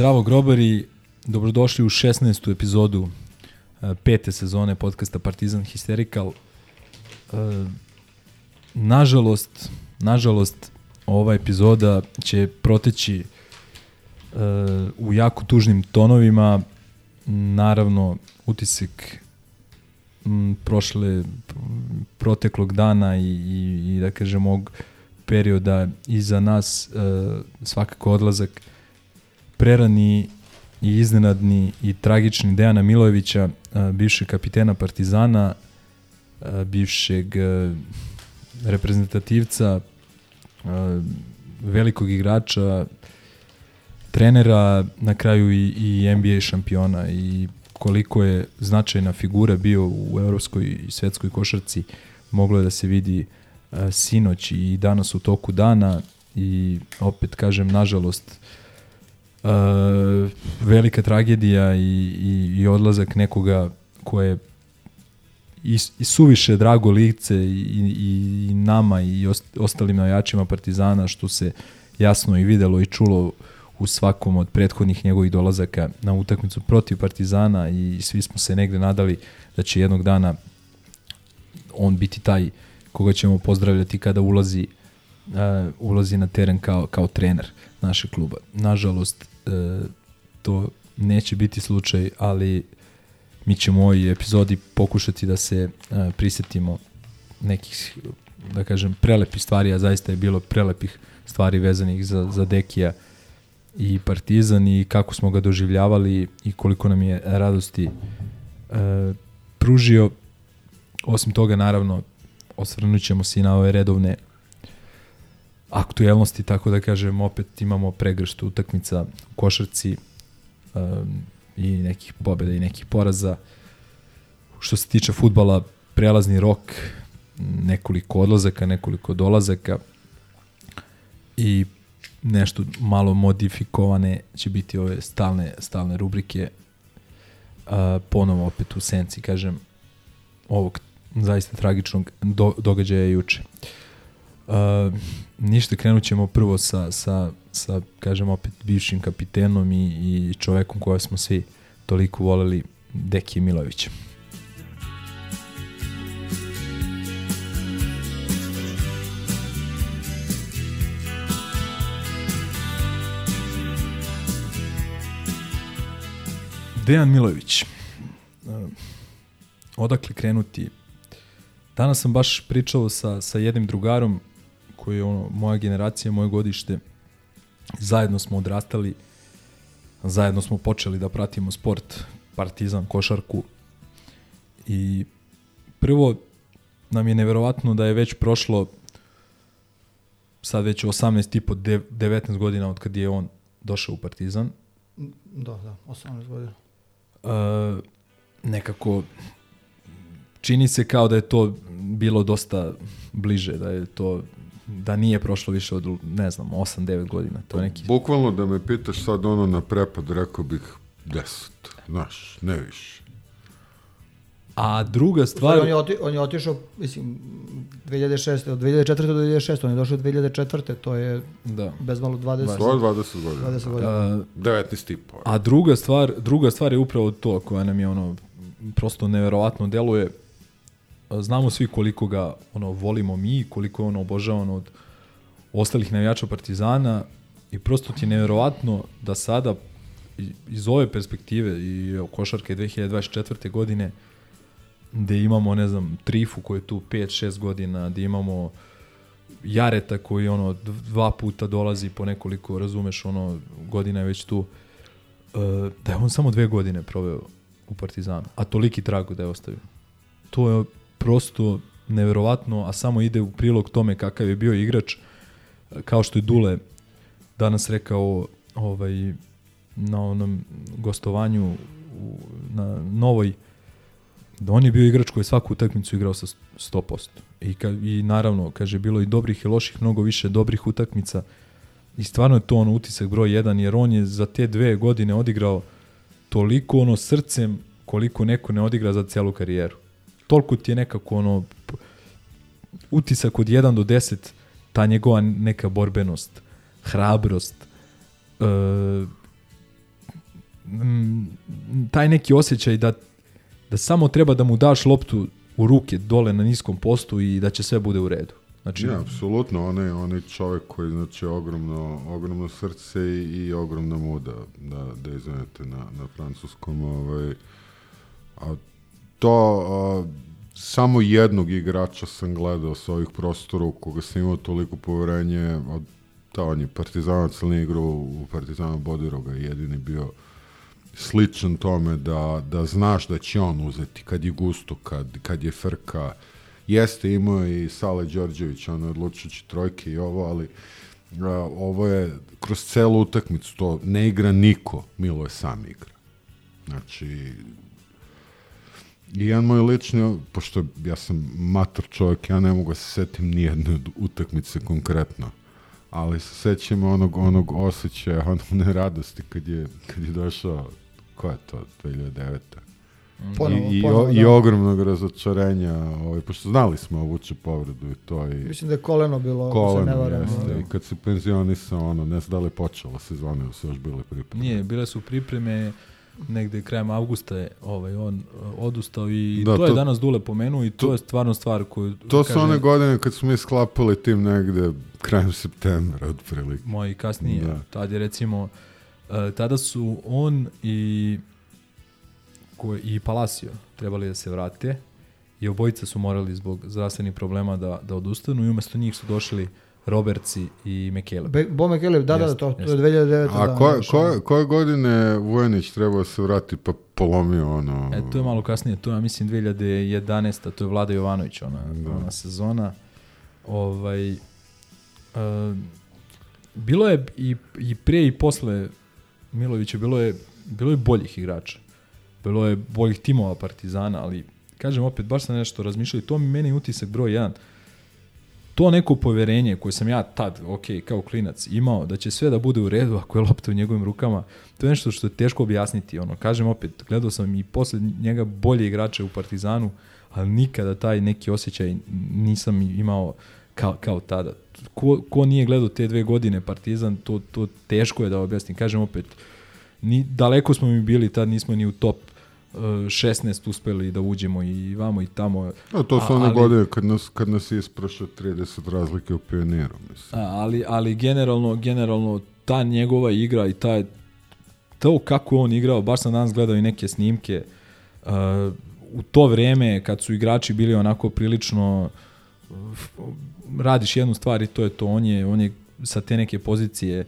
Zdravo grobari, dobrodošli u 16. epizodu e, pete sezone podcasta Partizan Hysterical. E, nažalost, nažalost, ova epizoda će proteći e, u jako tužnim tonovima. Naravno, utisak prošle, proteklog dana i, i, i da kažem ovog perioda iza nas svakako odlazak prerani i iznenadni i tragični Dejana Milojevića, bivšeg kapitena Partizana, bivšeg reprezentativca, velikog igrača, trenera, na kraju i, i NBA šampiona i koliko je značajna figura bio u evropskoj i svetskoj košarci moglo je da se vidi sinoć i danas u toku dana i opet kažem nažalost uh, velika tragedija i, i, i odlazak nekoga ko je i, i suviše drago lice i, i, i nama i ostalim navijačima Partizana što se jasno i videlo i čulo u svakom od prethodnih njegovih dolazaka na utakmicu protiv Partizana i svi smo se negde nadali da će jednog dana on biti taj koga ćemo pozdravljati kada ulazi uh, ulazi na teren kao, kao trener našeg kluba. Nažalost, e, to neće biti slučaj, ali mi ćemo u ovoj epizodi pokušati da se e, prisetimo nekih, da kažem, prelepih stvari, a zaista je bilo prelepih stvari vezanih za, za Dekija i Partizan i kako smo ga doživljavali i koliko nam je radosti e, pružio. Osim toga, naravno, osvrnut ćemo se i na ove redovne aktuelnosti, tako da kažem, opet imamo pregrštu utakmica u košarci um, i nekih pobjeda i nekih poraza. Što se tiče futbala, prelazni rok, nekoliko odlazaka, nekoliko dolazaka i nešto malo modifikovane će biti ove stalne, stalne rubrike uh, ponovo opet u senci, kažem, ovog zaista tragičnog do, događaja juče. Uh, ništa, krenut ćemo prvo sa, sa, sa kažem opet, bivšim kapitenom i, i čovekom koje smo svi toliko voleli, Deki Milović. Dejan Milović. Odakle krenuti? Danas sam baš pričao sa, sa jednim drugarom koji je ono, moja generacija, moje godište, zajedno smo odrastali, zajedno smo počeli da pratimo sport, partizan, košarku i prvo nam je neverovatno da je već prošlo sad već 18 i po 19 godina od kad je on došao u Partizan. Da, da, 18 godina. Uh, nekako čini se kao da je to bilo dosta bliže, da je to da nije prošlo više od, ne znam, 8-9 godina. To je neki... Bukvalno da me pitaš sad ono na prepad, rekao bih 10, znaš, ne više. A druga stvar... on, je oti, on je otišao, mislim, 2006. Od 2004. do 2006. On je došao 2004. To je da. bez malo 20... To je 20 godina. 20 godina. Uh, 19 i po. A druga stvar, druga stvar je upravo to koja nam je ono prosto neverovatno deluje znamo svi koliko ga ono volimo mi, koliko je ono obožavan od ostalih navijača Partizana i prosto ti je neverovatno da sada iz ove perspektive i košarke 2024. godine gde imamo, ne znam, Trifu koji je tu 5-6 godina, gde imamo Jareta koji ono dva puta dolazi po nekoliko, razumeš, ono godina je već tu, e, da je on samo dve godine proveo u Partizanu, a toliki trag da je ostavio. To je prosto neverovatno, a samo ide u prilog tome kakav je bio igrač, kao što je Dule danas rekao ovaj, na onom gostovanju u, na Novoj, da on je bio igrač koji je svaku utakmicu igrao sa 100%. I, ka, I naravno, kaže, bilo i dobrih i loših, mnogo više dobrih utakmica. I stvarno je to ono utisak broj 1, jer on je za te dve godine odigrao toliko ono srcem koliko neko ne odigra za celu karijeru toliko ti je nekako ono utisak od 1 do 10 ta njegova neka borbenost, hrabrost, e, m, taj neki osjećaj da, da samo treba da mu daš loptu u ruke dole na niskom postu i da će sve bude u redu. Znači, ja, apsolutno, on je, on je čovjek koji znači ogromno, ogromno srce i, i ogromna muda, da, da izvenete na, na francuskom. Ovaj, a to, a, samo jednog igrača sam gledao sa ovih prostora u koga sam imao toliko poverenje, od da on je partizanac, nije igrao u Partizanu Bodiroga, jedini bio sličan tome da, da znaš da će on uzeti kad je gusto, kad, kad je frka, jeste imao i Sale Đorđević, ono je odlučujući trojke i ovo, ali a, ovo je kroz celu utakmicu, to ne igra niko, Milo je sam igra. Znači, I jedan moj lični, pošto ja sam mator čovjek, ja ne mogu da se setim nijedne utakmice konkretno, ali se sećam onog, onog osjećaja, onog neradosti kad je, kad je došao, ko je to, 2009. Ponovo, I, i, ponovo, o, da. i ogromnog razočarenja, ovaj, pošto znali smo ovuče povredu i to. I, Mislim da je koleno bilo, koleno, se ne varam. Jeste, da. I kad se penzionisao, ono, ne znam da li je počela sezona su još bile pripreme. Nije, bile su pripreme, negde krajem avgusta je ovaj, on uh, odustao i da, to, to je danas Dule pomenuo i to, to je stvarno stvar koju... To kaže, su one godine kad smo mi sklapali tim negde krajem septembra, otprilike. Moji kasnije, da. tad je recimo, uh, tada su on i ko, i Palacio trebali da se vrate i obojica su morali zbog zdravstvenih problema da, da odustanu i umesto njih su došli Robertsi i Mekele. Be, Bo Mekele, da, da, da, to, to je 2009. A da, ko, ko, koje godine Vujanić trebao se vrati pa polomio ono... E, to je malo kasnije, to je, ja mislim, 2011. To je Vlada Jovanović, ona, da. ona sezona. Ovaj, uh, bilo je i, i pre i posle Milovića, bilo je, bilo je boljih igrača. Bilo je boljih timova Partizana, ali kažem opet, baš sam nešto razmišljao i to mi meni utisak broj 1 to neko poverenje koje sam ja tad, ok, kao klinac, imao, da će sve da bude u redu ako je lopta u njegovim rukama, to je nešto što je teško objasniti. Ono, kažem opet, gledao sam i posle njega bolje igrače u Partizanu, ali nikada taj neki osjećaj nisam imao kao, kao tada. Ko, ko nije gledao te dve godine Partizan, to, to teško je da objasnim. Kažem opet, ni, daleko smo mi bili, tad nismo ni u top 16 uspeli da uđemo i vamo i tamo. A to su one ali, godine kad nas, kad nas je isprašao 30 razlike u pioniru, mislim. A, ali, ali generalno, generalno ta njegova igra i taj to kako on igrao, baš sam danas gledao i neke snimke, uh, u to vreme kad su igrači bili onako prilično uh, radiš jednu stvar i to je to, on je, on je sa te neke pozicije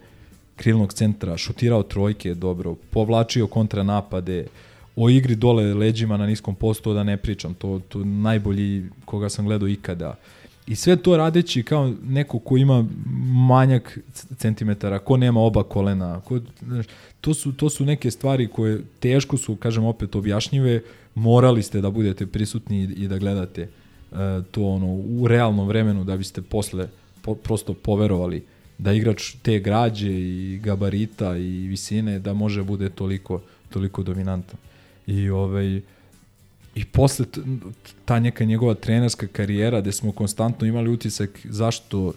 krilnog centra šutirao trojke dobro, povlačio kontranapade, napade, o igri dole leđima na niskom postu da ne pričam, to, to najbolji koga sam gledao ikada. I sve to radeći kao neko ko ima manjak centimetara, ko nema oba kolena, ko, znaš, to, su, to su neke stvari koje teško su, kažem opet, objašnjive, morali ste da budete prisutni i, da gledate uh, to ono u realnom vremenu da biste posle po, prosto poverovali da igrač te građe i gabarita i visine da može bude toliko toliko dominantan. I ovaj i posle ta neka njegova trenerska karijera gde smo konstantno imali utisak zašto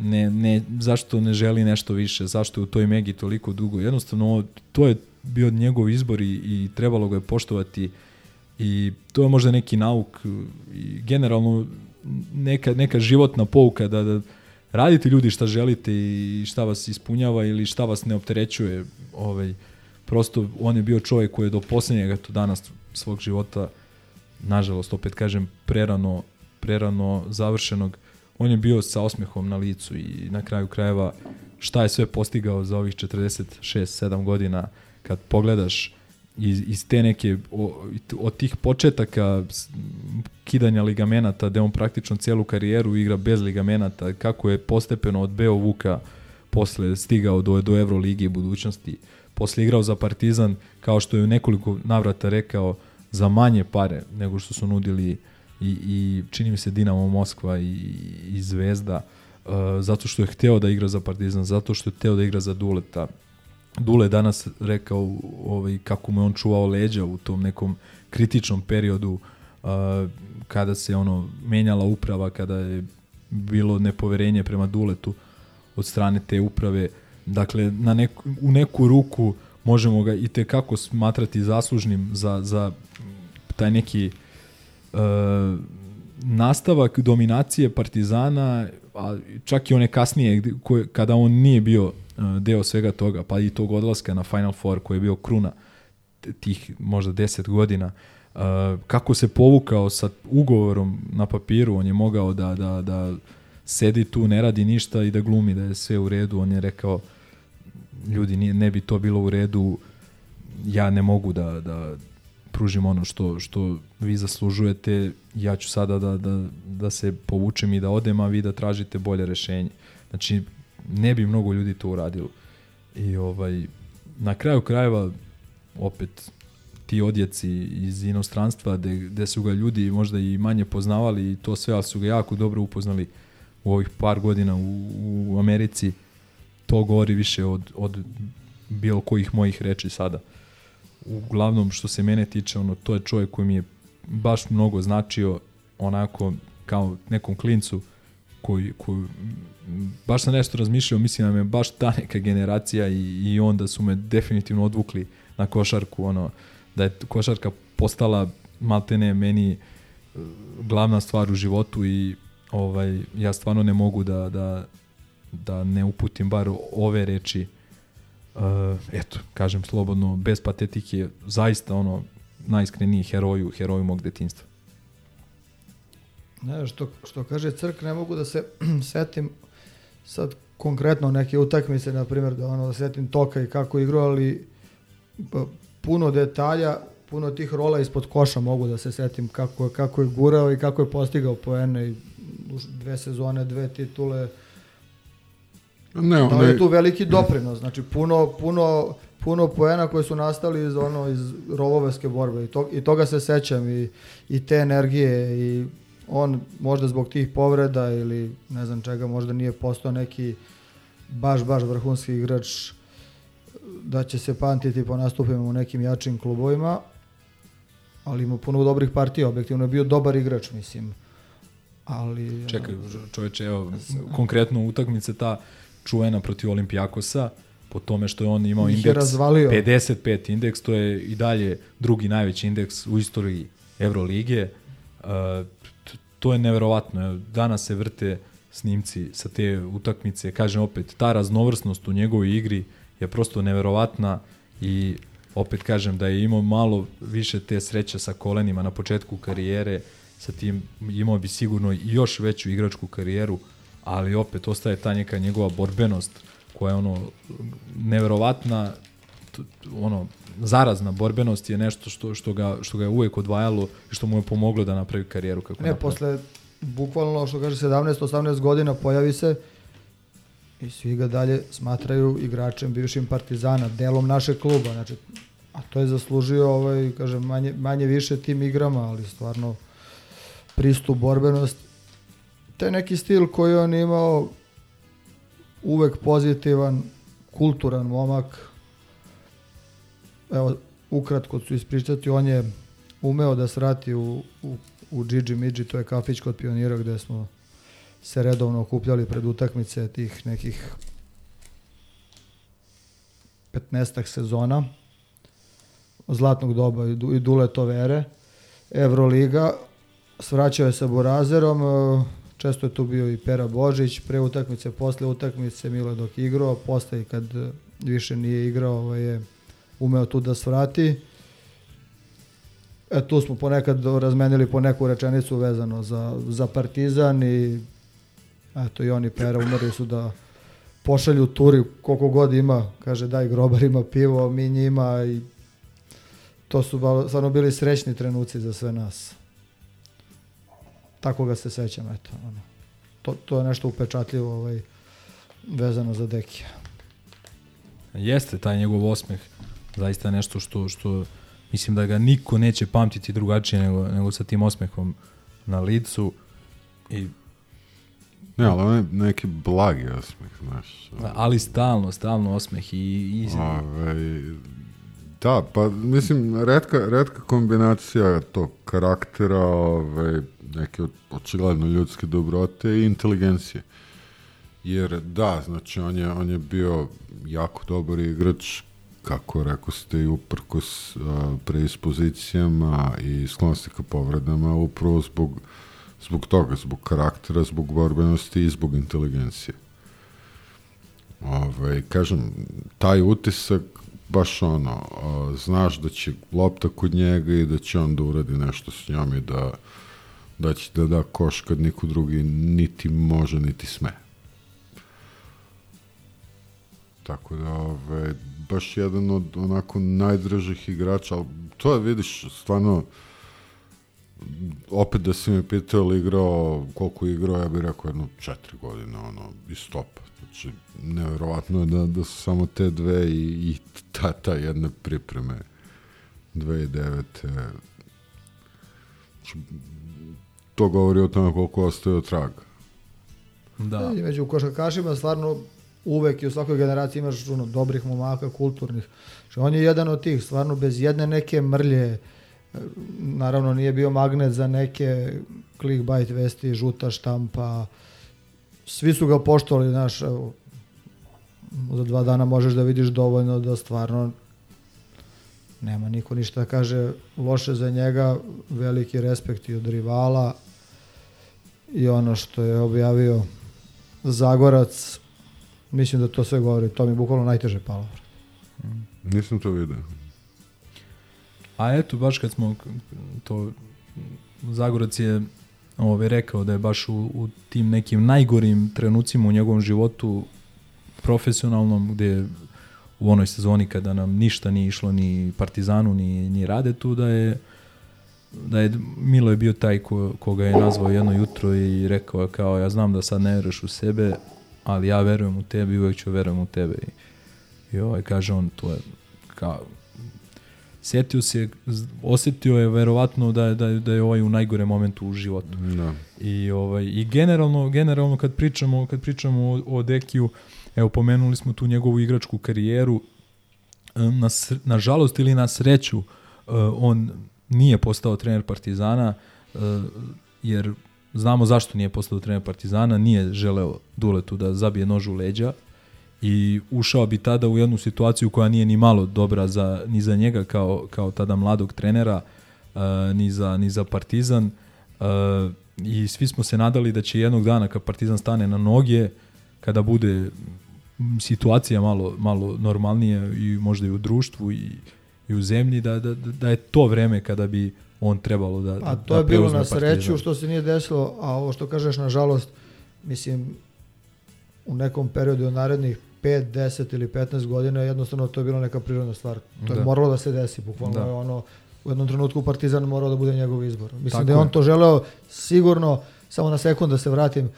ne, ne, zašto ne želi nešto više, zašto je u toj Megi toliko dugo. Jednostavno, to je bio njegov izbor i, i trebalo ga je poštovati i to je možda neki nauk i generalno neka, neka životna pouka da, da radite ljudi šta želite i šta vas ispunjava ili šta vas ne opterećuje ovaj, prosto on je bio čovjek koji je do poslednjega to danas svog života nažalost opet kažem prerano prerano završenog. On je bio sa osmehom na licu i na kraju krajeva šta je sve postigao za ovih 46-7 godina kad pogledaš iz, iz te neke od tih početaka kidanja ligamenata gde on praktično celu karijeru igra bez ligamenata kako je postepeno od Beo Vuka posle stigao do, do Euroligi budućnosti posle igrao za Partizan, kao što je u nekoliko navrata rekao, za manje pare nego što su nudili i, i čini mi se Dinamo Moskva i, i Zvezda, uh, zato što je hteo da igra za Partizan, zato što je hteo da igra za Duleta. Dule danas rekao ovaj, kako mu je on čuvao leđa u tom nekom kritičnom periodu uh, kada se ono menjala uprava, kada je bilo nepoverenje prema Duletu od strane te uprave. Dakle, na neku, u neku ruku možemo ga i te kako smatrati zaslužnim za, za taj neki uh, nastavak dominacije Partizana, a čak i one kasnije koje, kada on nije bio uh, deo svega toga, pa i tog odlaska na Final Four koji je bio kruna tih možda 10 godina, uh, kako se povukao sa ugovorom na papiru, on je mogao da, da, da sedi tu, ne radi ništa i da glumi da je sve u redu, on je rekao ljudi, nije, ne bi to bilo u redu, ja ne mogu da, da pružim ono što, što vi zaslužujete, ja ću sada da, da, da se povučem i da odem, a vi da tražite bolje rešenje. Znači, ne bi mnogo ljudi to uradilo. I ovaj, na kraju krajeva, opet, ti odjeci iz inostranstva, gde, gde su ga ljudi možda i manje poznavali i to sve, ali su ga jako dobro upoznali u ovih par godina u, u Americi, to govori više od, od bilo kojih mojih reči sada. Uglavnom, što se mene tiče, ono, to je čovjek koji mi je baš mnogo značio, onako, kao nekom klincu, koji, koji baš sam nešto razmišljao, mislim da me baš ta neka generacija i, i onda su me definitivno odvukli na košarku, ono, da je košarka postala maltene meni e, glavna stvar u životu i ovaj, ja stvarno ne mogu da, da, da ne uputim bar ove reči uh, eto, kažem slobodno, bez patetike, zaista ono, najiskreniji heroju, heroju mog detinstva. Ne, što, što kaže Crk, ne mogu da se setim sad konkretno neke utakmice, na primjer, da ono, da setim Toka i kako igrao, ali puno detalja, puno tih rola ispod koša mogu da se setim kako, kako je gurao i kako je postigao poene i dve sezone, dve titule, Ne, da on je tu veliki doprinos, znači puno, puno, puno poena koje su nastali iz ono iz rovoveske borbe. I, to, i toga se sećam i, i te energije i on možda zbog tih povreda ili ne znam čega možda nije postao neki baš baš vrhunski igrač da će se pamtiti po nastupima u nekim jačim klubovima ali ima puno dobrih partija. Objektivno je bio dobar igrač mislim. Ali čekaj čoveče evo konkretno utakmice ta čuvena protiv Olimpijakosa, po tome što je on imao Ih indeks 55 indeks, to je i dalje drugi najveći indeks u istoriji Evrolige. Uh, to je neverovatno. Danas se vrte snimci sa te utakmice. Kažem opet, ta raznovrsnost u njegovoj igri je prosto neverovatna i opet kažem da je imao malo više te sreće sa kolenima na početku karijere, sa tim imao bi sigurno još veću igračku karijeru, ali opet ostaje ta neka njegova borbenost koja je ono neverovatna ono zarazna borbenost je nešto što što ga što ga je uvek odvajalo i što mu je pomoglo da napravi karijeru kako ne napravi. posle bukvalno što kaže 17 18 godina pojavi se i svi ga dalje smatraju igračem bivšim Partizana, delom našeg kluba, znači a to je zaslužio ovaj kažem manje manje više tim igrama, ali stvarno pristup borbenost taj neki stil koji on imao uvek pozitivan, kulturan momak. Evo, ukratko ću ispričati, on je umeo da srati u, u, u Gigi Midži, to je kafić kod pionira gde smo se redovno okupljali pred utakmice tih nekih 15 sezona zlatnog doba i Dule Tovere, Evroliga, svraćao je sa Borazerom, Često je tu bio i Pera Božić, pre utakmice, posle utakmice, Milo dok igrao, posle i kad više nije igrao, ovaj je umeo tu da svrati. E, tu smo ponekad razmenili po neku rečenicu vezano za, za Partizan i eto i oni Pera umeri su da pošalju turi koliko god ima, kaže daj grobar ima pivo, mi njima i to su stvarno bili srećni trenuci za sve nas tako ga se sećam, eto. Ono. To, to je nešto upečatljivo ovaj, vezano za Dekija. Jeste, taj njegov osmeh zaista nešto što, što mislim da ga niko neće pamtiti drugačije nego, nego sa tim osmehom na licu i Ne, ali on je neki blagi osmeh, znaš. Ali stalno, stalno osmeh i... i... Ove, da, pa mislim, redka, redka kombinacija tog karaktera, ove, neke očigledno ljudske dobrote i inteligencije. Jer da, znači on je, on je bio jako dobar igrač kako rekao ste i uprkos a, preispozicijama i sklonosti ka povredama, upravo zbog, zbog toga, zbog karaktera, zbog borbenosti i zbog inteligencije. Ove, kažem, taj utisak baš ono, a, znaš da će lopta kod njega i da će on da uradi nešto s njom i da, da će da da koš kad niko drugi niti može, niti sme. Tako da, ove, baš jedan od onako najdražih igrača, ali to je, vidiš, stvarno, opet da si me pitao ili igrao, koliko igrao, ja bih rekao jedno četiri godine, ono, i stopa. Znači, nevjerovatno je da, da su samo te dve i, i ta, ta jedna pripreme 2009. Znači, to govori o tome koliko ostaje traga. Da. I među košarkašima stvarno uvek i u svakoj generaciji imaš ono, dobrih momaka, kulturnih. Znači, on je jedan od tih, stvarno bez jedne neke mrlje, e, naravno nije bio magnet za neke clickbait vesti, žuta štampa, svi su ga poštovali, znaš, evo, za dva dana možeš da vidiš dovoljno da stvarno nema niko ništa da kaže loše za njega, veliki respekt i od rivala i ono što je objavio Zagorac, mislim da to sve govori, to mi je bukvalno najteže palo. Nisam to vidio. A eto, baš kad smo to Zagorac je ovaj, rekao da je baš u, u tim nekim najgorim trenucima u njegovom životu profesionalnom, gde u onoj sezoni kada nam ništa nije išlo ni Partizanu, ni, ni Radetu, da je da je Milo je bio taj ko, koga je nazvao jedno jutro i rekao kao ja znam da sad ne veruješ u sebe, ali ja verujem u tebe i uvek ću verujem u tebe. I, i ovaj, kaže on, to je kao, setio se, osetio je verovatno da, da, da je ovaj u najgore momentu u životu. Da. I ovaj i generalno generalno kad pričamo kad pričamo o, o Dekiju, evo pomenuli smo tu njegovu igračku karijeru. Na nažalost ili na sreću eh, on nije postao trener Partizana eh, jer znamo zašto nije postao trener Partizana, nije želeo Duletu da zabije nož u leđa i ušao bi tada u jednu situaciju koja nije ni malo dobra za, ni za njega kao, kao tada mladog trenera, ni, za, ni za Partizan. I svi smo se nadali da će jednog dana kad Partizan stane na noge, kada bude situacija malo, malo normalnije i možda i u društvu i, i u zemlji, da, da, da je to vreme kada bi on trebalo da A to da je bilo na sreću Partizan. što se nije desilo, a ovo što kažeš nažalost, mislim u nekom periodu od narednih 5, 10 ili 15 godina jednostavno to je bilo neka prirodna stvar. To je Da. moralo da se desi, bukvalno Da. je ono u jednom trenutku Partizan morao da bude njegov izbor. Mislim Tako da je on je. to želeo sigurno, samo na sekund da se vratim,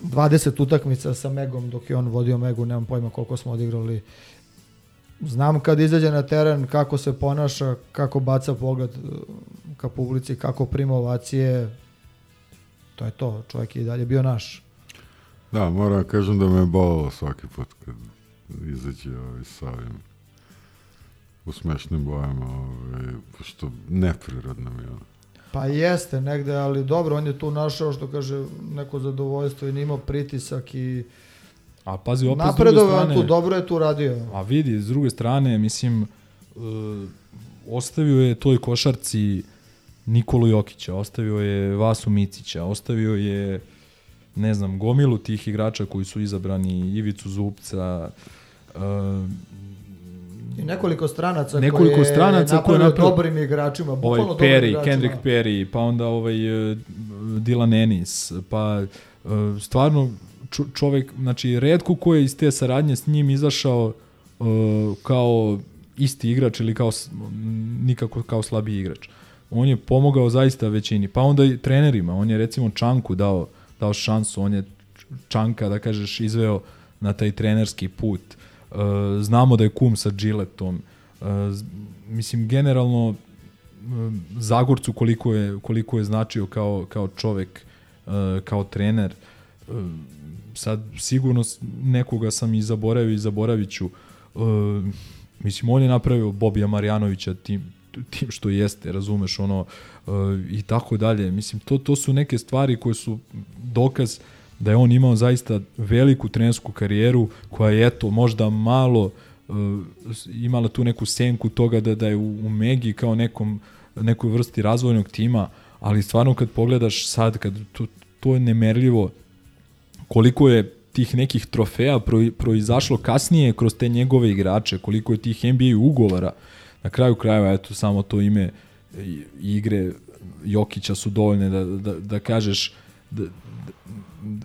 20 utakmica sa Megom dok je on vodio Megu, nemam pojma koliko smo odigrali. Znam kad izađe na teren kako se ponaša, kako baca pogled eh, ka publici, kako prima ovacije. To je to, čovjek je i dalje bio naš. Da, moram da kažem da me je bolelo svaki put kad izađe ovaj, sa ovim u smešnim bojama, ovaj, što neprirodno mi je. ono. Pa jeste negde, ali dobro, on je tu našao što kaže neko zadovoljstvo i nimao pritisak i A pazi, opet s druge napredovao strane, tu, dobro je tu radio. A vidi, s druge strane, mislim, uh, ostavio je toj košarci Nikolu Jokića, ostavio je Vasu Micića, ostavio je ne znam, gomilu tih igrača koji su izabrani, Ivicu Zupca, uh, I nekoliko stranaca Nekoliko koje je stranaca koje je napravio dobrim igračima, bukvalno ovaj Perry, igračima. Kendrick Perry, pa onda ovaj uh, Dylan Ennis, pa uh, stvarno čo, čovek, znači redko ko je iz te saradnje s njim izašao uh, kao isti igrač ili kao nikako kao slabiji igrač. On je pomogao zaista većini, pa onda i trenerima, on je recimo Čanku dao, dao šansu, on je Čanka, da kažeš, izveo na taj trenerski put. Uh, znamo da je kum sa Gilletom. Uh, z- mislim, generalno, m, Zagorcu koliko je, koliko je značio kao, kao čovek, uh, kao trener. Uh, sad sigurno nekoga sam i zaboravio i zaboravit ću. Uh, mislim, on je napravio Bobija Marjanovića tim, tim što jeste, razumeš, ono, uh, i tako dalje. Mislim, to, to su neke stvari koje su dokaz da je on imao zaista veliku trenersku karijeru koja je, eto, možda malo imala tu neku senku toga da, da je u, u Megi kao nekom, nekoj vrsti razvojnog tima, ali stvarno kad pogledaš sad, kad to, to je nemerljivo koliko je tih nekih trofeja proizašlo kasnije kroz te njegove igrače, koliko je tih NBA ugovora. Na kraju krajeva, eto, samo to ime igre Jokića su dovoljne da, da, da kažeš da,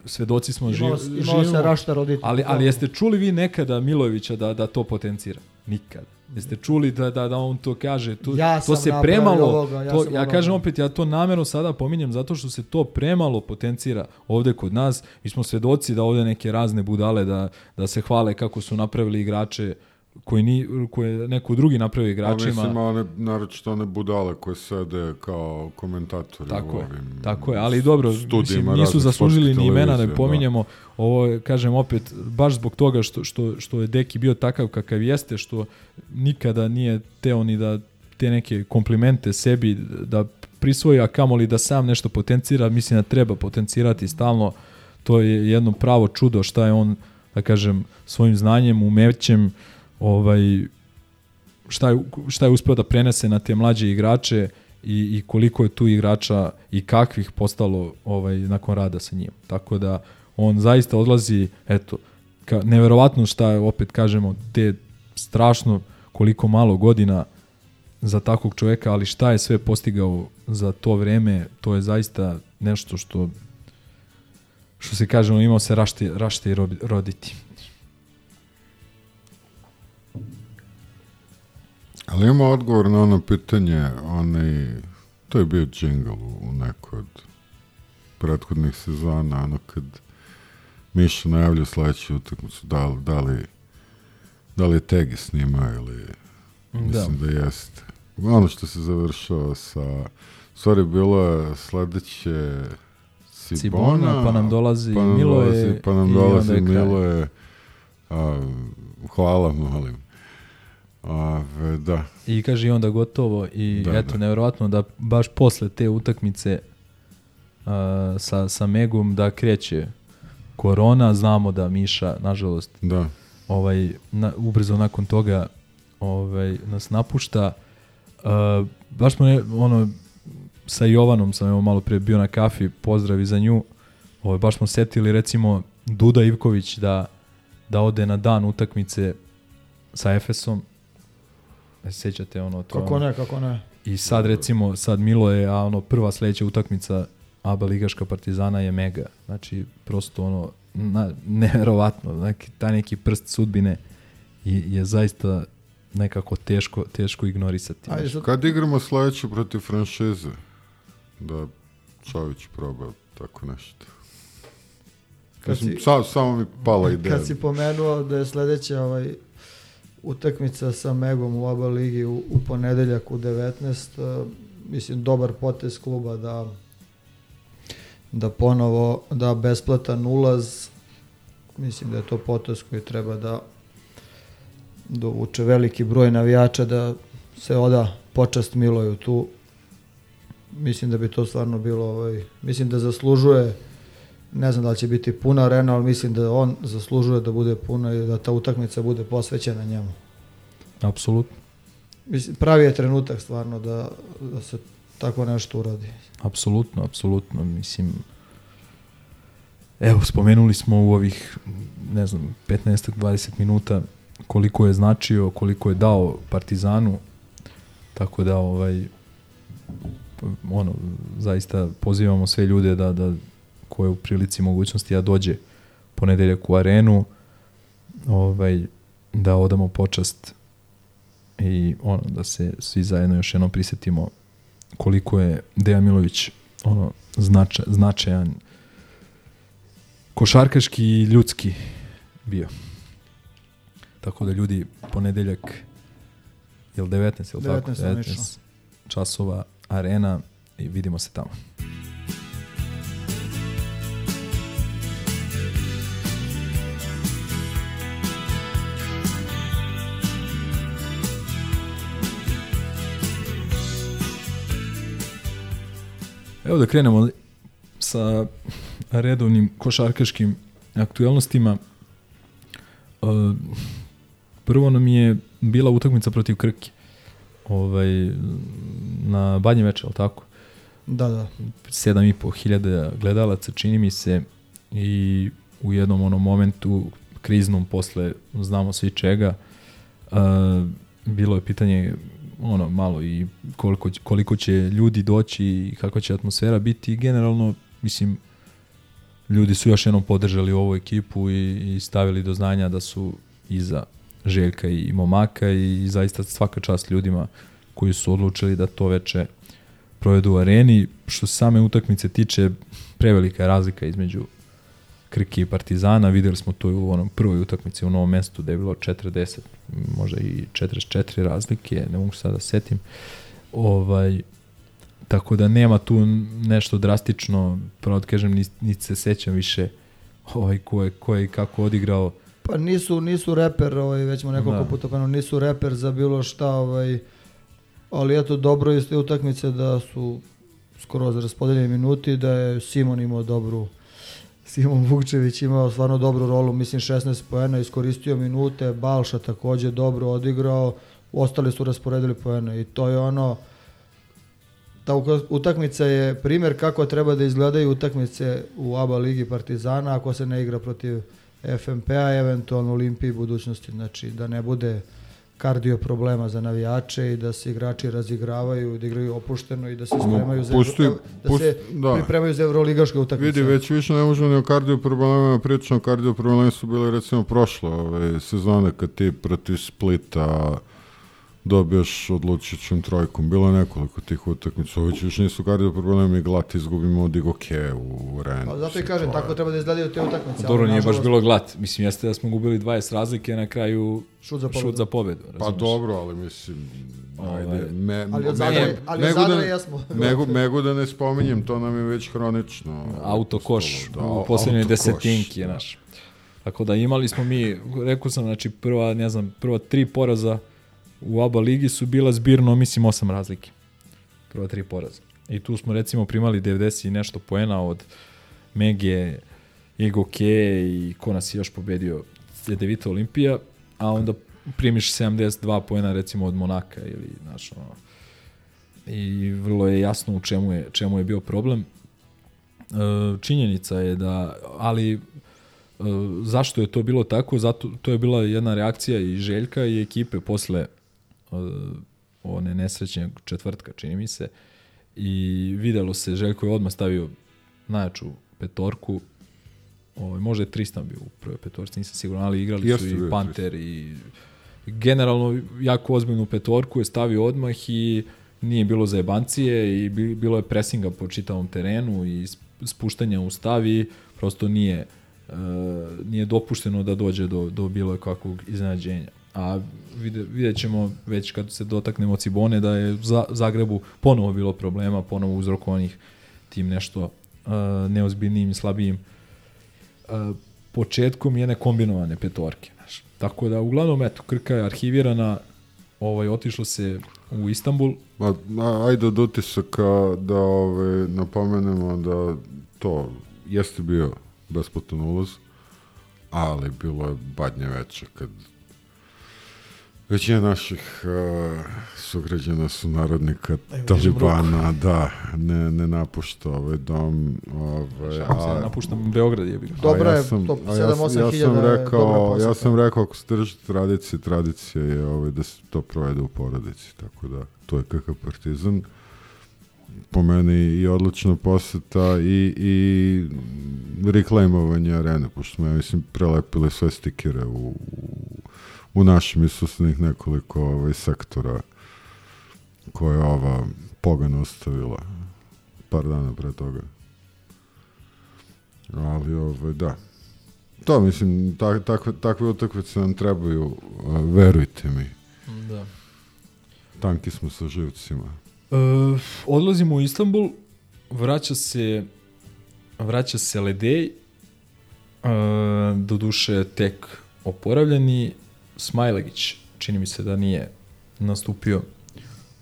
svedoci smo živ, imalo se rašta roditi. Ali, ali jeste čuli vi nekada Milojevića da, da to potencira? Nikad. Jeste čuli da, da, da on to kaže? To, ja to se premalo, ovoga, ja, to, ja kažem opet, ja to namerno sada pominjem zato što se to premalo potencira ovde kod nas. Mi smo svedoci da ovde neke razne budale da, da se hvale kako su napravili igrače koji ni koje neko drugi napravi igračima. A mislim one naročito one budale koje sede kao komentatori tako u ovim je, tako je, ali dobro, mislim, nisu zaslužili ni imena da pominjemo. Da. Ovo kažem opet baš zbog toga što što što je Deki bio takav kakav jeste, što nikada nije teo ni da te neke komplimente sebi da prisvoji, a kamoli da sam nešto potencira, mislim da treba potencirati stalno. To je jedno pravo čudo šta je on, da kažem, svojim znanjem, umećem, ovaj, šta, je, šta je uspeo da prenese na te mlađe igrače i, i koliko je tu igrača i kakvih postalo ovaj, nakon rada sa njim. Tako da on zaista odlazi, eto, ka, neverovatno šta je, opet kažemo, te strašno koliko malo godina za takvog čoveka, ali šta je sve postigao za to vreme, to je zaista nešto što što se kaže, imao se rašte, rašte i roditi. Ali ima odgovor na ono pitanje, onaj, to je bio džingl u nekoj od prethodnih sezona, ono kad Miša najavlja sledeću utakmicu, da, da li da li je Tegi snima ili da. mislim da jeste. Ono što se završava sa stvari bilo je sledeće Cibona, Cibona pa nam dolazi pa nam Miloje dolazi, pa nam dolazi Miloje a, hvala molim Ave, da. I kaže i onda gotovo i da, eto, da. nevjerojatno da baš posle te utakmice uh, sa, sa Megom da kreće korona, znamo da Miša, nažalost, da. ovaj, na, ubrzo nakon toga ovaj, nas napušta. Uh, baš smo ne, ono, sa Jovanom sam evo malo pre bio na kafi, pozdravi za nju. Ovaj, baš smo setili recimo Duda Ivković da, da ode na dan utakmice sa Efesom sećate ono to. Kako ne, kako ne. I sad recimo, sad Milo je, a ono prva sledeća utakmica ABA Ligaška Partizana je mega. Znači, prosto ono, na, neverovatno, neki, taj neki prst sudbine je, je zaista nekako teško, teško ignorisati. Ajde, sad... Kad igramo sledeću protiv franšize, da Čović proba tako nešto. Kad si, sa, samo mi pala ideja. Kad si pomenuo da je sledeća ovaj, utakmica sa Megom u oba ligi u, u ponedeljak u 19. Uh, mislim, dobar potez kluba da da ponovo da besplatan ulaz mislim da je to potez koji treba da dovuče veliki broj navijača da se oda počast Miloju tu mislim da bi to stvarno bilo ovaj, mislim da zaslužuje Ne znam da li će biti puna arena, ali mislim da on zaslužuje da bude puna i da ta utakmica bude posvećena njemu. Apsolutno. Mislim, pravi je trenutak stvarno da, da se tako nešto uradi. Apsolutno, apsolutno. Mislim, evo, spomenuli smo u ovih, ne znam, 15-20 minuta koliko je značio, koliko je dao Partizanu, tako da, ovaj, ono, zaista pozivamo sve ljude da, da ko je u prilici mogućnosti da dođe ponedeljak u arenu, ovaj, da odamo počast i ono, da se svi zajedno još jednom prisetimo koliko je Dejan Milović ono, znača, značajan košarkaški i ljudski bio. Tako da ljudi ponedeljak je 19, je 19, tako? 19 časova arena i vidimo se tamo. Evo da krenemo sa redovnim košarkaškim aktuelnostima. Uh, Prvo nam je bila utakmica protiv Krke. Ovaj, na badnje veče, ali tako? Da, da. 7,5 hiljada gledalaca, čini mi se, i u jednom onom momentu kriznom posle znamo svi čega, uh, bilo je pitanje ono malo i koliko, koliko će ljudi doći i kakva će atmosfera biti generalno mislim ljudi su još jednom podržali ovu ekipu i, i stavili do znanja da su iza Željka i Momaka i zaista svaka čast ljudima koji su odlučili da to veče provedu u areni. Što se same utakmice tiče, prevelika je razlika između Krke i Partizana. Videli smo to u onom prvoj utakmici u novom mestu da je bilo 40, možda i 44 razlike, ne mogu sada da setim. Ovaj, tako da nema tu nešto drastično, pravo da kažem, niti ni se sećam više ovaj, ko, je, ko je i kako odigrao. Pa nisu, nisu reper, ovaj, već smo nekoliko Da. puta pa nisu reper za bilo šta, ovaj, ali eto dobro iz te utakmice da su skoro za raspodeljeni minuti, da je Simon imao dobru Simon Vukčević imao stvarno dobru rolu, mislim 16 poena, iskoristio minute, Balša takođe dobro odigrao, ostali su rasporedili poena i to je ono, ta utakmica je primjer kako treba da izgledaju utakmice u ABA ligi Partizana ako se ne igra protiv FMP-a, eventualno Olimpiji budućnosti, znači da ne bude kardio problema za navijače i da se igrači razigravaju, da igraju opušteno i da se spremaju za, pusti- Evro- da pust- se da. pripremaju za evroligaške utakmice. Vidi, već više ne možemo ni o kardio problemima pričamo, kardio problemi su bili recimo prošle ove sezone kad ti protiv Splita dobiješ odlučićem trojkom. Bilo je nekoliko tih utakmica, ovo još nisu kardio problemi, glat izgubimo od Igoke u Renu. Pa zato i kažem, tako treba da izgledaju te utakmice. Dobro, nije baš bilo glat. Mislim, jeste da smo gubili 20 razlike, na kraju Šut za pobedu. šut za pobedu. Pa razumeš? dobro, ali mislim, Ovaj, ajde, me, Ali od ali od da- jesmo. Megu, megu da ne spominjem, to nam je već hronično. auto koš Da, u poslednjoj autokoš, desetinki je da. naš. Tako da imali smo mi, rekao sam, znači prva, ne znam, prva tri poraza u ABA ligi su bila zbirno, mislim, osam razlike. Prva tri poraza. I tu smo recimo primali 90 i nešto poena od Mege, Ego Ke i ko nas je još pobedio, Devita Olimpija, a onda primiš 72 poena recimo od Monaka ili, znaš, ono, i vrlo je jasno u čemu je, čemu je bio problem. E, činjenica je da, ali e, zašto je to bilo tako? Zato, to je bila jedna reakcija i Željka i ekipe posle one nesrećne četvrtka, čini mi se, i videlo se, Željko je odmah stavio najjaču petorku, ovaj, možda je Tristan bio u prvoj petorci, nisam siguran, ali igrali Jeste su i Panter i generalno jako ozbiljnu petorku je stavio odmah i nije bilo zajebancije i bi- bilo je presinga po čitavom terenu i sp- spuštanja u stavi, prosto nije uh, nije dopušteno da dođe do, do bilo kakvog iznenađenja. A vidjet ćemo već kad se dotaknemo Cibone da je za Zagrebu ponovo bilo problema, ponovo uzrokovanih tim nešto uh, neozbiljnijim i slabijim uh, početkom jedne kombinovane petorke. Znaš. Tako da, uglavnom, eto, Krka je arhivirana, ovaj, otišlo se u Istanbul, Ma, a- ajde od utisaka da ove, napomenemo da to jeste bio besplatan ulaz, ali bilo je badnje veče kad Većina naših uh, sugrađana su narodnika Talibana, da, ne, ne napušta ovaj dom. Ovaj, šalim se, napuštam Beograd je bilo. Dobra A je, ja sam, to a ja, 7-8 sam- ja hiljada sam je rekao, ja sam rekao ako se držite tradicije, tradicija je ovaj, da se to provede u porodici, tako da to je kakav partizan. Po meni i odlična poseta i, i reklamovanje arene, pošto smo, ja mislim, prelepili sve stikere u, u, u našim i susjednih nekoliko ovaj, sektora koje je ova pogana ostavila par dana pre toga. Ali, ovaj, da. To, mislim, tak, takve, takve utakmice nam trebaju, verujte mi. Da. Tanki smo sa živcima. E, odlazimo u Istanbul, vraća se vraća se Ledej, e, do duše tek oporavljeni, Smajlegić, čini mi se da nije nastupio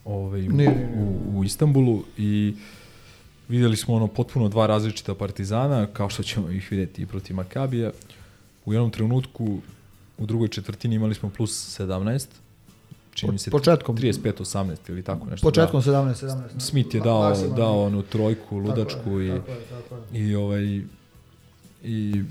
ovaj, u, Nije, nije, nije. u, u Istanbulu i videli smo ono potpuno dva različita partizana, kao što ćemo ih videti i protiv Makabija. U jednom trenutku u drugoj četvrtini imali smo plus 17, čini mi se Početkom. 35-18 ili tako nešto. Početkom da. 17, 17. Smith je Ma- dao, maksimalno. dao onu trojku, Tako ludačku je, i, tako je, tako je. i ovaj i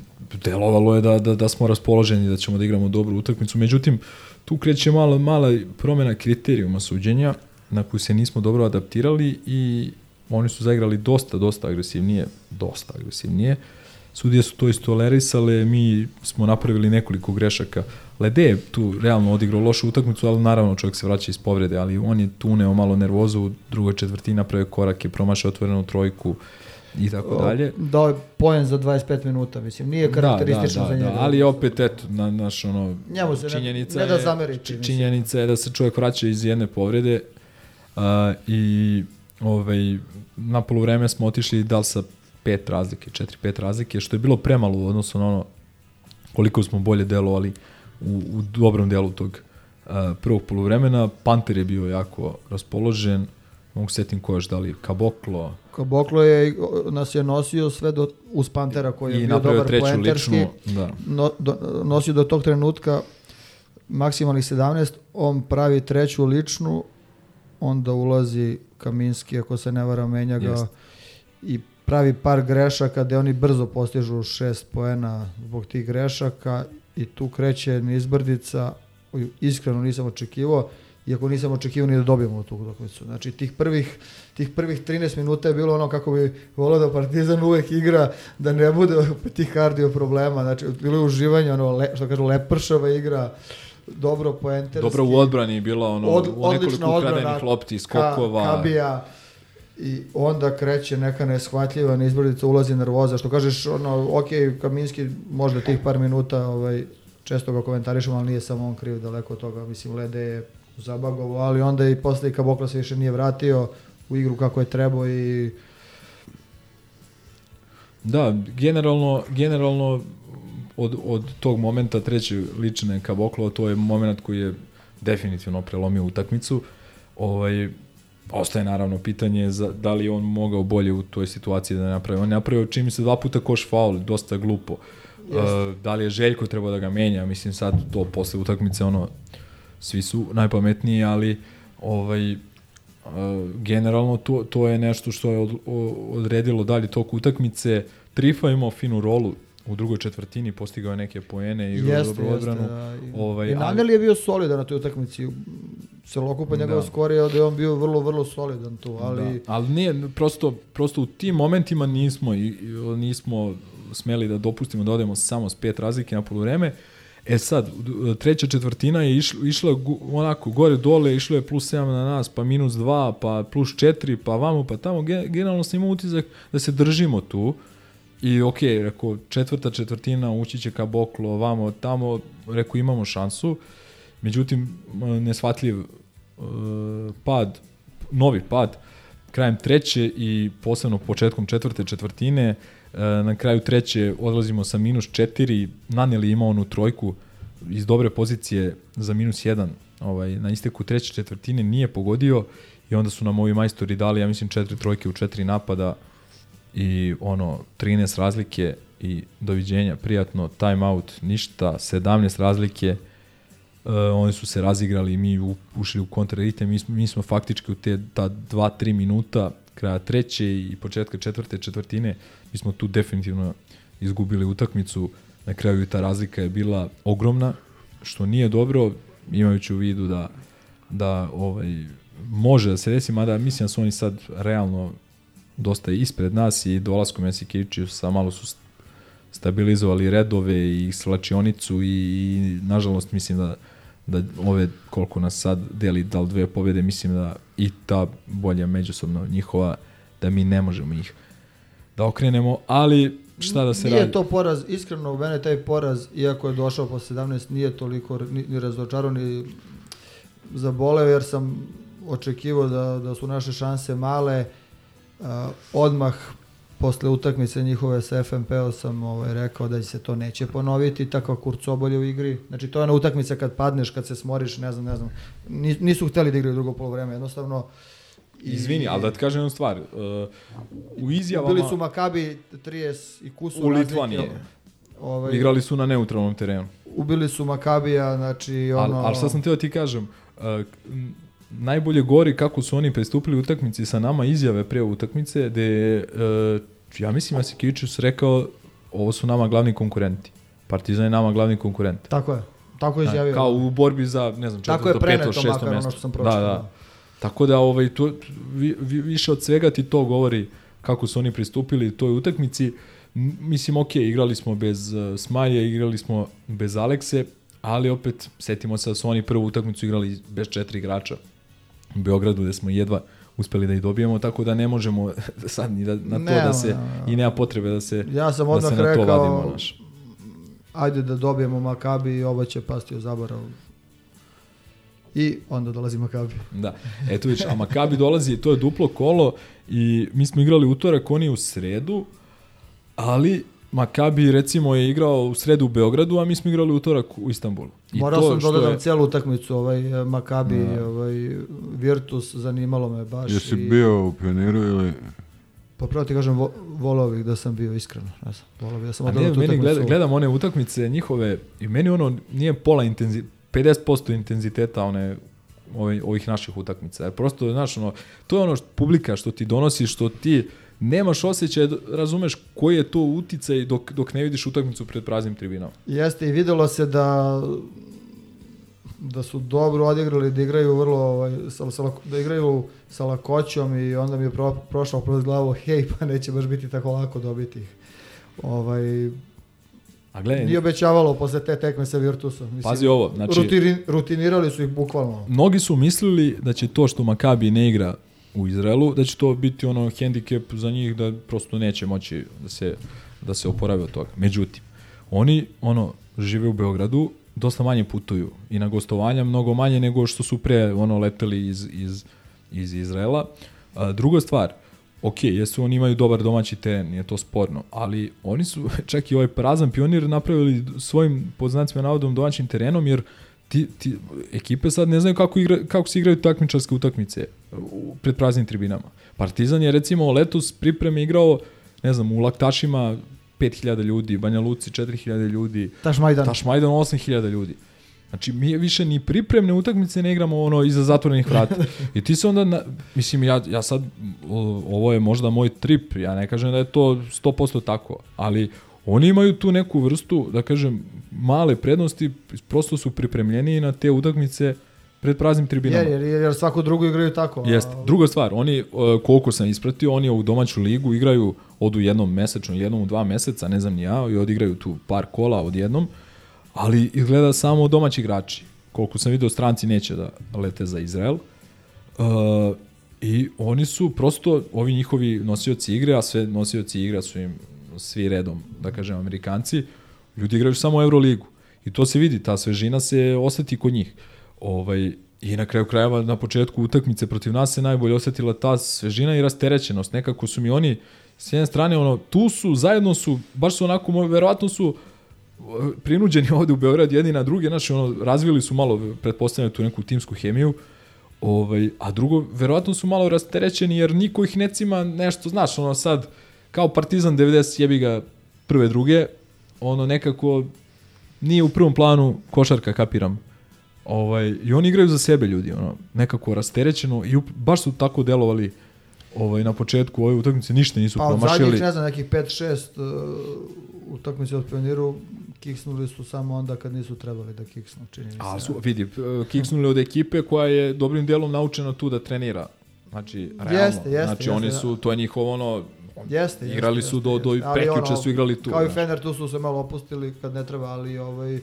delovalo je da, da, da smo raspoloženi da ćemo da igramo dobru utakmicu. Međutim, tu kreće malo, mala promena kriterijuma suđenja na koju se nismo dobro adaptirali i oni su zaigrali dosta, dosta agresivnije, dosta agresivnije. Sudije su to istolerisale, mi smo napravili nekoliko grešaka. Lede je tu realno odigrao lošu utakmicu, ali naravno čovjek se vraća iz povrede, ali on je tu uneo malo nervozu u drugoj četvrtini, napravio korake, promašao otvorenu trojku i tako dalje. Dao je poen za 25 minuta, mislim, nije karakteristično da, da, za njega. Da, ali opet, eto, na, naš, ono, Njemu se ne- činjenica, ne da je, zameri, se. činjenica je da se čovjek vraća iz jedne povrede uh, i ovaj, na polovreme smo otišli da li sa pet razlike, četiri, pet razlike, što je bilo premalo u odnosu na ono koliko smo bolje delovali u, u dobrom delu tog uh, prvog polovremena. Panter je bio jako raspoložen, mogu se setim ko još, da li Kaboklo, Kaboklo je, nas je nosio sve do, uz Pantera koji je i bio dobar poenterski. ličnu, da. No, do, nosio do tog trenutka maksimalnih 17, on pravi treću ličnu, onda ulazi Kaminski, ako se ne vara, menja ga Jest. i pravi par grešaka gde oni brzo postižu šest poena zbog tih grešaka i tu kreće nizbrdica iskreno nisam očekivao iako nisam očekivao ni da dobijemo tu utakmicu. Znači tih prvih, tih prvih 13 minuta je bilo ono kako bi volio da Partizan uvek igra, da ne bude tih kardio problema. Znači bilo je uživanje, ono, le, što kažu, lepršava igra, dobro poenterski. Dobro u odbrani je bila ono, Od- u nekoliko ukradenih lopti, Ka, skokova. kabija i onda kreće neka neshvatljiva nizbrdica, ulazi nervoza, što kažeš, ono, ok, Kaminski možda tih par minuta, ovaj, često ga komentarišemo, ali nije samo on kriv daleko od toga, mislim, Lede je zabagovo, ali onda i posle i Kabokla se više nije vratio u igru kako je trebao i Da, generalno, generalno od, od tog momenta treće lične Kaboklo, to je moment koji je definitivno prelomio utakmicu. Ovaj, ostaje naravno pitanje za, da li je on mogao bolje u toj situaciji da napravi. On je napravio čini se dva puta koš faul, dosta glupo. Uh, da li je Željko trebao da ga menja, mislim sad to posle utakmice ono svi su najpametniji, ali ovaj generalno to, to je nešto što je od, odredilo dalje tok utakmice. Trifa imao finu rolu u drugoj četvrtini, postigao je neke poene i jeste, dobru jeste. odbranu. Da, i, Ovaj, I Naneli je bio solidan na toj utakmici. Celokupan njegov Da. skor je da je on bio vrlo, vrlo solidan tu, ali... Da, ali nije, prosto, prosto u tim momentima nismo, nismo smeli da dopustimo da odemo samo s pet razlike na polovreme. E sad, treća četvrtina je išla, išla onako gore dole, išlo je plus 7 na nas, pa minus 2, pa plus 4, pa vamo, pa tamo. Ge- Generalno sam imao utisak da se držimo tu. I ok, rekao, četvrta četvrtina ući će ka Boklo, vamo, tamo, rekao, imamo šansu. Međutim, nesvatljiv e, pad, novi pad, krajem treće i posebno početkom četvrte četvrtine, e, na kraju treće odlazimo sa minus četiri, Naneli ima onu trojku iz dobre pozicije za minus jedan, ovaj, na isteku treće četvrtine nije pogodio i onda su nam ovi majstori dali, ja mislim, četiri trojke u četiri napada i ono, 13 razlike i doviđenja, prijatno, time out, ništa, 17 razlike, Uh, oni su se razigrali i mi ušli u kontraritem. Mi, mi smo faktički u te ta 2-3 minuta kraja treće i početka četvrte četvrtine mi smo tu definitivno izgubili utakmicu. Na kraju ta razlika je bila ogromna, što nije dobro, imajući u vidu da, da ovaj, može da se desi, mada mislim da su oni sad realno dosta ispred nas i dolaskom Jasikeviću sa malo su stabilizovali redove i slačionicu i, i nažalost mislim da da ove koliko nas sad deli da li dve pobjede mislim da i ta bolja međusobno njihova da mi ne možemo ih da okrenemo ali šta da se nije radi to poraz, iskreno u mene taj poraz, iako je došao po 17, nije toliko ni, ni razočarao ni zaboleo, jer sam očekivao da, da su naše šanse male. Uh, odmah posle utakmice njihove sa FNP-om sam ovaj, rekao da se to neće ponoviti, takav kurcobolje u igri. Znači to je ona utakmica kad padneš, kad se smoriš, ne znam, ne znam. Ni- Nisu hteli da igraju drugo polovreme, jednostavno. I- izvini ali da ti kažem jednu stvar uh, u izjavama Bili su Makabi 30 i kusu u. Litvanije Ovaj, igrali su na neutralnom terenu ubili su Makabija, znači ono... Ali al šta sam teo ti kažem, uh, najbolje gori kako su oni pristupili utakmici sa nama izjave pre utakmice, gde je, uh, ja mislim Jasikivičius rekao ovo su nama glavni konkurenti. Partizan je nama glavni konkurent. Tako je. Tako je izjavio. Kao u borbi za, ne znam, Tako je četvrto, peto, preneto šesto makar ono mesto. što sam Da, pročitao. da. Tako da ovaj, to, vi, vi, više od svega ti to govori kako su oni pristupili toj utakmici. Mislim, ok, igrali smo bez uh, Smaje, igrali smo bez Alekse, ali opet, setimo se da su oni prvu utakmicu igrali bez četiri igrača u Beogradu, gde smo jedva uspeli da ih dobijemo, tako da ne možemo sad ni da, na to Nema, da se, nema, nema. i nema potrebe da se, Ja sam da odmah na to rekao, vadimo. Naš. ajde da dobijemo Makabi i ovo će pasti u zaborav. I onda dolazi Makabi. Da, eto vidiš, a Makabi dolazi, to je duplo kolo i mi smo igrali utorak, oni u sredu, ali Makabi recimo je igrao u sredu u Beogradu, a mi smo igrali utorak u Istanbulu. I Morao to sam što dodati je- cijelu utakmicu, ovaj eh, Makabi, Da. ovaj Virtus, zanimalo me baš. Jesi i- bio u pioniru ili... Pa pravo ti kažem, vo, volao bih da sam bio iskreno. Ne znam, volao bih da sam odgledao ne, tu utakmicu. gleda, gledam one utakmice njihove i meni ono nije pola intenzi, 50% intenziteta one ovih naših utakmica. Jer prosto, znaš, ono, to je ono što, publika što ti donosi, što ti nemaš osjećaj, da razumeš koji je to uticaj dok, dok ne vidiš utakmicu pred praznim tribinama. Jeste i videlo se da da su dobro odigrali, da igraju vrlo ovaj, sa, sa, da igraju sa lakoćom i onda mi je pro, prošao kroz glavu, hej, pa neće baš biti tako lako dobiti ih. Ovaj, A gledaj, nije obećavalo posle te tekme sa Virtusom. Mislim, pazi ovo, znači, rutini, rutinirali su ih bukvalno. mnogi su mislili da će to što Makabi ne igra u Izraelu, da će to biti ono hendikep za njih da prosto neće moći da se, da se oporave od toga. Međutim, oni ono žive u Beogradu, dosta manje putuju i na gostovanja mnogo manje nego što su pre ono leteli iz, iz, iz Izraela. A, druga stvar, ok, jesu oni imaju dobar domaći teren, nije to sporno, ali oni su čak i ovaj prazan pionir napravili svojim poznacima navodom domaćim terenom, jer ti, ti, ekipe sad ne znaju kako, igra, kako se igraju takmičarske utakmice u, pred praznim tribinama. Partizan je recimo letos pripreme igrao, ne znam, u Laktašima 5000 ljudi, Banja Luci 4000 ljudi, Taš Majdan. Tašmajdan 8000 ljudi. Znači, mi više ni pripremne utakmice ne igramo ono iza zatvorenih vrata. I ti se onda, na, mislim, ja, ja sad, ovo je možda moj trip, ja ne kažem da je to 100% tako, ali oni imaju tu neku vrstu, da kažem, male prednosti, prosto su pripremljeni na te utakmice pred praznim tribinama. Jer, jer, jer svaku drugu igraju tako. Jeste. Druga stvar, oni, uh, koliko sam ispratio, oni u domaću ligu igraju odu jednom mesečno, jednom u dva meseca, ne znam ni ja, i odigraju tu par kola odjednom, ali izgleda samo domaći igrači. Koliko sam video, stranci neće da lete za Izrael. Uh, I oni su prosto, ovi njihovi nosioci igre, a sve nosioci igre su im svi redom, da kažem, Amerikanci, ljudi igraju samo Euroligu. I to se vidi, ta svežina se oseti kod njih. Ovaj, I na kraju krajeva, na početku utakmice protiv nas se najbolje osetila ta svežina i rasterećenost. Nekako su mi oni, s jedne strane, ono, tu su, zajedno su, baš su onako, verovatno su uh, prinuđeni ovde u Beograd jedni na druge, znači ono, razvili su malo, pretpostavljaju tu neku timsku hemiju, Ovaj, a drugo, verovatno su malo rasterećeni jer niko ih ne cima nešto, znaš, ono sad, kao Partizan 90 jebi ga prve, druge, ono nekako nije u prvom planu košarka, kapiram. Ovaj, I oni igraju za sebe ljudi, ono, nekako rasterećeno i up, baš su tako delovali ovaj, na početku ove utakmice, ništa nisu Pa od promašili. zadnjih, ne znam, nekih 5-6 uh, utakmice od pioniru kiksnuli su samo onda kad nisu trebali da kiksnu, čini se. A su, vidi, eh, kiksnuli od ekipe koja je dobrim delom naučena tu da trenira. Znači, realno. Jeste, jeste, znači, jeste, oni da. su, to je njihovo ono, Jeste, igrali jeste, su jeste, do, do jeste. Prekjuče ono, su igrali tu. Kao i znaš. Fener, tu su se malo opustili kad ne treba, ali ovaj,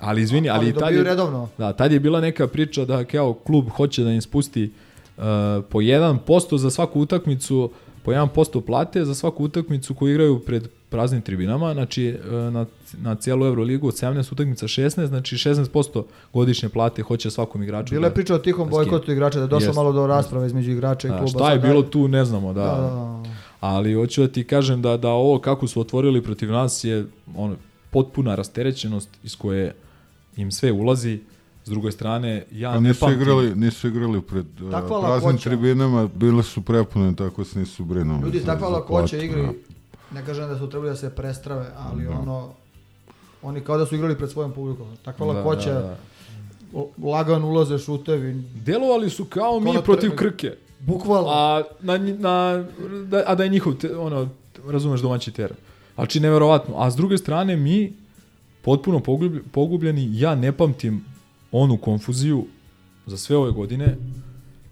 Ali izvini, ali, ali i tad je, redovno. da, tad je bila neka priča da kao klub hoće da im spusti uh, po 1% za svaku utakmicu, po 1% plate za svaku utakmicu koju igraju pred praznim tribinama, znači uh, na, na cijelu Euroligu od 17 utakmica 16, znači 16% godišnje plate hoće svakom igraču. Bila je da, priča o tihom da bojkotu igrača, da je došlo Jeste. malo do rasprave između igrača i da, kluba. šta je bilo tu ne znamo, da. Da, da, da. Ali hoću da ti kažem da da ovo kako su otvorili protiv nas je ono potpuna rasterećenost iz koje im sve ulazi. S druge strane, ja Pa ne nisu pamtim. igrali, nisu igrali pred uh, Takva praznim lakoća. tribinama, bile su prepune, tako se nisu brinuli. Ljudi, za- takva lakoća igri, da. ne kažem da su trebali da se prestrave, ali Da. ono, oni kao da su igrali pred svojom publikom. Takva Da, lakoća, da, da. lagan ulaze šutevi, Delovali su kao mi Ono protiv tre- Krke. Bukvalno. A, na, na, da, a da je njihov, te, ono, razumeš, domaći teren. Znači, neverovatno. A s druge strane, mi, potpuno pogublj- pogubljeni, ja ne pamtim onu konfuziju za sve ove godine.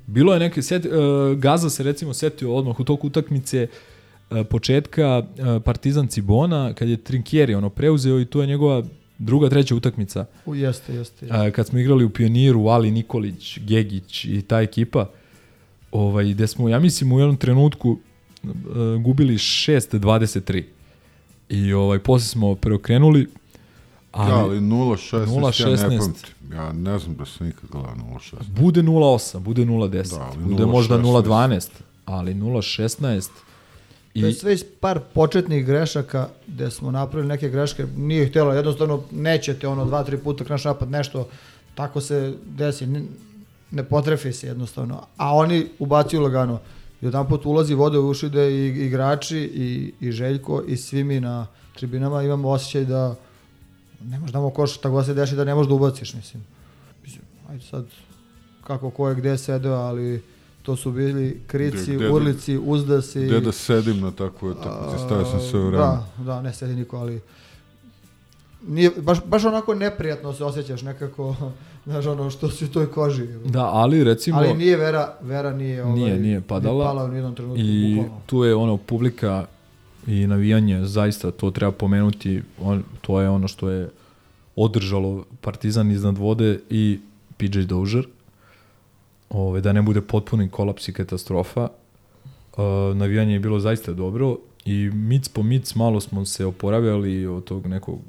Bilo je neke, set, uh, Gaza se recimo setio odmah u toku utakmice uh, početka uh, Partizan Cibona, kad je Trinkieri ono preuzeo i to je njegova druga, treća utakmica. U, jeste, jeste. jeste. Kad smo igrali u Pioniru, Ali Nikolić, Gegić i ta ekipa, ovaj, gde smo, ja mislim, u jednom trenutku uh, gubili 6-23. I ovaj, posle smo preokrenuli, ali, Da, ali 0-16 ja 0-16. ne pamtim. Ja ne znam da sam nikad gledao 0-16. bude 0-8, bude 0-10, Da, bude možda 0-16. 0-12, ali 0-16 To je i sve iz par početnih grešaka gde smo napravili neke greške, nije htjelo, jednostavno nećete ono dva, tri puta kraš napad nešto, tako se desi, ne, potrefi se jednostavno, a oni ubacuju lagano. I jedan put ulazi vode u uši da i igrači i, i Željko i svi mi na tribinama imamo osjećaj da ne možeš da mu koš, tako da se deši da ne možeš da ubaciš, mislim. Mislim, Ajde sad, kako ko je gde sedeo, ali to su bili krici, Gde- gde da- urlici, uzdasi. Gde da sedim na takvoj utakmici, stavio sam sve u vreme. Da, da, ne sedi niko, ali nije, baš, baš onako neprijatno se osjećaš nekako, znaš ono što si u toj koži. da, ali recimo Ali nije Vera, Vera nije, ovaj, Nije, nije padala. pala u nijednom trenutku. i bukvalno. tu je ono publika i navijanje, zaista to treba pomenuti, on, to je ono što je održalo Partizan iznad vode i PJ Dozier. Ove, da ne bude potpuni kolaps i katastrofa. Uh, navijanje je bilo zaista dobro i mic po mic malo smo se oporavljali od tog nekog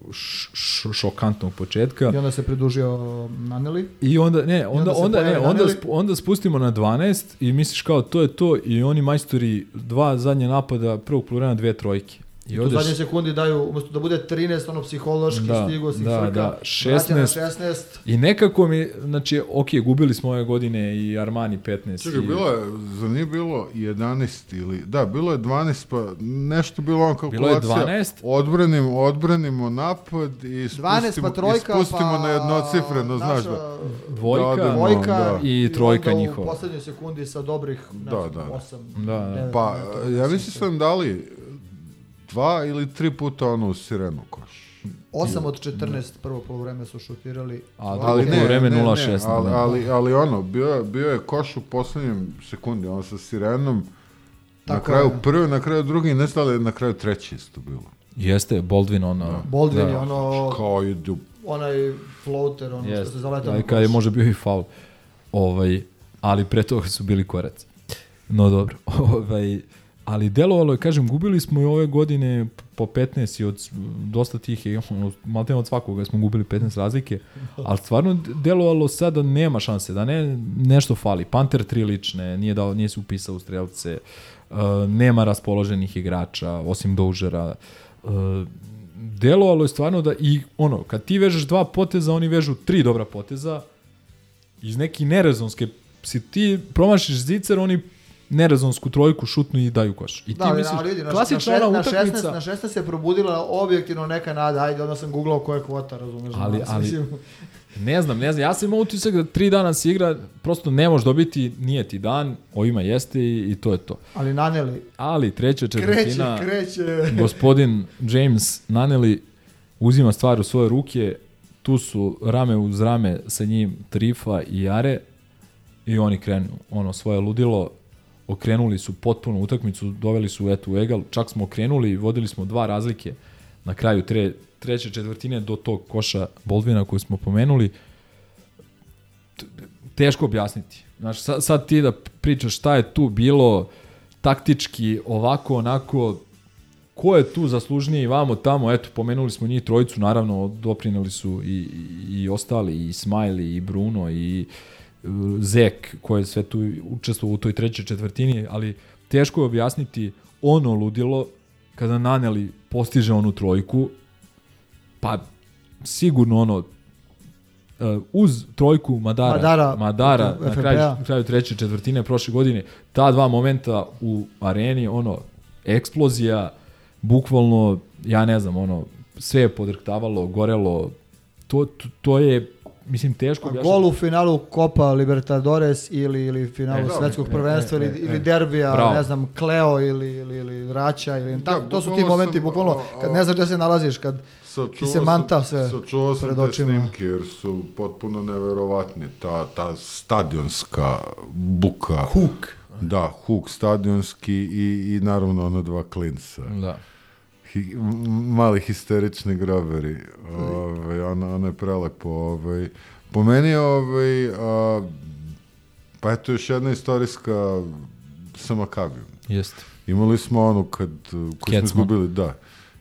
šokantnog početka. I onda se pridružio Naneli. I onda ne, onda onda onda ne, onda sp- onda spustimo na 12 i misliš kao to je to i oni majstori dva zadnje napada prvog plurana dve trojke. I I u odeš zadnje sekundi daju, umjesto da bude 13, ono psihološki Da, stigo si da, frka, da, vraća na 16. 16. i nekako mi znači ok, gubili smo ove godine i Armani 15. Čekaj, i, bilo je, za nije bilo 11 ili, da, bilo je 12, pa nešto bilo on Bilo je kalkulacija. 12. Odbranimo, odbranimo napad i 12 spustimo, pa trojka, i spustimo pa na jednocifreno, znaš da. dvojka, Da, da, Dvojka da. I trojka onda njihova. U poslednjoj sekundi sa dobrih ne Da, znam, da. 8, Da, da. Pa, ja mislim da sam dali dva ili tri puta ono u sirenu koš. 8 od 14 prvo polovreme su šutirali. A drugo poluvreme 0-16, ali, da. ali, ali ono, bio, je- bio je koš u poslednjem sekundi, ono sa sirenom, na Tako kraju je. prvi, na kraju drugi, ne znam da na kraju treći isto bilo. Jeste, Baldwin ona... Baldwin da. je ono, Kao idu onaj floater, ono Jest. što se zaletao Da, na kad je koš. može bio i faul. Ovaj, ali pre toga su bili koraci. No dobro. Ovaj, ali delovalo je, kažem, gubili smo i ove godine po 15 i od dosta tih, malte od svakoga smo gubili 15 razlike, ali stvarno delovalo sad da nema šanse, da ne, nešto fali. Panter 3 lične, nije, dao, nije se upisao u strelce, uh, nema raspoloženih igrača, osim Dožera. Uh, delovalo je stvarno da i ono, kad ti vežeš dva poteza, oni vežu tri dobra poteza, iz neke nerezonske si ti promašiš zicer, oni nerezonsku trojku šutnu i daju koš. I ti Da, misliš, ali vidi, na, klasična ona na, 16, utakmica, na 16 se probudila objektivno neka nada, ajde, onda sam googlao koja je kvota, razumeš? Ali- Znači, ali- mislim, ne znam, ne znam, ja sam imao utisak da tri dana se igra, prosto ne možeš dobiti, nije ti dan, ovima jeste i, i to je to. ali naneli, Ali treća kreće, četvrtina, kreće. gospodin James Naneli uzima stvar u svoje ruke, tu su rame uz rame sa njim Trifa i Jare i oni krenu, ono, svoje ludilo, okrenuli su potpuno utakmicu, doveli su eto u egal, čak smo okrenuli, vodili smo dva razlike na kraju tre, treće četvrtine do tog koša Boldvina koji smo pomenuli. Teško objasniti. Znaš, sad, sad ti da pričaš šta je tu bilo taktički, ovako, onako, ko je tu zaslužniji vamo tamo, eto, pomenuli smo njih trojicu, naravno, doprineli su i, i, i ostali, i Smiley, i Bruno, i Zek, koji je sve tu učestvovao u toj trećoj četvrtini, ali teško je objasniti ono ludilo kada Naneli postiže onu trojku, pa sigurno ono, uh, uz trojku Madara, Madara, Madara na kraju, kraju treće četvrtine prošle godine, ta dva momenta u areni, ono, eksplozija, bukvalno, ja ne znam, ono, sve je podrhtavalo, gorelo, to, to, to je, mislim, teško objašnjati. gol u finalu Copa Libertadores ili, ili finalu E, svetskog e, prvenstva e, ili, e, ili e. derbija, Bravo. ne znam, Kleo ili, ili, ili Raća. Ili, ta, Da, to su ti momenti, sam, bukvalno, kad ne znaš gde se nalaziš, kad Sačuvao se manta sve Sačuvao sam pred te očima. snimke jer su potpuno neverovatni. Ta, ta stadionska buka. Huk. Da, huk stadionski i, i naravno ona dva klinca. Da. Hi, mali histerični groberi. Ovaj, ona, ona je prelepo. Ovaj. Po meni ovaj, a, pa eto još jedna istorijska sa Makabijom. Jeste. Imali smo onu kad, koju smo izgubili, da.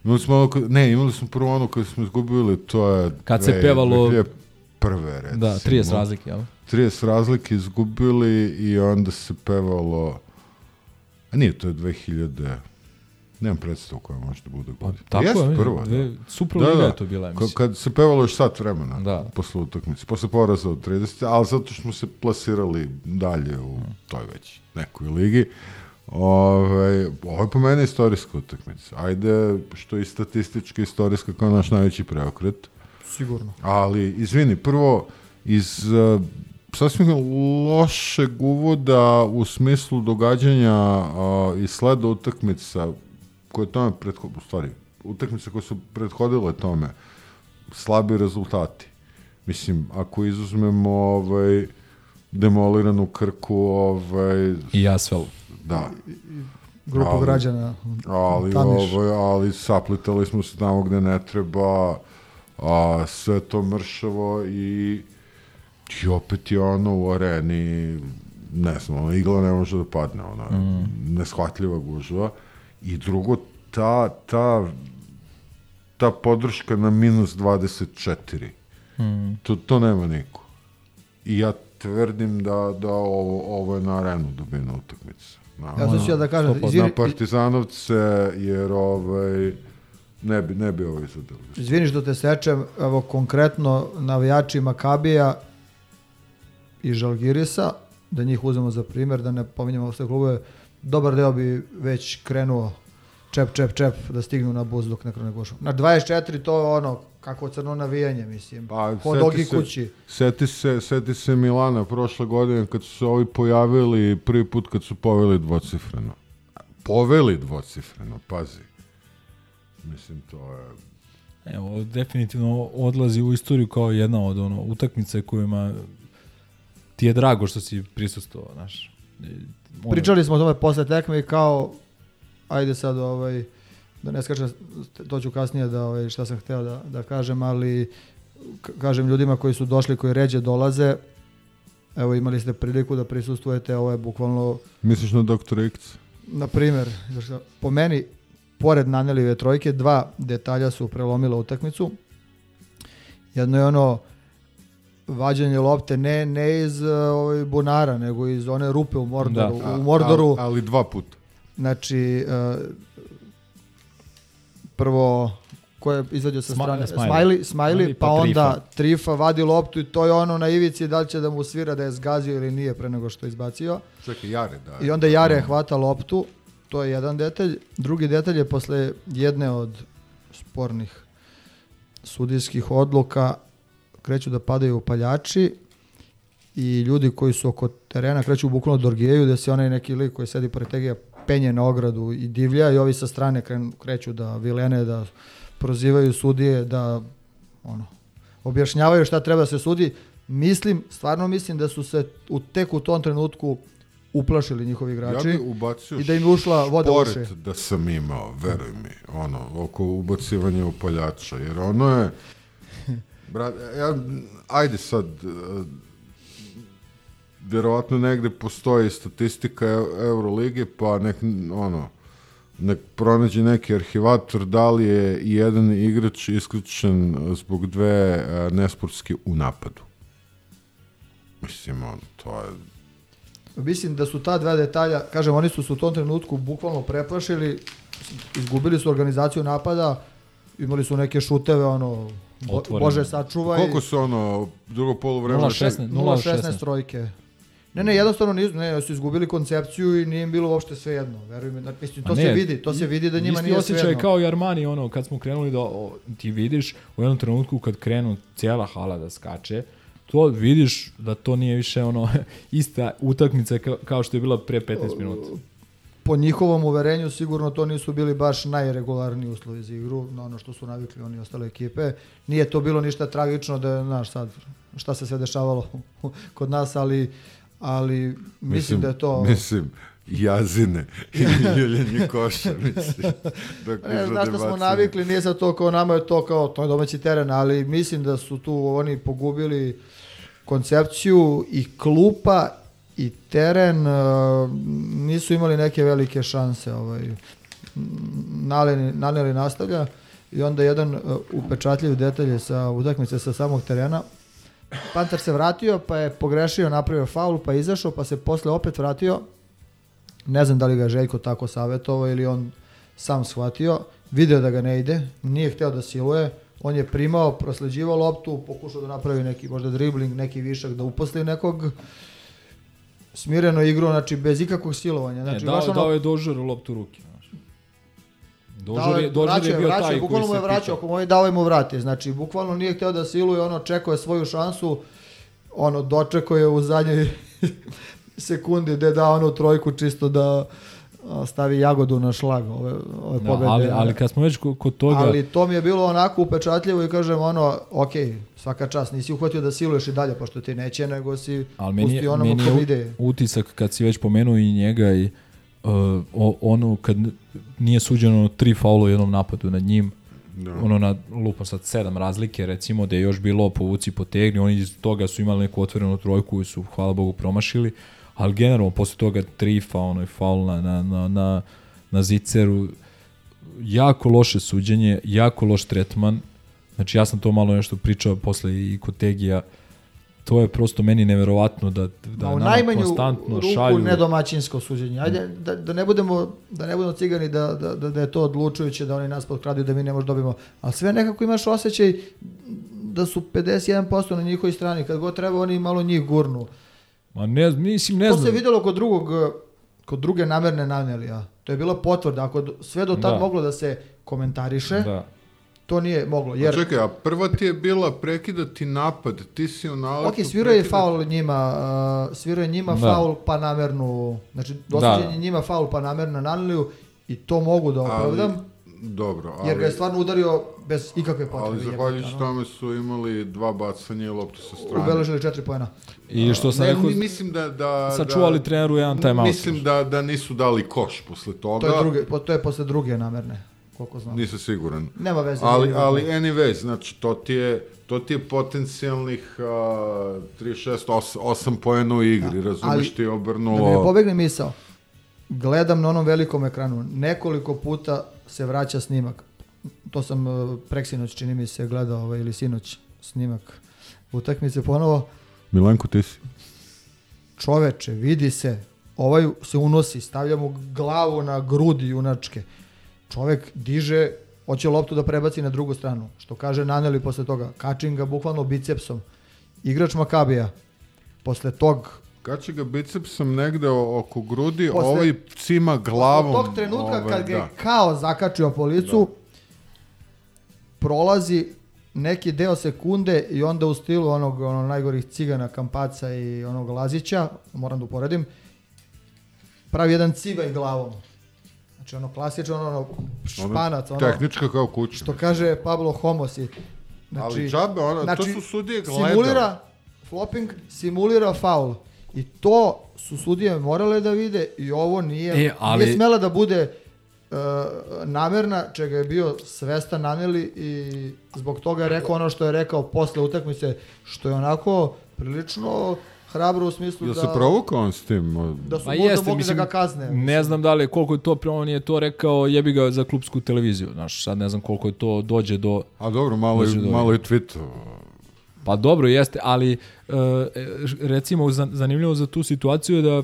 Imali smo kad, ne, imali smo prvo onu koju smo izgubili, to je... Kad se dve- pevalo- 2001. recimo. Da, 30 razlike, jel? 30 razlike izgubili i onda se pevalo... A nije, to je 2000... Nemam predstavu koja može da bude Pa, godina. tako Jeste je, prva, dve, da. Super Da, da. je to bila, mislim. Kad se pevalo još sat vremena Da. posle utakmice, posle poraza od 30, ali zato što smo se plasirali dalje u toj već nekoj ligi. Ove, ovo je po mene istorijska utakmica. Ajde, što je i statistički istorijska kao naš najveći preokret. sigurno. Ali, izvini, prvo, iz uh, sasvim lošeg uvoda u smislu događanja uh, i sleda utakmica koje tome prethodile, u stvari, utakmice koje su prethodile tome, slabi rezultati. Mislim, ako izuzmemo ovaj, demoliranu krku, ovaj, I Asvel. da, Grupu Ali- građana. ali, Tamiš. ovaj, ali saplitali smo se tamo gde ne treba, a, sve to mršavo i, i opet je ono u areni, ne znam, igla ne može da padne, ona, mm. neshvatljiva gužva. I drugo, ta, ta, ta podrška na minus 24, Mm. to, to nema niko. I ja tvrdim da, da ovo, ovo je na arenu dobina utakmica. Na, Ja sad ću ja da kažem, 100%. izvini, na Partizanovce, jer ovaj, ne bi, ne bi ovo izvodili. izvini što te sečem, evo konkretno navijači Makabija i Žalgirisa, da njih uzmemo za primjer, da ne pominjamo sve klubove, dobar deo bi već krenuo čep, čep, čep da stignu na buz dok ne krene gušu. Na 24 to je ono, kako crno navijanje, mislim. Pa, Kod seti Ogi se- kući. Seti se, seti se Milana prošle godine kad su se ovi pojavili prvi put kad su poveli dvocifreno. Poveli dvocifreno, pazi. Mislim, to je... Evo, definitivno odlazi u istoriju kao jedna od ono, utakmice kojima ti je drago što si prisustvovao, znaš. Ono- Pričali smo o tome posle tekme i kao, ajde sad ovaj, da ne skačem, to ću kasnije da ovaj, šta sam hteo da, da kažem, ali kažem ljudima koji su došli, koji ređe dolaze, evo imali ste priliku da prisustvujete, ovo je bukvalno, Misliš na Dr. X? na primjer, po meni, pored Nanelive trojke, dva detalja su prelomila utakmicu. Jedno je ono vađanje lopte ne, ne iz uh, ovaj, bunara, nego iz one rupe u Mordoru. Da. U Mordoru, Ali, ali dva puta. Znači, uh, prvo, ko je izvadio sa Sma- strane? Smiley. Smiley, pa, pa onda Trifa vadi loptu i to je ono na ivici da li će da mu svira da je zgazio ili nije pre nego što je izbacio. Čekaj, Jare, da. I onda Jare hvata loptu, to je jedan detalj. Drugi detalj je posle jedne od spornih sudijskih odluka kreću da padaju upaljači i ljudi koji su oko terena kreću bukvalno da orgijeju, da se onaj neki lik koji sedi pored tegija penje na ogradu i divlja i ovi sa strane krenu, kreću da vilene, da prozivaju sudije, da ono, objašnjavaju šta treba da se sudi. Mislim, stvarno mislim da su se u, tek u tom trenutku uplašili njihovi Ja igrači. bi ubacio i da im ušla voda u uši. da sam imao, veruj mi, ono, oko ubacivanja upaljača, jer ono je, brat, ja, ajde sad, eh, vjerovatno negde postoji statistika Eu- Eurolige, pa nek, ono, nek pronađe neki arhivator da li je jedan igrač isključen zbog dve eh, nesportske u napadu. Mislim, ono, to je Mislim da su ta dva detalja, kažem, oni su se u tom trenutku bukvalno preplašili, izgubili su organizaciju napada, imali su neke šuteve, ono, bo, Otvorene. Bože sačuvaj, Koliko su ono, drugo polovreme? 0-16. 0-16 0-16. trojke. Ne, ne, jednostavno nisu, ne, su izgubili koncepciju i nije im bilo uopšte sve jedno. Verujem, mi, mislim, to A se ne, vidi, to se vidi da njima Isti nije sve osjećaj jedno. kao i Armani, ono, kad smo krenuli da o, ti vidiš u jednom trenutku kad krenu cijela hala da skače, to vidiš da to nije više ono ista utakmica kao, kao što je bila pre 15 minuta. Po njihovom uverenju sigurno to nisu bili baš najregularniji uslovi za igru, na ono što su navikli oni ostale ekipe. Nije to bilo ništa tragično da, znaš sad, šta se sve dešavalo kod nas, ali, ali mislim, da je to... Mislim, jazine i ljuljenje koša, mislim. Dok Ne, znaš da smo navikli, nije sad to kao nama je to kao, to je domaći teren, ali mislim da su tu oni pogubili koncepciju i klupa i teren uh, nisu imali neke velike šanse. Ovaj, Naleni nastavlja i onda jedan uh, upečatljiv detalj sa utakmice sa samog terena. Panter se vratio, pa je pogrešio, napravio faul, pa izašao, pa se posle opet vratio. Ne znam da li ga Željko tako savjetovao ili on sam shvatio, video da ga ne ide, nije hteo da siluje, on je primao, prosleđivao loptu, pokušao da napravi neki možda dribling, neki višak, da uposli nekog, smireno igru, znači bez ikakvog silovanja. Znači, Znači, ne, baš dao, ono, dao je Dožer loptu ruke. Dožer je, Dožer je bio vraćao, taj koji bukvalno mu je vraćao, ako mu je dao mu vrati. Znači, bukvalno nije hteo da siluje, ono, čekao je svoju šansu, ono, dočekao je u zadnjoj sekundi gde da onu trojku čisto da stavi jagodu na šlag ove, ove Da, pobede. ali, ali kad smo već ko- kod toga... Ali to mi je bilo onako upečatljivo i kažem ono, ok, svaka čast, nisi uhvatio da siluješ i dalje, pošto ti neće, nego si Ali meni, pusti je- onomu meni je utisak kad si već pomenuo i njega i uh, o- ono kad nije suđeno tri faula u jednom napadu nad njim, Da. ono na lupom sad sedam razlike recimo da je još bilo povuci potegni, oni iz toga su imali neku otvorenu trojku koju su hvala Bogu promašili, ali generalno posle toga tri faula, ono faul na, na, na, na, na ziceru, jako loše suđenje, jako loš tretman, znači ja sam to malo nešto pričao posle i kod Tegija, to je prosto meni neverovatno da, da Ma u najmanju konstantno ruku šalju... nedomaćinsko suđenje. Ajde, da, da, ne budemo, da ne budemo cigani da, da, da, da je to odlučujuće, da oni nas potkraduju, da mi ne možemo dobimo. Ali sve nekako imaš osjećaj da su 51% na njihovoj strani. Kad god treba, oni malo njih gurnu. Ma ne, mislim, ne to znam. se videlo kod drugog kod druge namerne nanelija. To je bila potvrda. Ako sve do tad Da. moglo da se komentariše, Da. to nije moglo. Jer... Jer, Čekaj, a prva ti je bila prekidati napad, ti si u naletu... ok, svirao je prekidati- faul njima, uh, svirao je njima Da. faul pa namernu, znači dosuđen je Da. njima faul pa namerno na naneliju i to mogu da opravdam, Ali, dobro, ali... jer ga je stvarno udario bez ikakve potrebe. Ali zahvaljujući tome su imali dva bacanja i loptu sa strane. Ubeležili četiri pojena. I što sam ne, rekao, mi- mislim da, da, sačuvali da, treneru jedan timeout. Mislim da, da nisu dali koš posle toga. To je, druge, to je posle druge namerne, koliko znam. Nisam siguran. Nema veze. Ali, ali anyway, znači to ti je, to ti je potencijalnih uh, 36, 8, 8 pojena u igri, Da, razumeš ali ti je Da mi ne obrnulo... pobegne misao. Gledam na onom velikom ekranu. Nekoliko puta se vraća snimak. To sam uh, preksinoć, čini mi se, gledao ovaj, ili sinoć snimak utakmice ponovo. Milenko, ti si? Čoveče, vidi se. Ovaj se unosi, stavlja mu glavu na grudi junačke. Čovek diže, hoće loptu da prebaci na drugu stranu. Što kaže Naneli posle toga. Kačin ga bukvalno bicepsom. Igrač Makabija. Posle tog Kače ga bicepsom negde oko grudi, Posle- ovaj cima glavom. Od tog trenutka ovaj, kad ga je da. kao zakačio po licu, prolazi neki deo sekunde i onda u stilu onog ono, najgorih cigana, kampaca i onog Lazića, moram da uporedim, pravi jedan civaj glavom. Znači ono klasično, ono, ono španac, ono, Tehnička kao kuća. što kaže Pablo Homosi. Znači, Ali džabe, ono, to su sudije gledale. Simulira flopping, simulira faul. I to su sudije morale da vide i ovo nije, E, ali- nije smela da bude uh, namerna, čega je bio svestan Naneli i zbog toga je rekao ono što je rekao posle utakmice, što je onako prilično hrabro u smislu Jel da, se provukao on s tim? da su Ma možda jeste, mogli mislim, da ga kazne. Ne znam da li je koliko je to, on je to rekao, jebi ga za klubsku televiziju, znaš, sad ne znam koliko je to dođe do, A dobro, malo, i, do- malo i tweeto. Pa dobro jeste, ali e, recimo za- zanimljivo za tu situaciju je da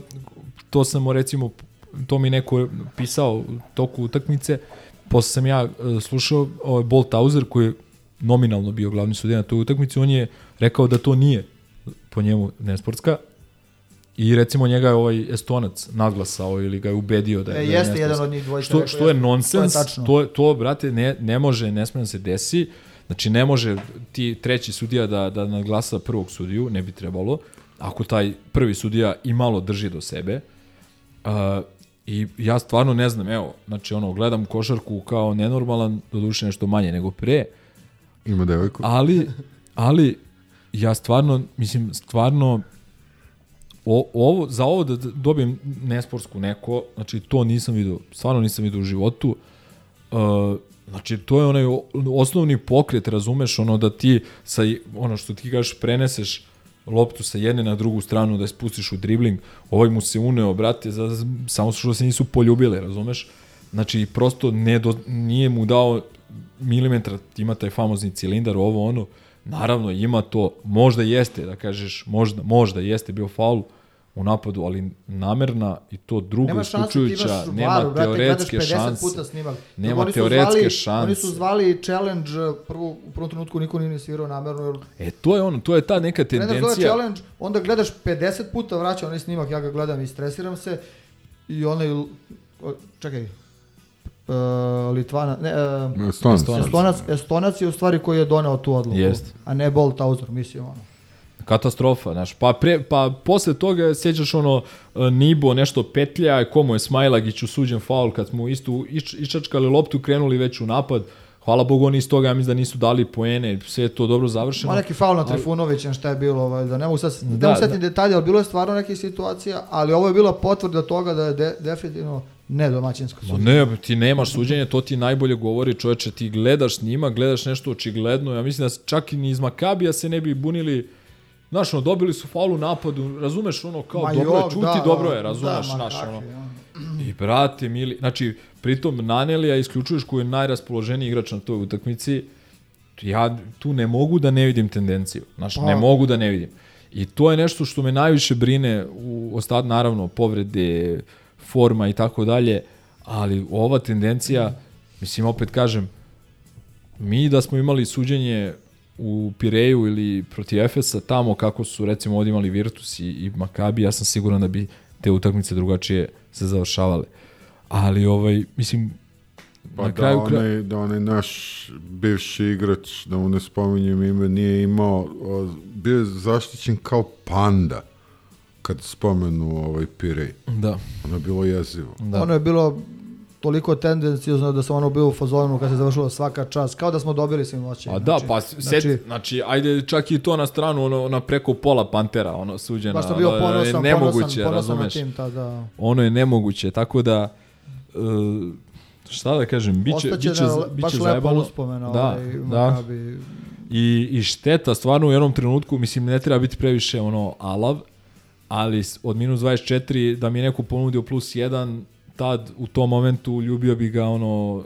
to sam recimo, to mi neko pisao u toku utakmice, posle sam ja e, slušao ovaj Bolt Tauzer koji je nominalno bio glavni sudija na toj utakmici, on je rekao da to nije po njemu nesportska I recimo njega je ovaj Estonac nadglasao ili ga je ubedio da je... E, da je jeste jedan od njih dvojice Što, što je nonsens, To je tačno. to, to, brate, ne, ne može, ne sme da se desi. Znači, ne može ti treći sudija da, da nadglasa prvog sudiju, ne bi trebalo, ako taj prvi sudija i malo drži do sebe. Uh, I ja stvarno ne znam, evo, znači ono, gledam košarku kao nenormalan, doduše nešto manje nego pre, Ima devojku. ali, ali ja stvarno, mislim, stvarno o, ovo, za ovo da dobijem nesportsku neko, znači to nisam vidio, stvarno nisam vidio u životu. Uh, znači to je onaj osnovni pokret, razumeš, ono da ti sa, ono što ti kažeš, preneseš loptu sa jedne na drugu stranu da je spustiš u dribling, ovaj mu se uneo, brate, za, samo što se nisu poljubile, razumeš? Znači, prosto ne do, nije mu dao milimetar, ima taj famozni cilindar, ovo ono, naravno ima to, možda jeste, da kažeš, možda, možda jeste bio faul u napadu, ali namerna i to druga Nema šanse, isključujuća, imaš nema varu, brate, teoretske gledaš 50 šanse. puta snimak. Nema teoretske zvali, šanse. Oni su zvali challenge, prvo, u prvom trenutku niko nije ni svirao namerno, jer E, to je ono, to je ta neka tendencija. challenge, onda gledaš 50 puta, vraća onaj snimak, ja ga gledam i stresiram se, i onaj, čekaj, uh, Litvana, ne, uh, Stonac. Estonac. Estonac, Estonac je u stvari koji je doneo tu odluku, Jest. a ne Bolt Tauzer, mislim ono. Katastrofa, znaš. Pa, pre, pa posle toga sjećaš ono e, Nibo nešto petlja, komu je Smajlagić usuđen faul kad smo isto iš, išačkali loptu, krenuli već u napad. Hvala Bogu oni iz toga, ja mislim da nisu dali poene, sve je to dobro završeno. Ma neki faul na Trifunovića, šta je bilo, ovaj, da ne mogu sad, da, Da, mogu setim da. detalje, ali bilo je stvarno nekih situacija, ali ovo je bila potvrda toga da je de, definitivno ne domaćinsko Ma suđenje. ne, ti nemaš suđenje, to ti najbolje govori čoveče, ti gledaš snima, gledaš nešto očigledno, ja mislim da čak i ni iz Makabija se ne bi bunili, znaš, ono, dobili su faul u napadu, razumeš, ono, kao, Ma dobro je, jok, čuti, da, dobro je, da, razumeš, znaš, kakvi, ono, ono. I brate, mili, znači, pritom Nanelija isključuješ koji je najraspoloženiji igrač na toj utakmici, ja tu ne mogu da ne vidim tendenciju. Znaš, Pa. ne mogu da ne vidim. I to je nešto što me najviše brine u ostat, naravno, povrede, forma i tako dalje, ali ova tendencija, mislim, opet kažem, mi da smo imali suđenje u Pireju ili protiv Efesa tamo kako su recimo ovdje imali Virtus i, i Makabi, ja sam siguran da bi te utakmice drugačije se završavale. Ali ovaj, mislim, Pa na da, kraju onaj, da onaj naš bivši igrač, da mu ne spominjem ime, nije imao, o, bio je zaštićen kao panda kad spomenu ovaj Pirej. Da, Ono je bilo jezivo. da. Ono je bilo toliko tendencijozno da sam ono bio u fazonu kad se završilo svaka čast, kao da smo dobili svim očima. A da, pa set, znači, znači, ajde čak i to na stranu, ono, na preko pola Pantera, ono, suđeno. baš sam bio ono, ponosan, nemoguće, ponosan, ponosan na razumeš? tim tada. Ono je nemoguće, tako da, uh, šta da kažem, biće, Ostaće biće, da, biće, baš lepa uspomena Da, ovaj, da. Makabi. I, I šteta, stvarno u jednom trenutku, mislim, ne treba biti previše ono alav, ali od minus 24 da mi je neko ponudio plus 1, tad u tom momentu ljubio bi ga ono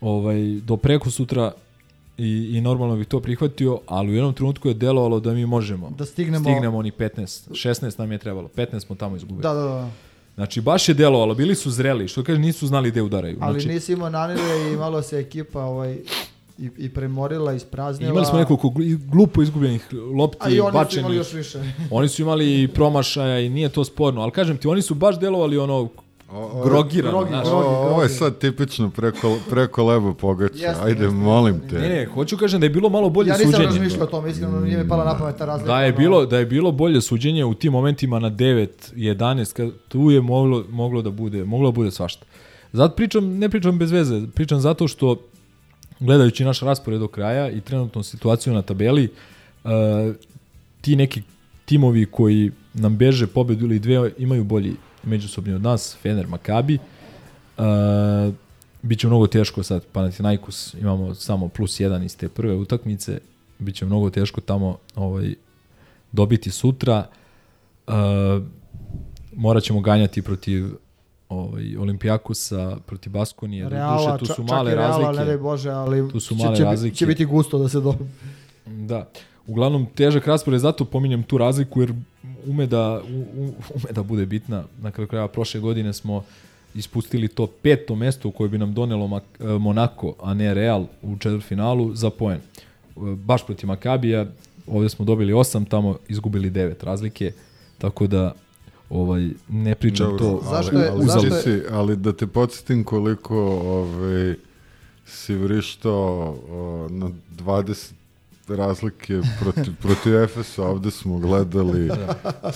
ovaj, do preko sutra i, i normalno bih to prihvatio, ali u jednom trenutku je delovalo da mi možemo. Da stignemo- Stignemo onih 15, 16 nam je trebalo, 15 smo tamo izgubili. Da, da, da. Znači, baš je delovalo, bili su zreli, što kaže, nisu znali gde udaraju. Ali znači, nisi imao nanire i malo se ekipa ovaj, i, i premorila, ispraznila. imali smo nekoliko glu- glupo izgubljenih lopti, A i oni su bačenih. imali još više. Oni su imali i promašaja i nije to sporno, ali kažem ti, oni su baš delovali ono O, grogirano, grogi, znaš. Grogi, ovo je sad tipično preko, preko leba pogača. Jeste, Ajde, jeste, molim te. Ne, ne, hoću kažem da je bilo malo bolje Ja nisam suđenje. razmišljao o tome, iskreno nije mi pala na pamet ta razlika. Da je bilo da je bilo bolje suđenje u tim momentima na 9, 11, kad tu je moglo moglo da bude, moglo da bude svašta. Zato pričam, ne pričam bez veze, pričam zato što gledajući naš raspored do kraja i trenutnu situaciju na tabeli, uh, ti neki timovi koji nam beže pobedu ili dve imaju bolji međusobni od nas, Fener, Makabi. Uh, biće mnogo teško sad, Panathinaikos imamo samo plus jedan iz te prve utakmice, biće mnogo teško tamo ovaj, dobiti sutra. Uh, morat ćemo ganjati protiv ovaj, Olimpijakosa, protiv Baskonije. Reala, Duše, tu su čak male i Reala, razlike. ne daj Bože, ali Tu su će- male će, razlike. će biti gusto da se dobije. Da. Uglavnom, težak raspored, zato pominjem tu razliku, jer ume da, u- u- ume da bude bitna. Na kraju krajeva prošle godine smo ispustili to peto mesto koje bi nam donelo e, Monako, a ne Real u četvrtfinalu za poen. E, Baš protiv Makabija, ovde smo dobili 8, tamo izgubili 9 razlike, tako da ovaj, ne pričam Dobro, to Zašto ali, je- ali, zašto ti je- si- ali da te podsjetim koliko ovaj, si vrištao o, na 20 razlike protiv, protiv Efesa, ovde smo gledali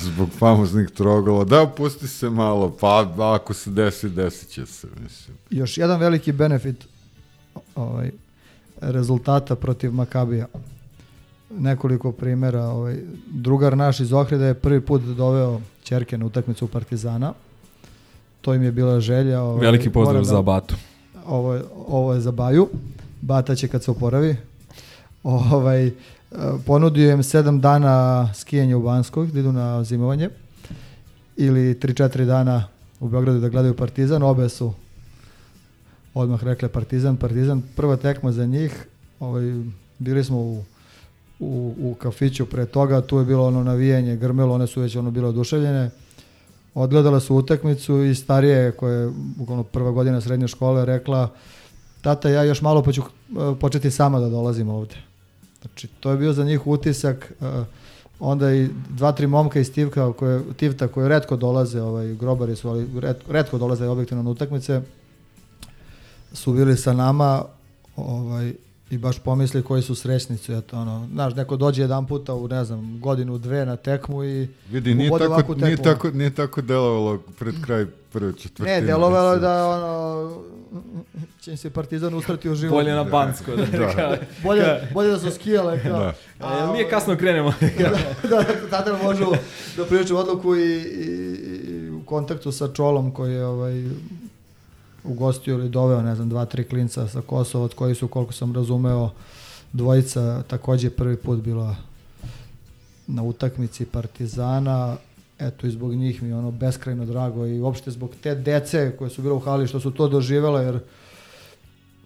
zbog famoznih trogola. Da, pusti se malo, pa ako se desi, desit će se, mislim. Još jedan veliki benefit ovaj, rezultata protiv Makabija. Nekoliko primjera. Ovaj, drugar naš iz Ohrida je prvi put doveo Čerke na utakmicu Partizana. To im je bila želja. Ovaj, Veliki pozdrav da- za Batu. Ovo je, ovo je za Baju. Bata će kad se oporavi. Ovaj, e, ponudio im sedam dana skijanja u Banskoj, da idu na zimovanje. Ili 3-4 dana u Beogradu da gledaju Partizan. Obe su odmah rekle Partizan, Partizan. Prva tekma za njih. Ovaj, bili smo u, u, u kafiću pre toga, tu je bilo ono navijanje, grmelo, one su već ono bile oduševljene. Odgledala su utakmicu i starije, koja je bukvalno prva godina srednje škole, rekla tata, ja još malo pa e, početi sama da dolazim ovde. Znači, to je bio za njih utisak. e, onda i dva, tri momka iz Tivka, koje, Tivta koji redko dolaze, ovaj, grobari su, ali red, redko dolaze objektivno na utakmice, su bili sa nama ovaj, i baš pomisli koji su srećnici. Eto, ono, znaš, neko dođe jedan puta u, ne znam, godinu, dve na tekmu i Vidi, nije tako, nije, tako, nije tako delovalo pred kraj prve četvrtine. Ne, delovalo je da ono, će im se Partizan ustrati u život. Bolje na Bansko. Da, Da. bolje, bolje da su skijale. Kao. Da. A, jel nije kasno krenemo? da, tada možemo da pričamo odluku i, i, i u kontaktu sa Čolom koji je ovaj, ugostio ili doveo, ne znam, dva, tri klinca sa Kosova, od koji su, koliko sam razumeo, dvojica takođe prvi put bila na utakmici Partizana, eto i zbog njih mi je ono beskrajno drago i uopšte zbog te dece koje su bile u hali što su to doživele jer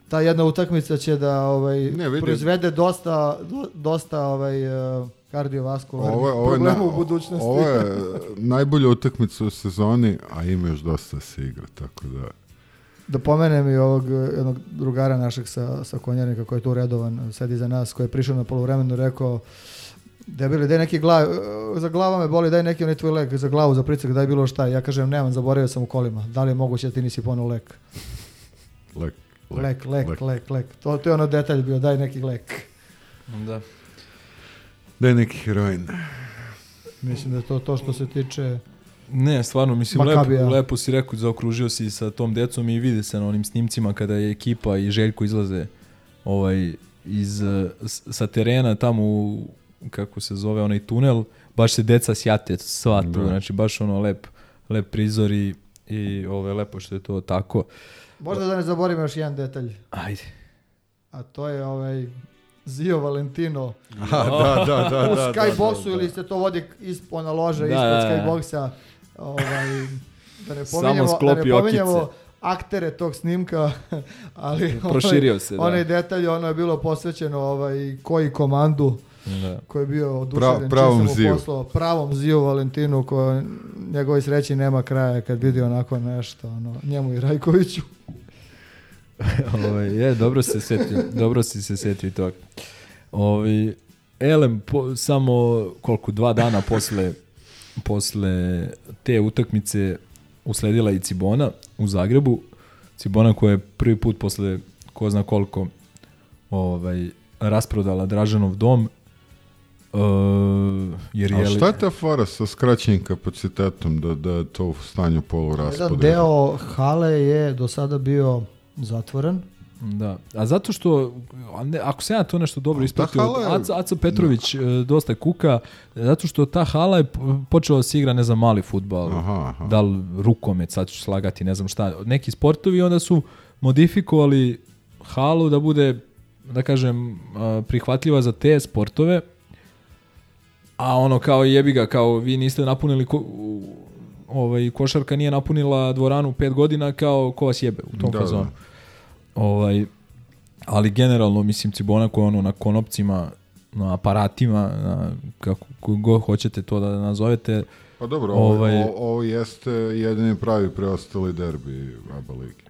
ta jedna utakmica će da ovaj Ne, proizvede dosta do- dosta ovaj uh, kardiovaskularnih Ovo, problema u budućnosti. ovo je najbolja utakmica u sezoni, a ima još dosta da se igra, tako da... Da pomenem i ovog eh, jednog drugara našeg sa, sa konjarnika koji je tu redovan, sedi za nas, koji je prišao na polovremenu i rekao debili, daj neki glav, za glava me boli, daj neki onaj tvoj lek, za glavu, za pricak, daj bilo šta. Ja kažem, nemam, zaboravio sam u kolima. Da li je moguće da ti nisi ponao lek? Lek, Lek, lek, lek, lek. To, to je ono detalj bio, daj neki lek. da. Daj neki heroin. Mislim da je to to što se tiče... Ne, stvarno, mislim, Makabija. lepo, lepo si rekao, zaokružio si sa tom decom i vidi se na onim snimcima kada je ekipa i Željko izlaze ovaj, iz, eh, sa terena tamo u, kako se zove, onaj tunel, baš se deca sjate sva tu, Da. znači baš ono lep, lep prizor i, i ovaj, lepo što je to tako. Možda da ne zaboravim još jedan detalj, Ajde. a to je ovaj Zio Valentino Aha, da, da, da, u da, skyboxu da, da. ili se to vodi ispod na lože, Da, ispod da, da. skyboxa. Ovaj, da ne Samo pominjemo, da ne pominjemo okice. aktere tog snimka, ali Proširio se, da. onaj detalj, ono je bilo posvećeno ovaj, koji komandu Da. koji je bio oduševljen Pra- pravom Ziju. poslao, pravom Ziju Valentinu ko njegovoj sreći nema kraja kad vidi onako nešto ono, njemu i Rajkoviću Ovaj, je, dobro se setio, dobro si se setio i toga. Ovaj, Elem, po, samo koliko, dva dana posle, posle te utakmice usledila i Cibona u Zagrebu. Cibona koja je prvi put posle ko zna koliko ovaj, rasprodala Dražanov dom. Uh, jer A je šta je ta fora sa skraćenim kapacitetom da, da je to u stanju polu jedan deo hale je do sada bio zatvoren Da, a zato što, ako se ja to nešto dobro ispratio, je- Aca, Aca Petrović e, dosta kuka, zato što ta hala je počela da se igra, ne znam, mali futbal, Aha, aha. da li rukomet, sad ću slagati, ne znam šta, neki sportovi, onda su modifikovali halu da bude, da kažem, a, prihvatljiva za te sportove, a ono kao jebi ga, kao vi niste napunili ko, ovaj, košarka nije napunila dvoranu pet godina kao ko vas jebe u tom Da, fazonu. da. Ovaj, ali generalno, mislim, Cibona koja je ono na konopcima, na aparatima, na, kako god hoćete to da nazovete, Pa dobro, ovo, Ovaj- ovo, ovo jeste jedini pravi preostali derbi ABA ligi.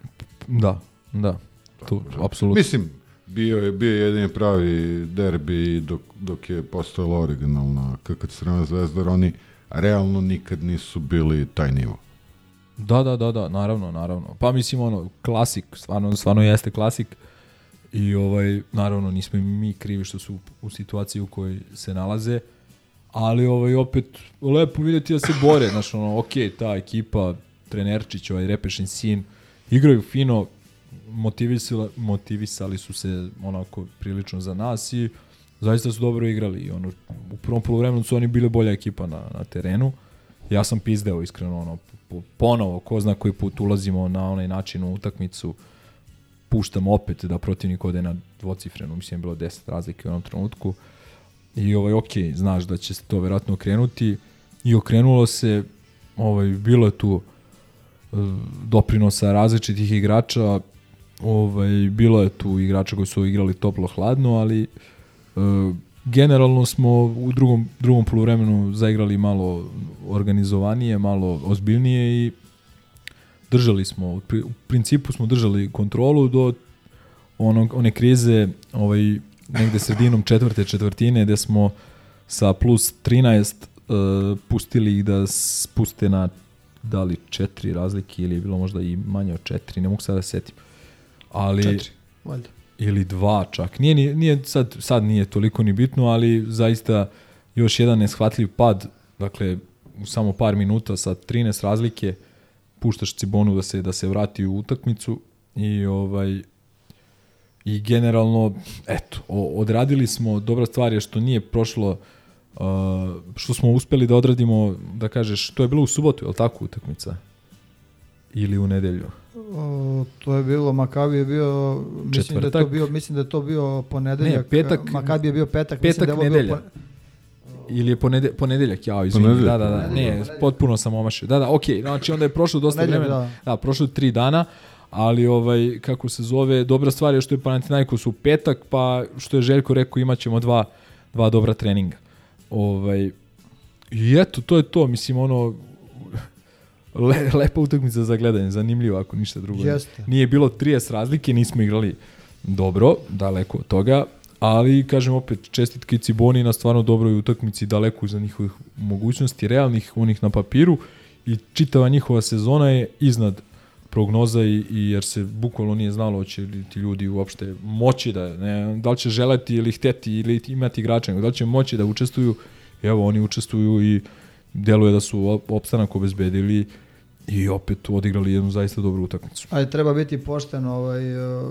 da, da, tu, apsolutno. Mislim, bio je, bio je jedini pravi derbi dok, dok je postojala originalna KK Crvena zvezda, oni realno nikad nisu bili taj nivo. Da, da, da, da, naravno, naravno. Pa mislim ono, klasik, stvarno, stvarno jeste klasik. I ovaj, naravno, nismo i mi krivi što su u situaciji u kojoj se nalaze. Ali ovaj, opet, lepo vidjeti da se bore. Znaš, ono, ok, ta ekipa, trenerčić, ovaj repešin sin, igraju fino, motivisali, motivisali su se onako prilično za nas i zaista su dobro igrali. I ono, u prvom polovremenu su oni bile bolja ekipa na, na terenu. Ja sam pizdeo iskreno, ono, ponovo, ko zna koji put ulazimo na onaj način u utakmicu, puštam opet da protivnik ode na dvocifrenu, mislim je bilo 10 razlike u onom trenutku. I ovaj, ok, znaš da će se to verovatno okrenuti. I okrenulo se, ovaj, bilo je tu uh, doprinosa različitih igrača, ovaj, bilo je tu igrača koji su igrali toplo-hladno, ali uh, generalno smo u drugom, drugom poluvremenu zaigrali malo organizovanije, malo ozbiljnije i držali smo, u principu smo držali kontrolu do onog, one krize ovaj, negde sredinom četvrte četvrtine gde smo sa plus 13 uh, pustili ih da spuste na da li četiri razlike ili je bilo možda i manje od četiri, ne mogu sada da setim. Ali, četiri, valjda ili dva čak. Nije, nije, nije sad, sad nije toliko ni bitno, ali zaista još jedan neshvatljiv pad, dakle, u samo par minuta sa 13 razlike puštaš Cibonu da se da se vrati u utakmicu i ovaj i generalno eto odradili smo dobra stvar je što nije prošlo što smo uspeli da odradimo da kažeš to je bilo u subotu je l' tako utakmica ili u nedelju O, to je bilo, Makabi je bio, mislim Četvrtak. da je to bio, mislim da je to bio ponedeljak. Ne, petak. Makabi je bio petak, petak mislim da je nedelja. Bio Ili je ponede, ponedeljak, ja, izvini, da, da, da, ne, potpuno sam omašio. Da, da, okej, okay, znači onda je prošlo dosta vremena, da. da, prošlo tri dana, ali ovaj, kako se zove, dobra stvar je što je Panathinaikos u petak, pa što je Željko rekao, imaćemo dva, dva dobra treninga. Ovaj, I eto, to je to, mislim, ono, le, lepa utakmica za gledanje, zanimljivo ako ništa drugo. Jeste. Nije bilo 30 razlike, nismo igrali dobro, daleko od toga, ali kažem opet čestitke Ciboni na stvarno dobroj utakmici, daleko za njihovih mogućnosti, realnih onih na papiru i čitava njihova sezona je iznad prognoza i, i jer se bukvalno nije znalo će li ti ljudi uopšte moći da, ne, da li će želeti ili hteti ili imati igrača, da li će moći da učestvuju, evo oni učestvuju i deluje da su opstanak obezbedili i opet odigrali jednu zaista dobru utakmicu. Ajde, treba biti pošten, ovaj, e,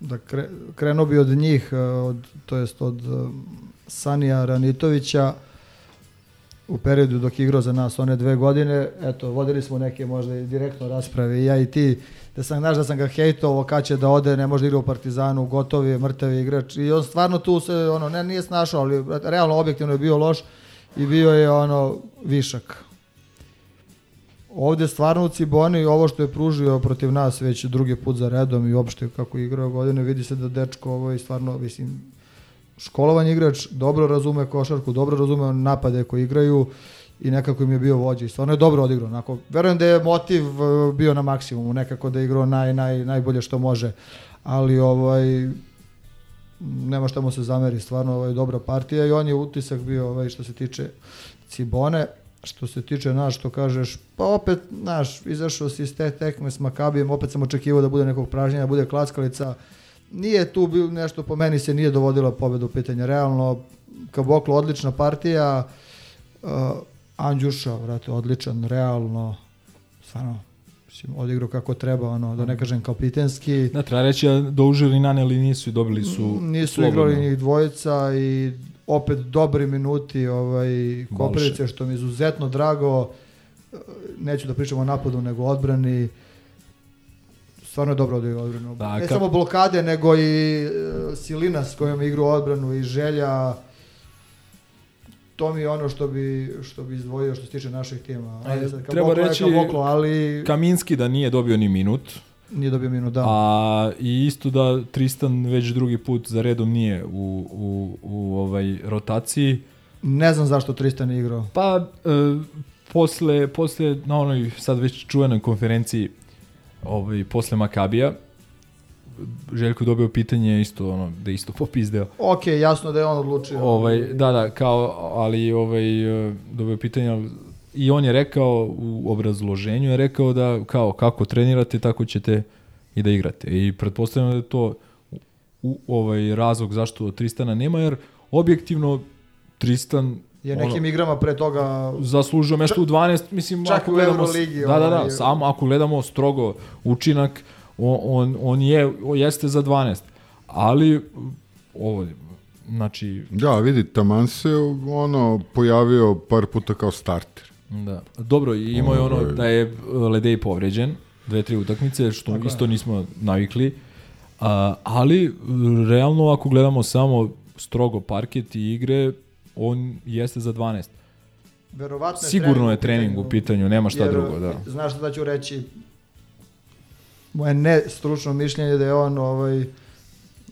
da kre, krenuo bi od njih, e, od, to jest od e, Sanija Ranitovića, u periodu dok igrao za nas one dve godine, eto, vodili smo neke možda i direktno rasprave i ja i ti, da sam, znaš da sam ga hejtovao, kad će da ode, ne može da igra u Partizanu, gotovi, mrtavi igrač i on stvarno tu se, ono, ne, nije snašao, ali realno objektivno je bio loš i bio je ono višak. Ovde stvarno u Ciboni ovo što je pružio protiv nas već drugi put za redom i uopšte kako je igrao godine, vidi se da dečko ovo je stvarno, mislim, školovan igrač, dobro razume košarku, dobro razume napade koji igraju i nekako im je bio vođa i stvarno je dobro odigrao. Onako, verujem da je motiv e, bio na maksimumu, nekako da je igrao naj, naj, najbolje što može, ali ovaj, nema šta mu se zameri, stvarno ovaj, dobra partija i on je utisak bio ovaj, što se tiče Cibone, što se tiče nas što kažeš, pa opet, naš, izašao si iz te tekme s Makabijem, opet sam očekivao da bude nekog pražnjenja, da bude klackalica, nije tu bil nešto, po meni se nije dovodila pobeda u pitanje, realno, Kaboklo odlična partija, uh, Andjuša, vrate, odličan, realno, stvarno, mislim, odigrao kako treba, ono, da ne mhm. kažem kapitenski. Da, treba reći da užili naneli nisu i dobili su Nisu slobodno. igrali njih dvojica i opet dobri minuti ovaj, Koprivice, što mi je izuzetno drago. Neću da pričamo o napadu, nego odbrani. Stvarno je dobro odigrao odbranu. Da, ne ka... samo blokade, nego i uh, silina s kojom igra odbranu i želja to mi je ono što bi što bi izdvojio što se tiče naših tima. Ajde, sad, Treba reći Kaboklo, ali Kaminski da nije dobio ni minut. Nije dobio minut, da. A i isto da Tristan već drugi put za redom nije u, u, u ovaj rotaciji. Ne znam zašto Tristan je igrao. Pa e, posle, posle na onoj sad već čuvenoj konferenciji ovaj, posle Makabija Željko dobio pitanje isto ono da isto popizdeo. Ok, jasno da je on odlučio. Ovaj da da kao ali ovaj dobio pitanje i on je rekao u obrazloženju je rekao da kao kako trenirate tako ćete i da igrate. I pretpostavljam da je to u, ovaj razlog zašto Tristana nema jer objektivno Tristan Je nekim igrama pre toga zaslužio mesto u 12, mislim čak ako u gledamo Euroligi, Da, da, da, ovaj- samo ako gledamo strogo učinak on, on, on je on jeste za 12. Ali ovo znači Da, vidi, taman se ono pojavio par puta kao starter. Da. Dobro, imao je ono da je Ledej povređen, dve, tri utakmice, što Tako je. isto nismo navikli. A, ali, realno, ako gledamo samo strogo parket i igre, on jeste za 12. verovatno Sigurno je trening u pitanju, nema šta jer, drugo, da. Znaš šta da ću reći? Moje ne stručno mišljenje da je on ovaj,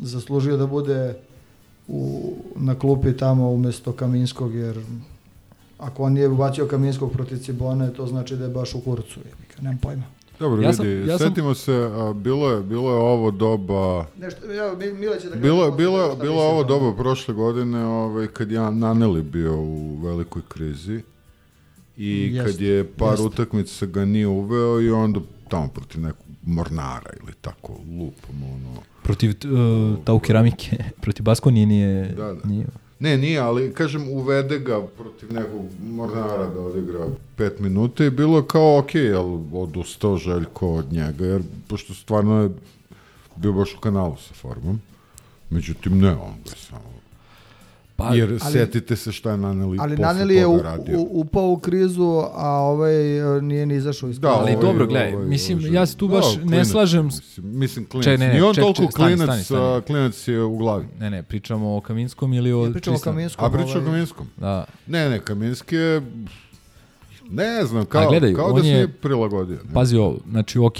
zaslužio da bude u, na klupi tamo umesto Kaminskog, jer ako on nije ubacio Kaminskog protiv Cibone, to znači da je baš u kurcu. jebika, Nemam pojma. Dobro, Ja sam- vidi, ja sam- setimo se, a, bilo, je, bilo je ovo doba... Nešto, ja, Mi- Mile će da kaže Bilo, je- bilo, je- bilo je ovo doba prošle godine ovaj, kad je Naneli bio u velikoj krizi i Jest, kad je par jest. utakmica ga nije uveo i onda tamo protiv nekog mornara ili tako lupom ono. Protiv uh, tau keramike, protiv Baskonije nije, Da, da. nije. Ne, nije, ali kažem uvede ga protiv nekog mornara da odigra pet minuta i bilo kao ok, jel odustao Željko od njega, jer pošto stvarno je bio baš u kanalu sa formom. Međutim, ne, on ga samo... Pa, jer ali- setite se šta je Naneli Ali posle Naneli je u, radio. u, upao u krizu, a ovaj e, nije ni izašao iz Da, krize. Ali ovaj- dobro, gledaj, ovaj- mislim, ovaj- ja se tu baš Da, ne klinac, slažem- Mislim, mislim klinac. Čekaj, ne, ne, Nije on ček, toliko ček, stani, klinac, stani, stani. a klinac je u glavi. Ne, ne, pričamo o Kaminskom ili o Ja pričam o? Kaminskom. A priča o ovaj, Kaminskom? Da. Ne, ne, Kaminski je... Ne znam, kao, A gledaj, kao da se je- nije prilagodio. ne? Pazi ovo, znači ok,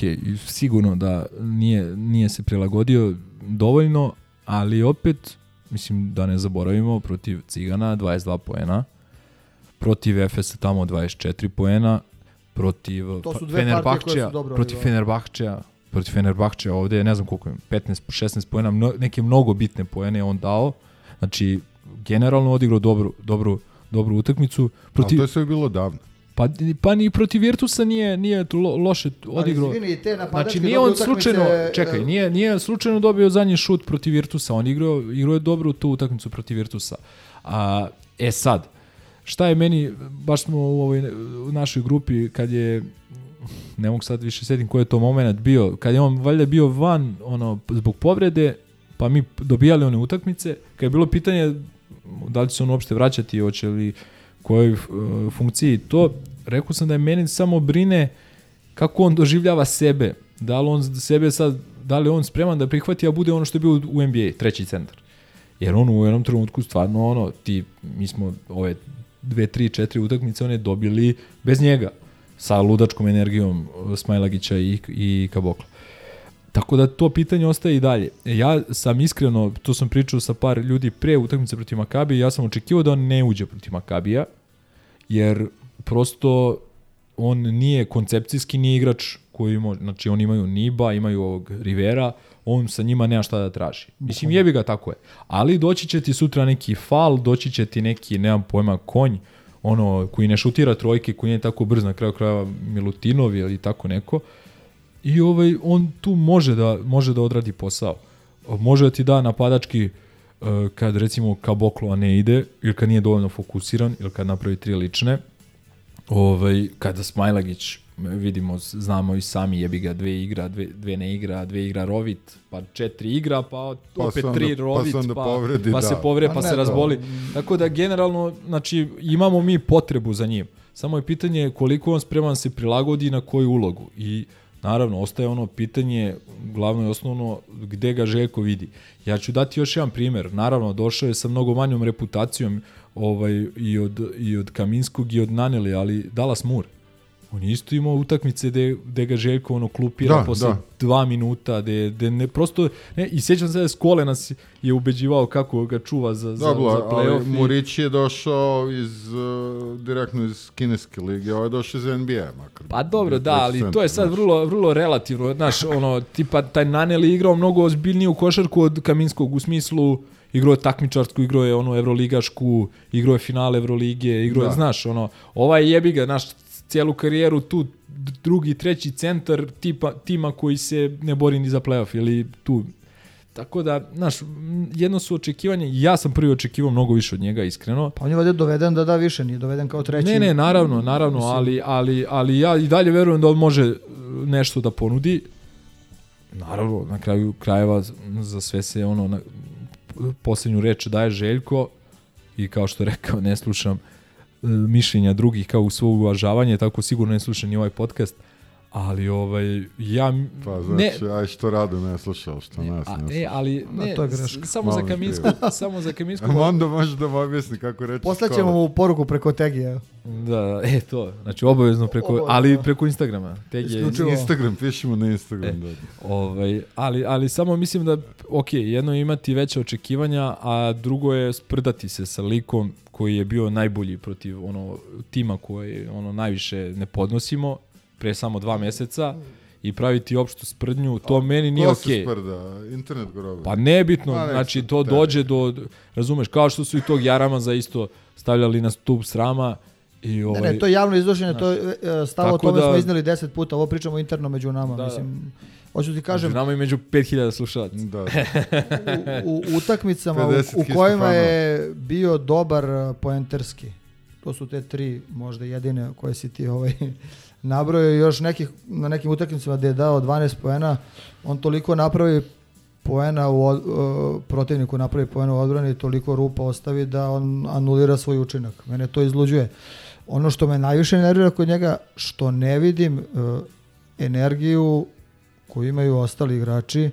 sigurno da nije, nije se prilagodio dovoljno, ali opet, mislim da ne zaboravimo, protiv Cigana 22 poena, protiv Efesa tamo 24 poena, protiv koje Fenerbahčeja, protiv. Fenerbahčeja, protiv Fenerbahčeja ovde, ne znam koliko je, 15, 16 poena, mno, neke mnogo bitne poene je on dao, znači generalno odigrao dobru, dobru, dobru utakmicu. Ali Protiv, to je sve bilo davno. Pa, pa ni protiv Virtusa nije, nije lo, loše odigrao. Ali te Znači nije on utakmice, slučajno, e, čekaj, nije, nije slučajno dobio zadnji šut protiv Virtusa, on igrao, igrao je dobro tu utakmicu protiv Virtusa. A, e sad, šta je meni, baš smo u, ovoj, u našoj grupi, kad je, ne mogu sad više setim koji je to moment bio, kad je on valjda bio van ono, zbog povrede, pa mi dobijali one utakmice, kad je bilo pitanje da li će se on uopšte vraćati, hoće li kojoj uh, funkciji to, rekao sam da je meni samo brine kako on doživljava sebe, da li on sebe sad, da li on spreman da prihvati, a bude ono što je bio u NBA, treći centar. Jer on u jednom trenutku stvarno ono, ti, mi smo ove dve, tri, četiri utakmice one dobili bez njega, sa ludačkom energijom uh, Smajlagića i, i Kabokla. Tako da to pitanje ostaje i dalje. Ja sam iskreno, to sam pričao sa par ljudi pre utakmice protiv Makabija, ja sam očekivao da on ne uđe protiv Makabija, jer prosto on nije koncepcijski ni igrač koji ima, znači oni imaju Niba, imaju ovog Rivera, on sa njima nema šta da traži. Mislim, jebi ga, tako je. Ali doći će ti sutra neki fal, doći će ti neki, nemam pojma, konj, ono, koji ne šutira trojke, koji nije tako brz na kraju krajeva Milutinov ili tako neko. I ovaj, on tu može da, može da odradi posao. Može da ti da napadački eh, kad recimo Kaboklo ne ide, ili kad nije dovoljno fokusiran, ili kad napravi tri lične, ovaj, kada Smajlagić vidimo, znamo i sami jebi ga dve igra, dve, dve ne igra, dve igra Rovit, pa četiri igra, pa Pa opet onda- tri pa Rovit, onda pa, povredi, pa da. se povre, Pa pa ne, se to- razboli. Tako da generalno, znači, imamo mi potrebu za njim. Samo je pitanje koliko on spreman da se prilagodi na koju ulogu. I naravno, ostaje ono pitanje, glavno i osnovno, gde ga Željko vidi. Ja ću dati još jedan primer. Naravno, došao je sa mnogo manjom reputacijom ovaj, i, od, i od Kaminskog i od Naneli, ali Dallas Moore. On je isto imao utakmice gde, gde ga Željko ono klupira Da, posle da. dva minuta, gde, gde ne, prosto, ne, i sjećam se da Skole nas je ubeđivao kako ga čuva za, za, Dobro, za ali playoff. i- Murić je došao iz, uh, direktno iz kineske lige, ovo je došao iz NBA, makar. Pa dobro, da, ali to je sad vrlo, vrlo relativno. Znaš, ono, tipa, taj Naneli igrao mnogo ozbiljniju košarku od Kaminskog u smislu igrao je takmičarsku, igrao je ono evroligašku, igrao je finale Evrolige, igrao je, Da. znaš, ono, ovaj jebi ga, znaš, cijelu karijeru tu drugi, treći centar tipa, tima koji se ne bori ni za playoff ili tu. Tako da, znaš, jedno su očekivanje, ja sam prvi očekivao mnogo više od njega, iskreno. Pa on je ovdje doveden da da više, nije doveden kao treći. Ne, ne, naravno, naravno, ali, ali, ali ja i dalje verujem da on može e, nešto da ponudi. Naravno, na kraju krajeva za sve se ono na, posljednju reč daje Željko i kao što rekao, ne slušam e, mišljenja drugih kao u svo uvažavanje, tako sigurno ne slušam ni ovaj podcast, ali ovaj, ja... Pa ne, znači, aj što rado ne slušao, što nas a, ne ne, ali Da, ne, to je greška. samo za Kaminsku, samo za Kaminsku. A onda može da objasni kako reći Poslaćemo mu poruku preko tegija. Da, e to, znači obavezno preko, Obavezno. ali preko Instagrama. Isključivo. Instagram, pišemo na Instagram. E. da. Ovaj, ali, ali samo mislim da, ok, jedno je imati veće očekivanja, a drugo je sprdati se sa likom koji je bio najbolji protiv ono tima koje ono najviše ne podnosimo pre samo dva meseca i praviti opštu sprdnju, to meni nije Ko ok. se sprda? Internet grobe. Pa nebitno, Pa znači to tebe. dođe do, razumeš, kao što su i tog Jarama za isto stavljali na stup srama i ovaj, Ne, ne, to je javno iznošenje, to je stalo o Tako tome da- smo iznali deset puta, ovo pričamo interno među nama, Da, mislim. Hoću ti među kažem, nama i među 5000 slušalaca. Da, u, u utakmicama u, 50 u kojima je bio dobar e, poenterski. To su te tri možda jedine koje si ti ovaj nabrojao još nekih, na nekim utakmicama gde je dao 12 poena, on toliko napravi poena u od, e, protivniku napravi poena u odbrani toliko rupa ostavi da on anulira svoj učinak. Mene to izluđuje. Ono što me najviše nervira kod njega, što ne vidim e, energiju koju imaju ostali igrači,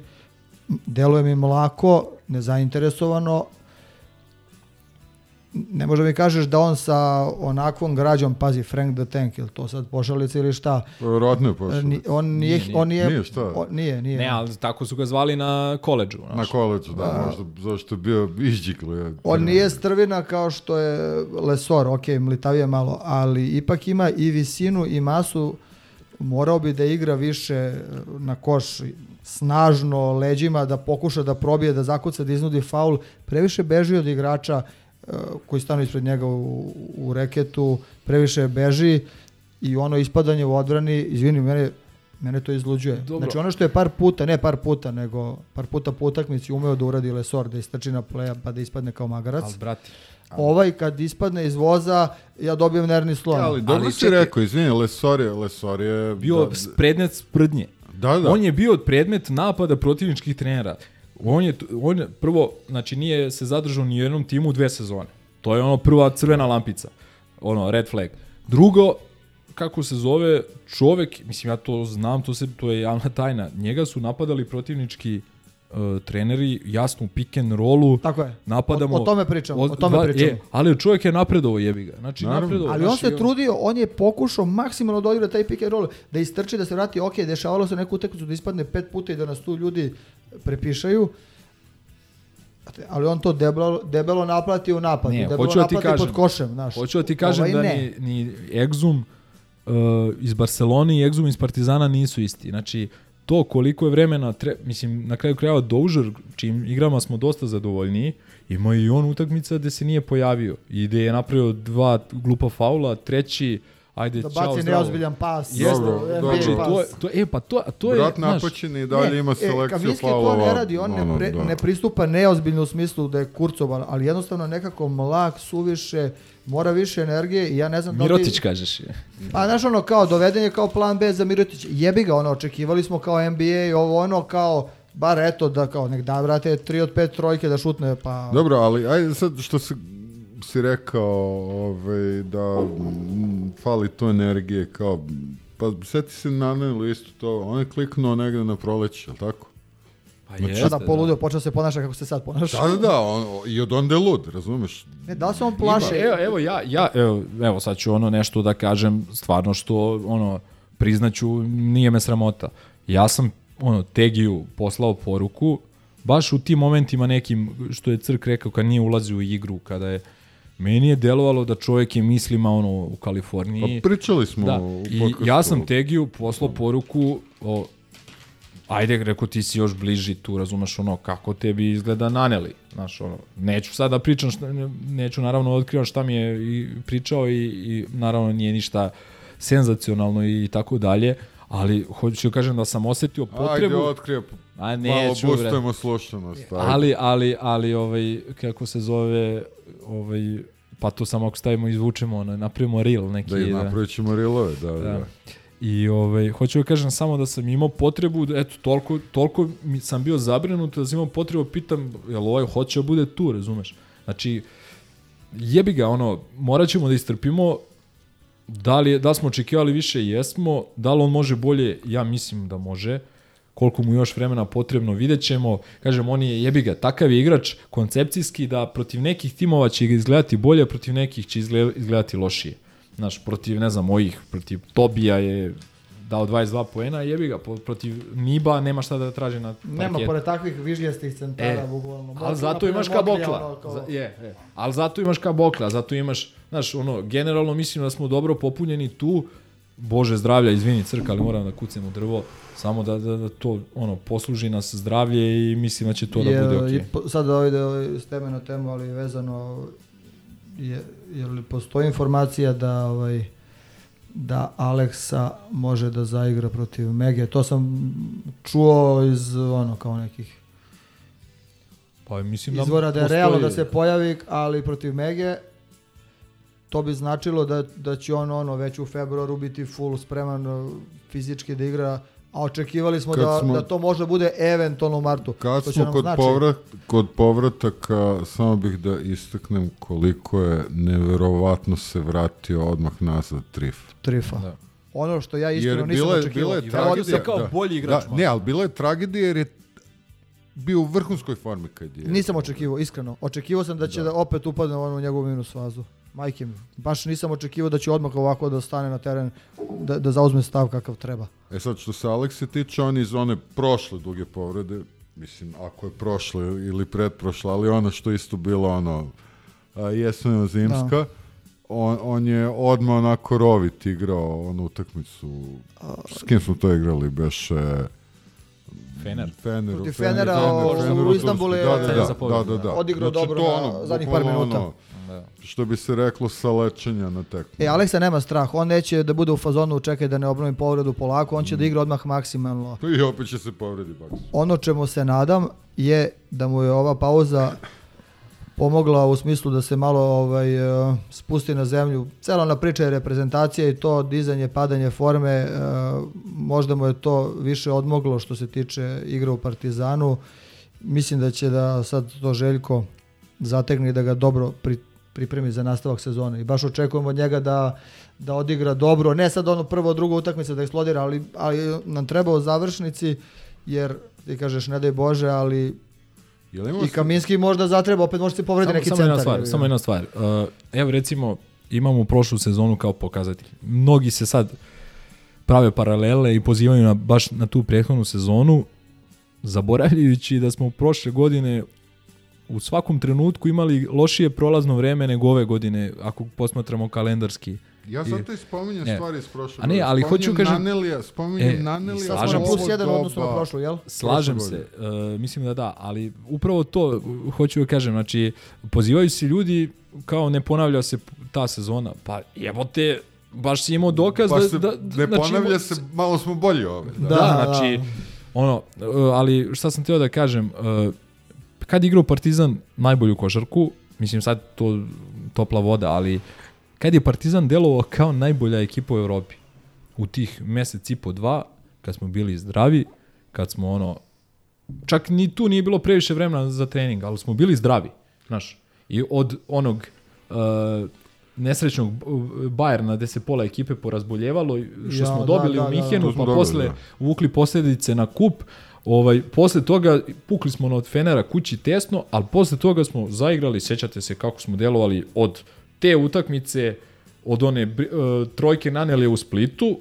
deluje mi mlako, nezainteresovano. Ne može mi kažeš da on sa onakvom građom, pazi, Frank the Tank, ili to sad pošalica ili šta, Vjerojatno je pošao. Ni- on nije, Nije, nije. on nije, Nije, šta? on- nije, nije. Ne, ali tako su ga zvali na koleđu. Na znaš. koleđu, da, možda zašto je bio izđiklo. Je, On nije strvina kao što je Lesor, ok, mlitavije malo, ali ipak ima i visinu i masu, morao bi da igra više e, na koš, snažno, leđima, da pokuša da probije, da zakuca, da iznudi faul, previše beži od igrača koji stanu ispred njega u, u reketu, previše beži i ono ispadanje u odbrani, izvini, mene, mene to izluđuje. Dobro. Znači ono što je par puta, ne par puta, nego par puta po utakmici umeo da uradi Lesor, da istrči na pleja pa da ispadne kao magarac. Ali, brati, Ovaj kad ispadne iz voza, ja dobijem nervni slom. Ali dobro Ali si čekaj. rekao, izvini, Lesor je, Lesor je... bio da, predmet sprdnje. da, da. On je bio predmet napada protivničkih trenera. On je, on je prvo, znači nije se zadržao ni u jednom timu dve sezone. To je ono prva crvena lampica. Ono, red flag. Drugo, kako se zove čovek, mislim ja to znam, to se to je javna tajna. Njega su napadali protivnički uh, treneri jasno u pick and rollu. Tako je. Napadamo. O, o tome pričamo, o, od- tome dva- pričamo. E, ali čovjek je napredovao jebi ga. Znači Naravno. napredovao. Ali on znaš, se i trudio, on je pokušao maksimalno da odigra taj pick and roll, da istrči, da se vrati, ok, dešavalo se neku utakmicu da ispadne pet puta i da nas tu ljudi prepišaju, ali on to debelo, debelo naplati u napadu, Ne, debelo hoću da ti naplati kažem. pod košem, znaš. Hoću da ti kažem Ovaj da ne. ni, ni Exum uh, iz Barcelone i Exum iz Partizana nisu isti. Znači, to koliko je vremena, tre, mislim, na kraju krajeva Doužer, čim igrama smo dosta zadovoljniji, ima i on utakmica gde se nije pojavio i gde je napravio dva glupa faula, treći, ajde, Da čao, baci zdravo. neozbiljan pas. Jeste, Dobro, dobro. Znači, pas. to, to, e, pa to, to je, Brat napaćen i dalje Ne, ima e, selekciju Kaminski faulova. to ne radi, on ne, pre, da. ne pristupa neozbiljno u smislu da je kurcovan, ali jednostavno nekako mlak, suviše, mora više energije i ja ne znam da li Mirotić kažeš. je. Pa znaš ono kao doveden je kao plan B za Mirotić. Jebi ga ono, očekivali smo kao NBA i ovo ono kao bar eto da kao nek da brate 3 od 5 trojke da šutne pa Dobro, ali ajde sad što si, si rekao ovaj, da mm, fali to energije kao pa seti se na isto to, on je kliknuo negde na proleće, jel tako? Pa Znači, jeste, Sada poludio, počeo se ponaša kako se sad ponaša. Da, da, da, on, i od onda je lud, razumeš? Ne, da li se on plaše? Evo, evo ja, ja evo, evo sad ću ono nešto da kažem stvarno što ono priznaću nije me sramota. Ja sam ono Tegiju poslao poruku baš u tim momentima nekim što je Crk rekao kad nije ulazio u igru, kada je meni je delovalo da čovjek je mislima ono u Kaliforniji. Pa pričali smo Da, u i podcastu. ja sam Tegiju poslao poruku o ajde, rekao, ti si još bliži tu, razumeš ono, kako tebi izgleda naneli, znaš, ono, neću sad da pričam, šta, ne- neću naravno da otkrivam šta mi je i pričao i, i naravno nije ništa senzacionalno i tako dalje, ali hoću da kažem da sam osetio Ajde, potrebu, otkrije, a malo neću, bre. boostujemo slušanost. ajde. ali, ali, ali, ovaj, kako se zove, ovaj, pa to samo ako stavimo, izvučemo, napravimo reel neki. Da, i napravit ćemo rilove, da, da. Da. I ovaj, hoću da kažem samo da sam imao potrebu, da, eto, toliko, toliko sam bio zabrinut da sam imao potrebu, pitam, jel ovaj hoće da bude tu, razumeš? Znači, jebi ga, ono, morat ćemo da istrpimo da li, da smo očekivali više, jesmo, da li on može bolje, ja mislim da može, koliko mu još vremena potrebno, vidjet ćemo, kažem, on je jebi ga, takav je igrač koncepcijski da protiv nekih timova će izgledati bolje, protiv nekih će izgle- izgledati lošije. Znaš, protiv, ne znam, mojih, protiv Tobija je dao 22 poena, jebi ga, protiv Niba nema šta da traži na Nema, parketu. pored takvih vižljastih centara, E, bukvalno. Ali zato imaš ka Bokla. Za, je, je. Ali zato imaš ka Bokla, zato imaš, znaš, ono, generalno mislim da smo dobro popunjeni tu, Bože zdravlja, izvini crka, ali moram da kucem u drvo, samo da, da, da to ono posluži nas zdravlje i mislim da će to da bude okej. po- sad da ide ovaj, s teme na temu, ali vezano, je, je li postoji informacija da ovaj, da Aleksa može da zaigra protiv Mege. To sam čuo iz ono kao nekih Pa mislim da izvora da je postoji- realno da se pojavi, ali protiv Mege to bi značilo da, da će on ono već u februaru biti full spreman uh, fizički da igra, a očekivali smo Kad da, smo- da to može bude eventualno u martu. Kad smo kod, znači- povrat, kod povrataka, samo bih da istaknem koliko je neverovatno se vratio odmah nazad Trif. Trifa. Da. Ono što ja iskreno Jer nisam bila je, očekivao. bila je tragedija. se kao bolji igrač, Da, ne, ali bila je tragedija jer je bio u vrhunskoj formi kad je... Nisam očekivao, iskreno. Očekivao sam da će da. opet upadne u onu njegovu minus fazu. Majke mi. Baš nisam očekivao da će odmah ovako da stane na teren, da, da zauzme stav kakav treba. E sad, što se Alekse tiče, on iz one prošle duge povrede, mislim, ako je prošle ili pretprošla, ali ono što isto bilo ono, jesmeno zimska, on, on je odmah onako rovit igrao onu utakmicu, s kim smo to igrali, beše... Fener. Fener, Protiv Fener, Fenera, Fener, o, Fener u Istanbulu je- da, da, da, za da, pobedu, da, da. Odigrao dobro to na zadnjih par bukvalno minuta. ono, Da. što bi se reklo sa lečenja na tekmu. E, Aleksa nema strah. On neće da bude u fazonu čekaj da ne obnovim povredu polako. On će da igra odmah maksimalno. I opet će se povredi Baks. Ono čemu se nadam je da mu je ova pauza pomogla u smislu da se malo ovaj, eh, spusti na zemlju. Cela ona priča je reprezentacija i to dizanje, padanje forme, eh, možda mu je to više odmoglo što se tiče igre u Partizanu. Mislim da će da sad to Željko zategne i da ga dobro pri, pripremi za nastavak sezone. I baš očekujemo od njega da, da odigra dobro. Ne sad ono prvo, drugo utakmice da eksplodira, ali, ali nam treba u završnici, jer ti kažeš ne daj Bože, ali Jel ima i Kaminski možda zatreba, opet može se povredi Samo, neki samo centar. jedna stvar, ga. samo jedna stvar. Uh, evo recimo, imamo prošlu sezonu kao pokazatelj. Mnogi se sad prave paralele i pozivaju na, baš na tu prethodnu sezonu, zaboravljajući da smo prošle godine u svakom trenutku imali lošije prolazno vreme nego ove godine, ako posmatramo kalendarski. Ja zato i spominjem Ne. stvari iz prošle A ne, ali hoću kažem- Nanelija, spominjem E, Nanelija. Slažem plus jedan u odnosu na prošlu, jel? Slažem se, uh, mislim da da, ali upravo to uh, hoću da kažem, znači pozivaju se ljudi kao ne ponavlja se ta sezona, pa jebote, baš si imao dokaz Pa da, se, da, ne znači, ponavlja se, malo smo bolji ove. Da, Da. Da, znači, ono, uh, ali šta sam teo da kažem, uh, kad je igrao Partizan najbolju košarku, mislim sad to topla voda, ali kad je Partizan delovao kao najbolja ekipa u Evropi, u tih mesec i po dva, kad smo bili zdravi, kad smo ono, čak ni tu nije bilo previše vremena za trening, ali smo bili zdravi, znaš, i od onog uh, nesrećnog Bayerna gde se pola ekipe porazboljevalo, što Ja, smo da, dobili da, u da, Mihenu, to smo pa dobili, posle da. vukli posledice na kup, Ovaj, posle toga pukli smo od Fenera kući tesno, ali posle toga smo zaigrali, sećate se kako smo delovali od te utakmice, od one uh, trojke naneli u Splitu,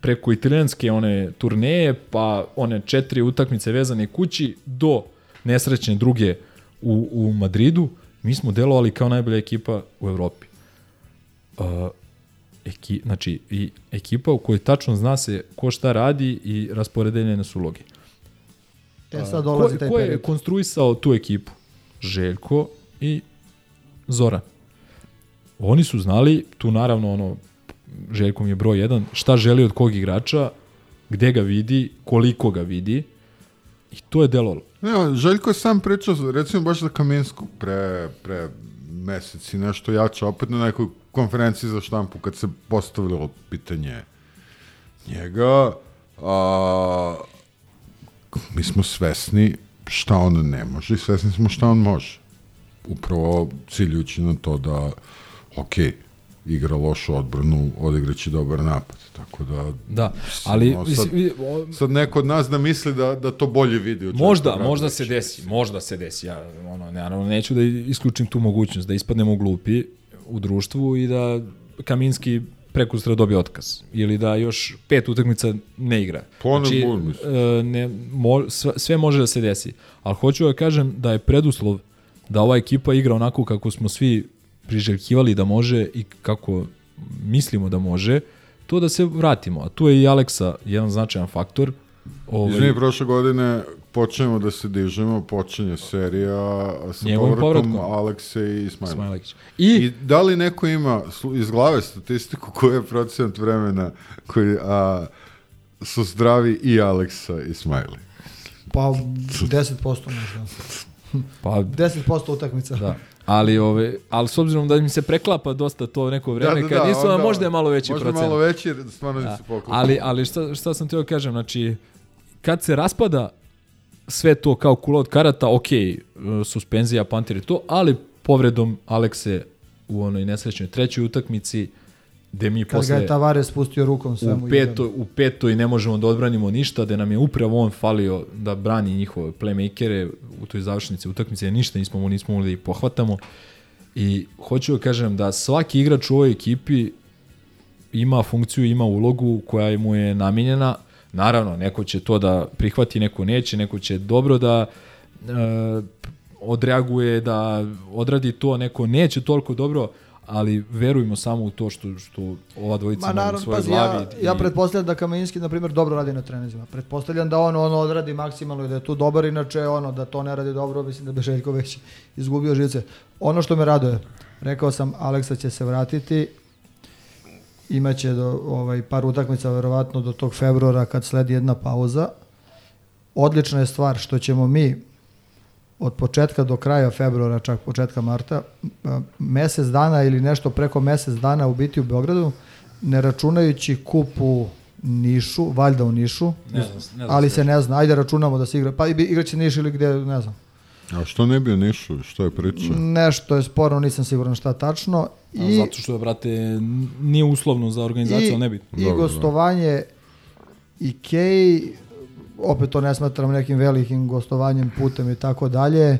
preko italijanske one turneje, pa one četiri utakmice vezane kući do nesrećne druge u, u Madridu, mi smo delovali kao najbolja ekipa u Evropi. Uh, eki, znači, i ekipa u kojoj tačno zna se ko šta radi i rasporedeljene su uloge. E sad dolazi ko, taj ko je period. konstruisao tu ekipu? Željko i Zoran. Oni su znali, tu naravno ono, Željko mi je broj jedan, šta želi od kog igrača, gde ga vidi, koliko ga vidi i to je delovalo. Ne, Željko je sam pričao, recimo baš za Kaminsku, pre, pre mesec i nešto jače, opet na nekoj konferenciji za štampu, kad se postavilo pitanje njega, a, mi smo svesni šta on ne može i svesni smo šta on može. Upravo ciljući na to da, ok, igra lošu odbranu, odigraće dobar napad. Tako da... Da, ali no, sad, sad neko od nas da misli da, da to bolje vidi. Možda, možda se desi, možda se desi. Ja ono, naravno neću da isključim tu mogućnost da ispadnemo glupi u društvu i da Kaminski preko sutra dobije otkaz ili da još pet utakmica ne igra. Pa ne mislim. e, ne, mo, sve, sve može da se desi. Ali hoću da kažem da je preduslov da ova ekipa igra onako kako smo svi priželjkivali da može i kako mislimo da može, to da se vratimo. A tu je i Aleksa jedan značajan faktor. Ovaj, Izvini, prošle godine počnemo da se dižemo, počinje serija sa Njegovim povratkom povratkom. Alekse i. Smajlegić. I, I da li neko ima iz glave statistiku koji je procenat vremena koji a, su zdravi i Aleksa i Smajli? Pa 10% možda. pa 10% utakmica. da. Ali, ove, ali s obzirom da mi se preklapa dosta to neko vreme, da, da, kad nisu, onda- možda je malo veći možda procenat. malo veći, stvarno Da. da. se poklapa. Ali, ali šta, šta sam teo kažem, znači, kad se raspada sve to kao kula od karata, ok, e, suspenzija, panter i to, ali povredom Alekse u onoj nesrećnoj trećoj utakmici, gde mi Kad ga posle je Tavares spustio rukom sve mu u ide. petoj, u petoj ne možemo da odbranimo ništa, da nam je upravo on falio da brani njihove playmakere u toj završnici utakmice, ništa nismo, mu- nismo mogli da ih pohvatamo. I hoću da kažem da svaki igrač u ovoj ekipi ima funkciju, ima ulogu koja mu je namenjena. Naravno, neko će to da prihvati, neko neće, neko će dobro da e, odreaguje, da odradi to, neko neće toliko dobro, ali verujmo samo u to što, što ova dvojica Ma imaju u svojoj pazi, glavi. ja, ja pretpostavljam da Kamenjski, na primjer, dobro radi na trenizima. Pretpostavljam da on ono odradi maksimalno i da je tu dobar, inače ono, da to ne radi dobro, mislim da bi Željko već izgubio živce. Ono što me raduje, rekao sam, Aleksa će se vratiti, imaće do, ovaj, par utakmica verovatno do tog februara kad sledi jedna pauza. Odlična je stvar što ćemo mi od početka do kraja februara, čak početka marta, mesec dana ili nešto preko mesec dana u biti u Beogradu, ne računajući kup u Nišu, valjda u Nišu, Ne znam, ne znam ali se ne zna, ajde računamo da se igra, pa igraće Niš ili gde, ne znam. A što ne bi o Nišu? Što je priča? Nešto je sporno, nisam siguran šta tačno. I, I, Zato što, brate, n- nije uslovno za organizaciju, i, ali ne bi. i Dobro, gostovanje Ikei, opet to ne smatram nekim velikim gostovanjem putem i tako dalje.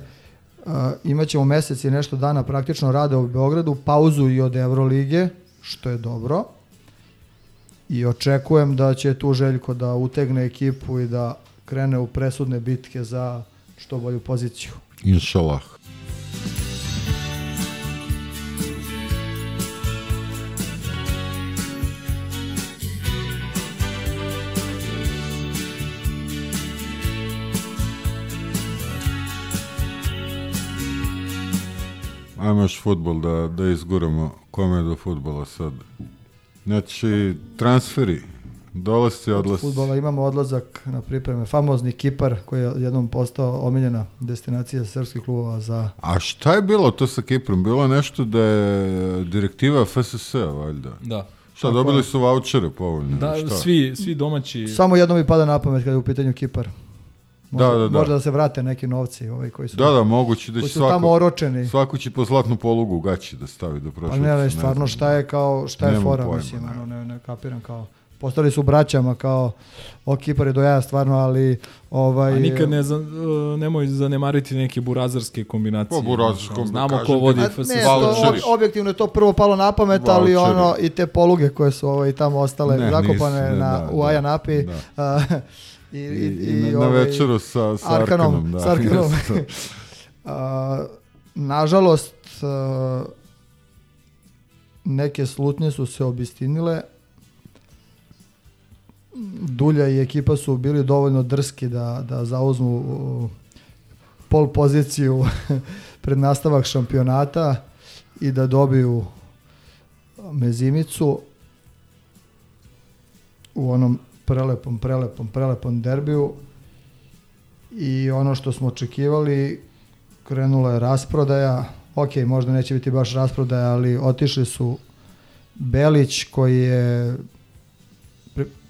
Uh, imaćemo mesec i nešto dana praktično rada u Beogradu, pauzu i od Evrolige, što je dobro. I očekujem da će tu Željko da utegne ekipu i da krene u presudne bitke za što bolju poziciju. Inšalah. Ajmo još futbol da, da izguramo. Kome do futbola sad? Znači, transferi. Dolasci, Od odlasci. futbola imamo odlazak na pripreme. Famozni Kipar koji je jednom postao omiljena destinacija srpskih klubova za A šta je bilo to sa Kiprom? Bilo je nešto da je direktiva FSS, valjda. Da. Šta, dobili su vouchere povoljne? Da, šta? svi, svi domaći... Samo jedno mi pada na pamet kada je u pitanju Kipar. Možda, Da, da, da. Možda da se vrate neki novci ovaj koji su, Da, da, moguće da će su tamo svako, oročeni. svako će po zlatnu polugu u gaći da stavi do Pa prošle. ne, ne, stvarno šta je kao šta je fora, pojma, mislim, ne. ono, ne, ne kapiram kao postali su braćama kao ok, kipar je do jaja stvarno, ali ovaj, A nikad ne, za, e, nemoj zanemariti neke burazarske kombinacije. Pa, burazarske Znaš, Znamo ko vodi to, objektivno je to prvo palo na pamet, ali ono i te poluge koje su ovaj, tamo ostale Ne, zakopane nisu, ne, na, da, u da, Ajanapi. da. a, i, I, i, na, na ovaj, večeru sa, sa Arkanom, Arkanom. da. s Arkanom. A, nažalost, a, neke slutnje su se obistinile. Dulja i ekipa su bili dovoljno drski da, da zauzmu uh, pol poziciju pred nastavak šampionata i da dobiju mezimicu u onom prelepom, prelepom, prelepom derbiju. I ono što smo očekivali krenula je rasprodaja. Ok, možda neće biti baš rasprodaja ali otišli su Belić koji je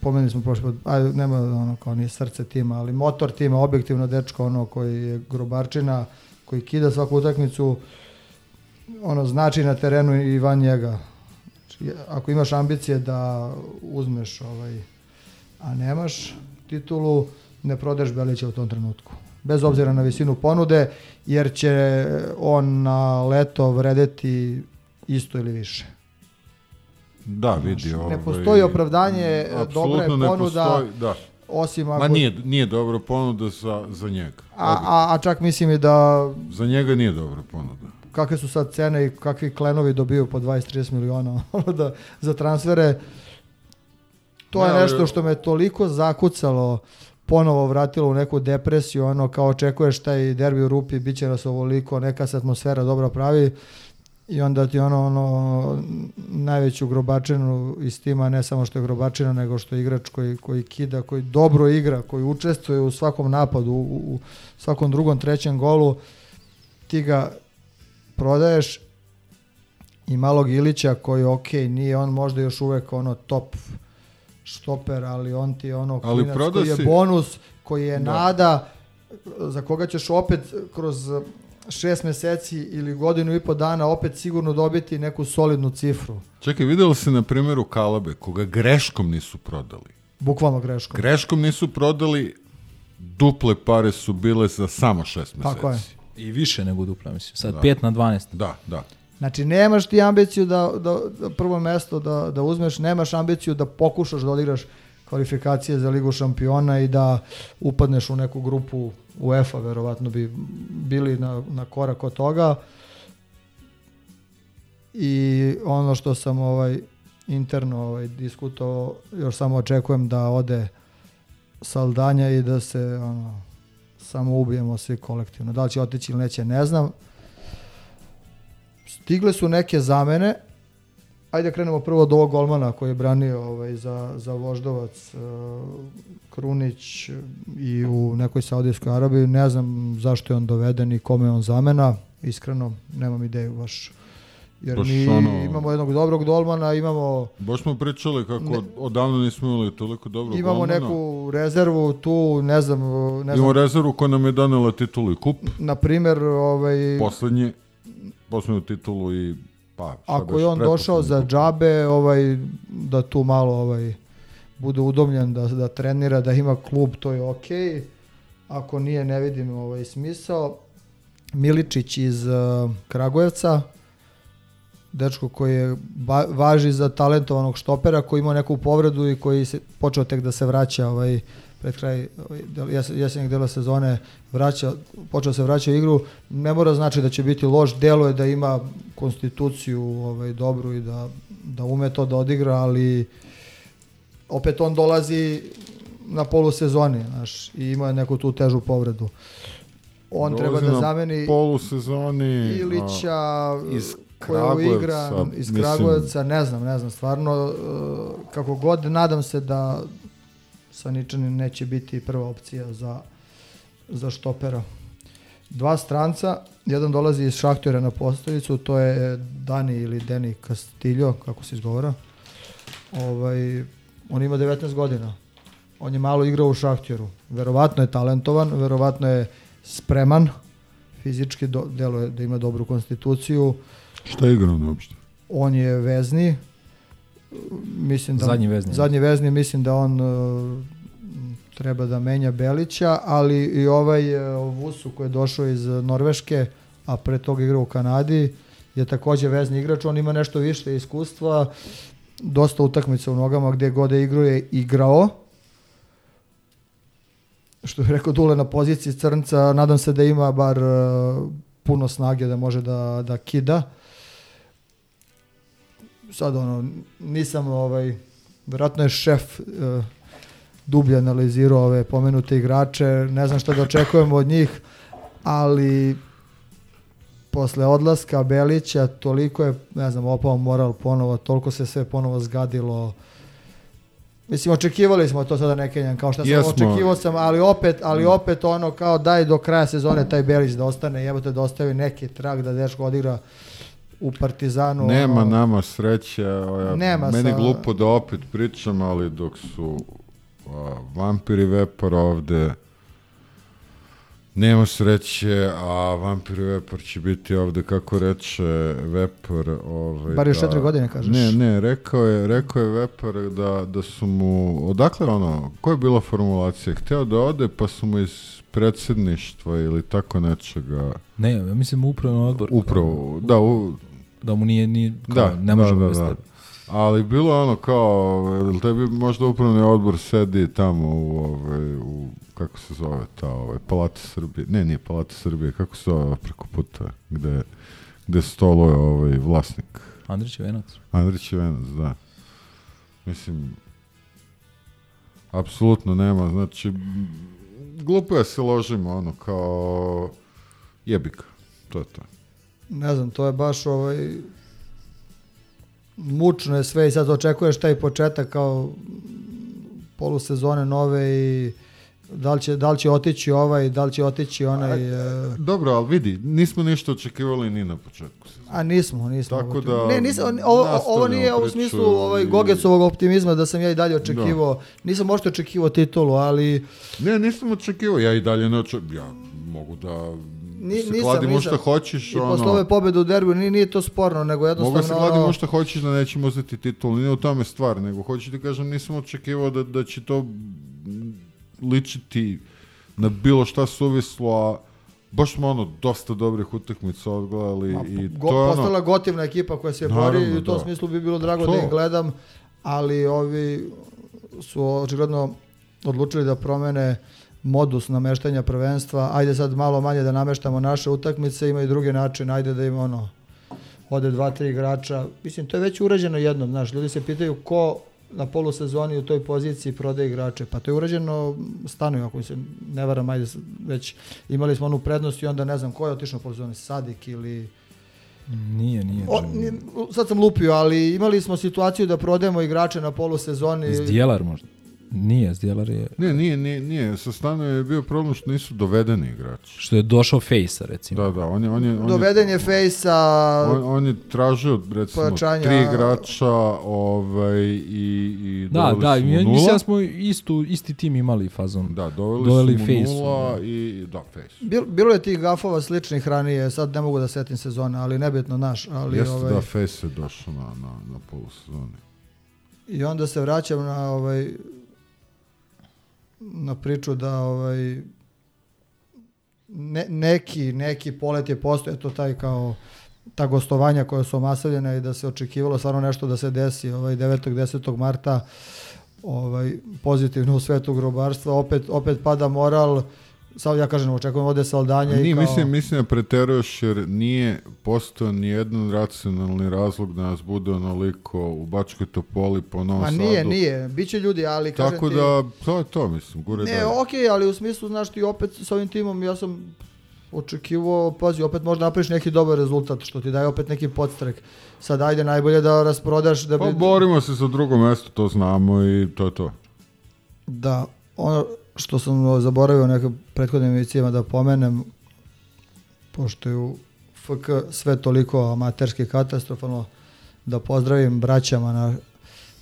pomenuli smo prošli put, ajde, nema ono kao nije srce tima, ali motor tima, objektivno dečko ono koji je grobarčina, koji kida svaku utakmicu, ono znači na terenu i van njega. Znači, ako imaš ambicije da uzmeš ovaj, a nemaš titulu, ne prodeš Belića u tom trenutku. Bez obzira na visinu ponude, jer će on na leto vredeti isto ili više. Da, vidi. Ovaj, Ne postoji opravdanje, je ne ponuda, postoji, da. osim ako... Ma nije, nije dobra ponuda za, za njega. A, a, a čak mislim i da Za njega nije dobra ponuda. kakve su sad cene i kakvi klenovi dobiju po 20-30 miliona da, za transfere. To Ne, je nešto što me toliko zakucalo, ponovo vratilo u neku depresiju, ono kao očekuješ taj derbi u Rupi, bit će nas ovoliko, neka se atmosfera dobro pravi i onda ti ono, ono najveću grobačinu iz tima, ne samo što je grobačina, nego što je igrač koji, koji kida, koji dobro igra, koji učestvuje u svakom napadu, u, u svakom drugom, trećem golu, ti ga prodaješ i malog Ilića koji ok, nije on možda još uvek ono top štoper, ali on ti je ono Ali klinac koji je si- bonus, koji je Da. nada, za koga ćeš opet kroz šest meseci ili godinu i po dana opet sigurno dobiti neku solidnu cifru. Čekaj, vidjeli se na primjeru Kalabe, koga greškom nisu prodali. Bukvalno greškom. Greškom nisu prodali, duple pare su bile za samo šest meseci. Tako je. I više nego dupla, mislim. Sad Da. 5 na 12. Da, da. Znači nemaš ti ambiciju da, da, da prvo mesto da, da uzmeš, nemaš ambiciju da pokušaš da odigraš kvalifikacije za ligu šampiona i da upadneš u neku grupu UEFA, verovatno bi bili na, na korak od toga. I ono što sam ovaj interno ovaj diskutovao, još samo očekujem da ode Saldanja i da se ono, samo ubijemo svi kolektivno. Da li će otići ili neće, ne znam. Stigle su neke zamene. Ajde krenemo prvo od ovog golmana koji je branio ovaj, za, za Voždovac, uh, Krunić i u nekoj Saudijskoj Arabiji. Ne znam zašto je on doveden i kome je on zamena. Iskreno, nemam ideju baš. Jer Baš mi ono- imamo jednog dobrog golmana, imamo Baš smo pričali kako Ne- od, odavno nismo imali toliko dobro imamo golmana. neku rezervu tu, ne znam, ne Imamo znam, rezervu koja nam je donela titulu i kup. na primjer, ovaj, Poslednji, poslednju titulu i pa, ako je on došao pretposlednji za džabe, ovaj, da tu malo ovaj, bude udomljen, da, da trenira, da ima klub, to je okej. Ako nije, ne vidim ovaj smisao. Miličić iz uh, Kragujevca, dečko koji je ba, važi za talentovanog štopera, koji ima neku povredu i koji se počeo tek da se vraća ovaj, pred kraj jesenjeg dela sezone vraća, počeo se vraća igru, ne mora znači da će biti loš, delo je da ima konstituciju ovaj, dobru i da, da ume to da odigra, ali opet on dolazi na polusezoni, znaš, i ima neku tu težu povredu. On Dolazi treba da zameni Polusezoni. Ilića iz koja igra Kragujevca, iz Kragujevca, ne znam, ne znam, stvarno uh, kako god, nadam se da Saničanin neće biti prva opcija za, za štopera. Dva stranca, jedan dolazi iz Šahtjora na postavicu, to je Dani ili Deni Castillo, kako se izgovara. Ovaj, on ima 19 godina. On je malo igrao u Šahtjoru. Verovatno je talentovan, verovatno je spreman, fizički do, deluje da ima dobru konstituciju. Šta je igrao uopšte? On je vezni, mislim da Zadnji vezni. zadnji vezni mislim da on uh, treba da menja Belića, ali i ovaj uh, Vusu koji je došao iz Norveške, a pre toga igrao u Kanadi, je takođe vezni igrač, on ima nešto više iskustva, dosta utakmica u nogama gde god je igrao je igrao. Što je rekao Dule na poziciji crnca, nadam se da ima bar uh, puno snage da može da, da kida. Sad ono, nisam ovaj, verovatno je šef uh, dublje analizirao ove pomenute igrače, ne znam šta da očekujemo od njih, ali posle odlaska Belića toliko je, ne znam, opao moral ponovo, toliko se sve ponovo zgadilo. Mislim, očekivali smo to sada ne kenjam, kao što sam Jesmo. očekivao sam, ali opet, ali opet ono kao daj do kraja sezone taj Belić da ostane, jebote da ostavi neki trag da dečko odigra u Partizanu. Nema ono, nama sreće, ja, Nema meni sa- glupo da opet pričam, ali dok su a, vampiri Vepar ovde, nema sreće, a vampiri Vepar će biti ovde, kako reče Vepar. Ovaj, Bar još da- četiri godine, kažeš. Ne, ne, rekao je, rekao je Vepar da, da su mu, odakle ono, koja je bila formulacija? Hteo da ode, pa su mu iz predsjedništva ili tako nečega, Ne, ja mislim upravno odbor. upravo, da, u, Da mu nije, ni kao, Da, ne možemo da, da, da. Ali bilo je ono kao, jel tebi možda upravni odbor sedi tamo u, ovaj, u kako se zove ta, ovaj, Palata Srbije, ne, nije Palata Srbije, kako se zove preko puta, gde, gde stoluje ovaj vlasnik, Andrić je venac. Andrić Venac, da. Mislim, apsolutno nema, znači, glupo je da se ložimo, ono, kao, jebika, to je to. Ne znam, to je baš ovaj mučno je sve i sad očekuješ taj početak kao polusezone nove i da li će, da li će otići ovaj, da li će otići onaj... e, Dobro, ali vidi, nismo ništa očekivali ni na početku sezone. A nismo, nismo. Tako da ne, nisam, ovo, ovo nije u smislu ovaj, i- Gogecovog optimizma da sam ja i dalje očekivao. Nisam možda očekivao titulu, ali Ne, nisam očekivao, ja i dalje ne očekivao, ja mogu da Ni- se nisam, kladim u nisam. šta hoćeš, i posle ono, ove pobede u derbiju nije, nije to sporno, nego mogu da jednostavno... se kladim ono- u šta hoćeš da nećemo uzeti titul, nije u tome stvar, nego hoću ti kažem, nisam očekivao da, da će to ličiti na bilo šta suvislo, a baš smo ono dosta dobrih utakmica odgledali Ma, i go, to je ono, postala gotivna ekipa koja se bori i u tom da. smislu bi bilo drago To. da ih gledam, ali ovi su očigledno odlučili da promene modus nameštanja prvenstva. Ajde sad malo manje da nameštamo naše utakmice, ima i drugi način, ajde da ima ono ode dva, tri igrača. Mislim, to je već urađeno jednom, znaš, ljudi se pitaju ko na polusezoni u toj poziciji prodaje igrače. Pa to je urađeno stanuju, ako se ne varam, ajde, već imali smo onu prednost i onda ne znam ko je otišao na polusezoni, Sadik ili... Nije, nije. O, nije, sad sam lupio, ali imali smo situaciju da prodajemo igrače na polusezoni. Zdjelar možda. Nije, Zdjelar je... ne, nije, nije, nije, sa Stano je bio problem što nisu dovedeni igrači. Što je došao Fejsa, recimo. Da, da, on je, on je, on je, Doveden je Fejsa, On, on je tražio recimo Pojačanja- tri igrača ovaj, i, i Da, doveli da, su mu mi- nula. mislim da smo istu, isti tim imali fazon. Da, doveli, doveli su mu Fejsu, nula da. i da, face. bil, bilo je tih gafova sličnih ranije, sad ne mogu da setim sezone, ali nebitno naš. Ali, Jeste ovaj, da face je došao na, na, na polusezoni. I onda se vraćam na ovaj na priču da ovaj ne, neki, neki polet je postoje to taj kao ta gostovanja koja su omasavljena i da se očekivalo stvarno nešto da se desi ovaj 9. 10. marta ovaj pozitivno u svetu grobarstva opet opet pada moral sad ja kažem očekujem ovde Saldanja i kao mislim, mislim da preteruješ jer nije postao ni jedan racionalni razlog da nas bude onoliko u Bačkoj Topoli po Novom Ma Sadu. nije, nije, biće ljudi, ali kažem Tako ti, da, to je to, mislim, gure Ne, dalje. okej, ali u smislu, znaš ti opet s ovim timom, ja sam očekivao, pazi, opet možda napraviš neki dobar rezultat, što ti daje opet neki podstrek. Sad ajde najbolje da rasprodaš, da bi... Pa borimo se za drugo mesto, to znamo i to je to. Da, ono što sam zaboravio nekim prethodnim emisijama da pomenem, pošto je u FK sve toliko amaterski katastrofalno, da pozdravim braćama na,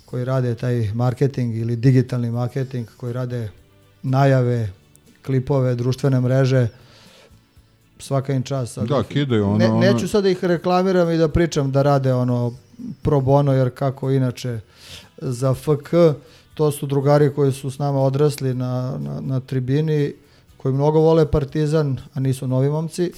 koji rade taj marketing ili digitalni marketing, koji rade najave, klipove, društvene mreže. svaka im čast. Sad Da, kidaju ono... ne, ono- neću sad da ih reklamiram i da pričam da rade ono pro bono, jer kako inače za FK, to su drugari koji su s nama odrasli na, na, na tribini, koji mnogo vole Partizan, a nisu novi momci.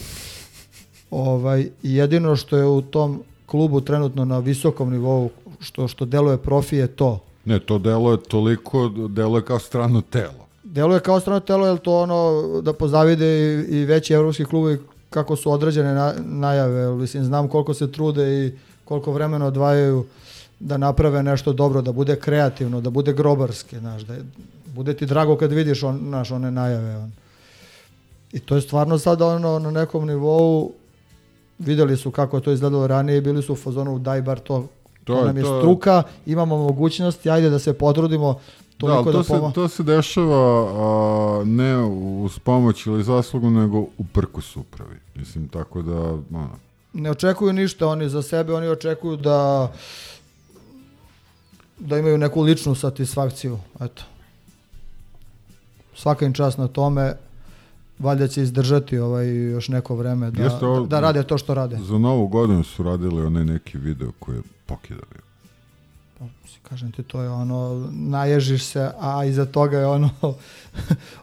Ovaj, jedino što je u tom klubu trenutno na visokom nivou, što, što deluje profi je to. Ne, to delo je toliko, delo je kao strano telo. Deluje kao strano telo, jer to ono da pozavide i, i veći evropski klubovi kako su određene na, najave. Mislim, znam koliko se trude i koliko vremena odvajaju da naprave nešto dobro, da bude kreativno, da bude grobarski, znaš, da je, bude ti drago kad vidiš on, naš, one najave. On. I to je stvarno sad ono na nekom nivou videli su kako je to izgledalo ranije bili su u fazonu daj bar to, to, To nam je to struka, imamo mogućnosti, ajde da se potrudimo Da, toliko to, da, se, to se dešava a, ne uz pomoć ili zaslugu, nego u prkus upravi. Mislim, tako da, ono, ne očekuju ništa oni za sebe, oni očekuju da da imaju neku ličnu satisfakciju, eto. Svaka im čast na tome, valjda će izdržati ovaj još neko vreme da, Jeste da, da rade to što rade. za novu godinu su radili onaj neki video koji je pokidali. Pa, Kažem ti, to je ono, naježiš se, a iza toga je ono,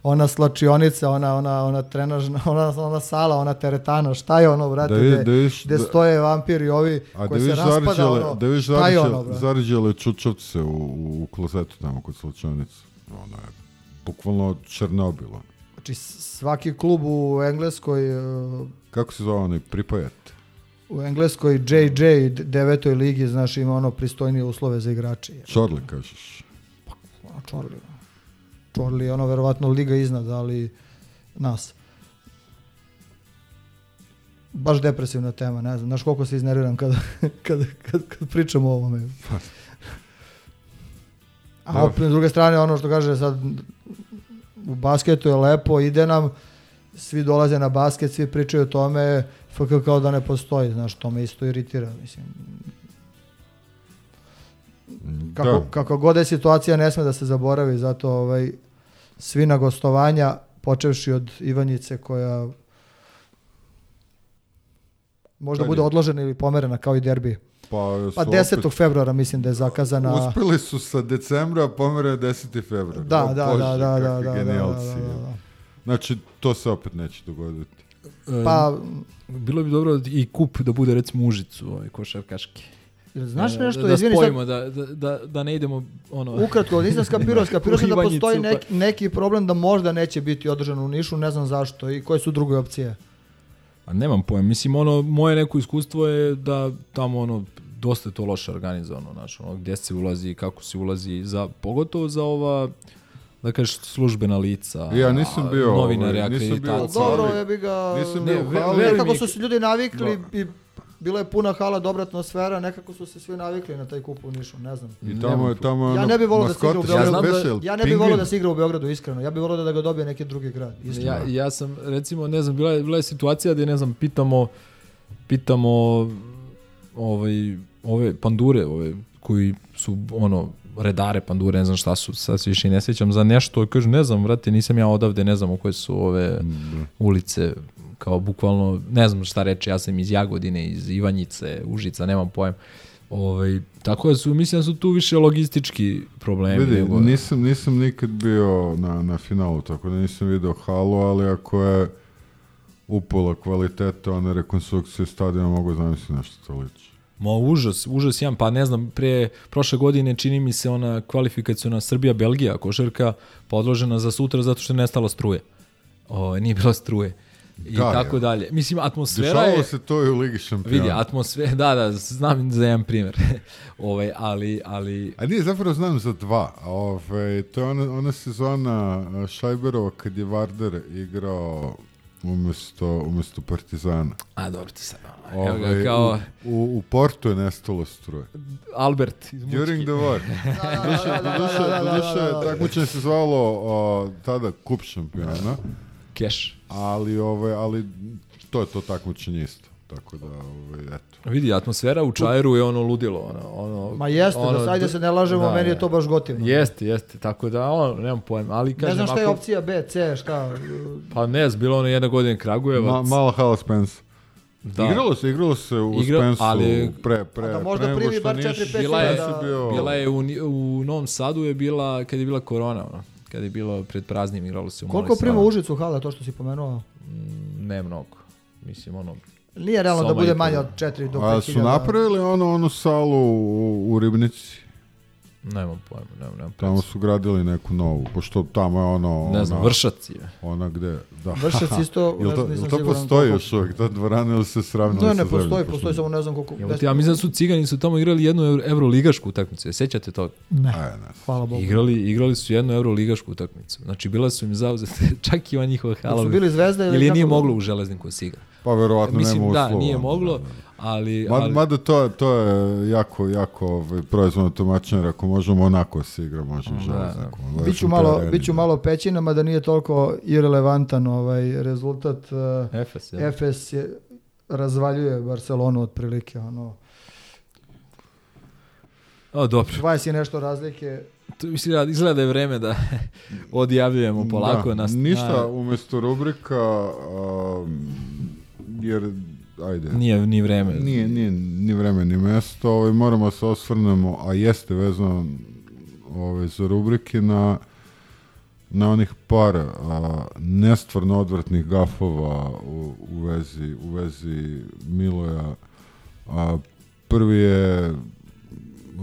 ona slačionica, ona, ona, ona trenažna, ona, ona sala, ona teretana, šta je ono, brate, Da, vi, gde, da gde da, stoje vampiri ovi a da koji se vidiš raspada, ono, da šta je ono, brate? zarđale čučovce u, u, klozetu tamo kod slučajnice. Ono je bukvalno Černobilo. Znači svaki klub u Engleskoj uh, Kako se zove onaj pripajat? U Engleskoj JJ devetoj ligi, znaš, ima ono pristojnije uslove za igrače. Čorli, kažeš. Ono, Čorli. Čorli je ono verovatno liga iznad, ali nas. Baš depresivna tema, ne znam. Znaš koliko se iznerviram kada, kada, kad, kad pričam o ovome. A Dobro. opet, s druge strane, ono što kaže sad, u basketu je lepo, ide nam, svi dolaze na basket, svi pričaju o tome, FK kao da ne postoji, znaš, to me isto iritira, mislim. Kako, Da. kako god je situacija, ne sme da se zaboravi, zato ovaj, svi na gostovanja, počevši od Ivanjice koja možda Kad bude je? odložena ili pomerena kao i derbi. Pa, Pa su 10. opet- februara mislim da je zakazana. Uspeli su sa decembra, pomere 10. februar. Da, O da, da, Bože, da, da, da, kakvi da, da, genijalci. da, da. Znači, to se opet neće dogoditi. E, Pa, bilo bi dobro i kup da bude recimo Užicu, ovaj, košarkaški. znaš E, nešto, da, da izvini, sad, spojimo, da, da, da, da ne idemo ono... ukratko, nisam skapirao, skapirao sam da postoji pa- neki, neki problem da možda neće biti održan u Nišu, ne znam zašto i koje su druge opcije. A nemam pojma, mislim ono, moje neko iskustvo je da tamo ono, dosta je to loše organizovano, znaš, ono, gdje se ulazi, kako se ulazi, za, pogotovo za ova, da kažeš, službena lica, Ja nisam bio, novinari, ovaj, nisam bio dobro je bi ga... nisam Ne, bio veruj Nekako su se ljudi navikli Da. i bila je puna hala, dobra atmosfera, nekako su se svi navikli na taj kup u Nišu, ne znam. I tamo je, tamo je Ja ne bi volao da se igra u maskota, Ja da- Ja ne bih volio da se igra u Beogradu, iskreno. Ja bih volio da ga dobije neki drugi grad. Iskreno. Ja, ja sam, recimo, ne znam, bila je, bila je situacija gdje, ne znam, pitamo, pitamo ovaj, ove pandure, ove, koji su, ono, redare pandure, ne znam šta su, sad se više i ne sjećam, za nešto, kažu, ne znam, vrate, nisam ja odavde, ne znam u koje su ove Da. ulice, kao bukvalno, ne znam šta reći, ja sam iz Jagodine, iz Ivanjice, Užica, nemam pojem. Ovaj, tako da su, mislim da su tu više logistički problemi. Vidi, nego- nisam, nisam nikad bio na, na finalu, tako da nisam video halu, ali ako je upola kvaliteta one rekonstrukcije stadiona, mogu zamisliti nešto to liči. Ma užas, užas jedan, pa ne znam, pre prošle godine čini mi se ona kvalifikacijona Srbija-Belgija košarka podložena za sutra zato što je nestala struje. O, nije bilo struje. I Da, tako je. dalje. Mislim, atmosfera Dešavalo je... se to i u Ligi šampiona. Vidi, atmosfera, da, da, znam za jedan primjer. ovaj, ali, ali, A nije, zapravo znam za dva. Ove, to je ona, ona sezona Šajberova kad je Varder igrao umesto, umesto Partizana. a dobro ti sad, ono, evo ga, Ove, kao u, u, u Portu je nestalo struje. Albert iz Mučke. During the war. Doduše, doduše, doduše, takmičenje se zvalo o, tada kup šampiona, Keš. ali, ove, ali to je to takmičenje isto. Tako da, ovaj, eto. Vidi, atmosfera u Čajeru je ono ludilo. Ono, ono, Ma jeste, ono, da, ajde se ne lažemo, da, meni je da. to baš gotivno. Jeste, jeste, tako da, ono, nemam pojma, ali kažem, ne znam šta je ako- opcija B, C, šta. Pa ne, znam, bilo ono jedna godina Kragujevac. Ma, mala hala Spence. da. Igralo se, igralo se u Igra- Spensu ali- pre, pre, da možda pre primi što bar Niš- četiri, pet bila je, hiljada- bio- bila je u, u Novom Sadu je bila, kad je bila korona, ono, kad je bilo pred praznim, igralo se u Koliko Maloj prima. Užicu hala, to što si pomenuo? Mm, Ne mnogo. Mislim, ono, Nije realno da Soma bude i manje od 4 do 5 A su napravili ono, onu salu u, u Ribnici? nemam pojma, nemam, nemam Tamo su gradili neku novu, pošto tamo je ono... Ne znam, ona, Vršac je. Ona gde, da. Vršac isto, Jel ne to, znam, jel nisam to siguran postoji još uvijek, ta dvorana ili se sravnila Ne, sa ne zemljom? postoji, Pošto- postoji samo ne znam koliko. Deset- ti, ja mislim da su Cigani su tamo igrali jednu euro- evroligašku utakmicu. Sećate to? Ne, A, ne. hvala Bogu. Igrali, igrali su jednu evroligašku utakmicu. Znači, bila su im zauzete, čak i ova njihova hala. su bili zvezda ili Ili nije moglo u železniku da se igra. Pa verovatno Mislim, nema da, uslova. nije ono, moglo, da, da. ali... Mad- ali Mada to, to je jako, jako ovaj, proizvodno tumačenje, jer ako možemo onako se igra, može u Da, Biću malo, biću da. malo pećinama da nije toliko irelevantan ovaj rezultat. Uh, Efes, je. Efes je razvaljuje Barcelonu otprilike ono O, dobro. 20 i nešto razlike Tu mislim da izgleda da je vreme da odjavljujemo polako. Da, na, ništa na- umjesto rubrika, um, jer, ajde, Nije ni vreme. Nije, nije ni vreme ni mesto, ovaj, moramo se osvrnemo, a jeste vezano ovaj, za rubrike na, na onih par a, nestvarno odvratnih gafova u, u, vezi, u vezi Miloja. A, prvi je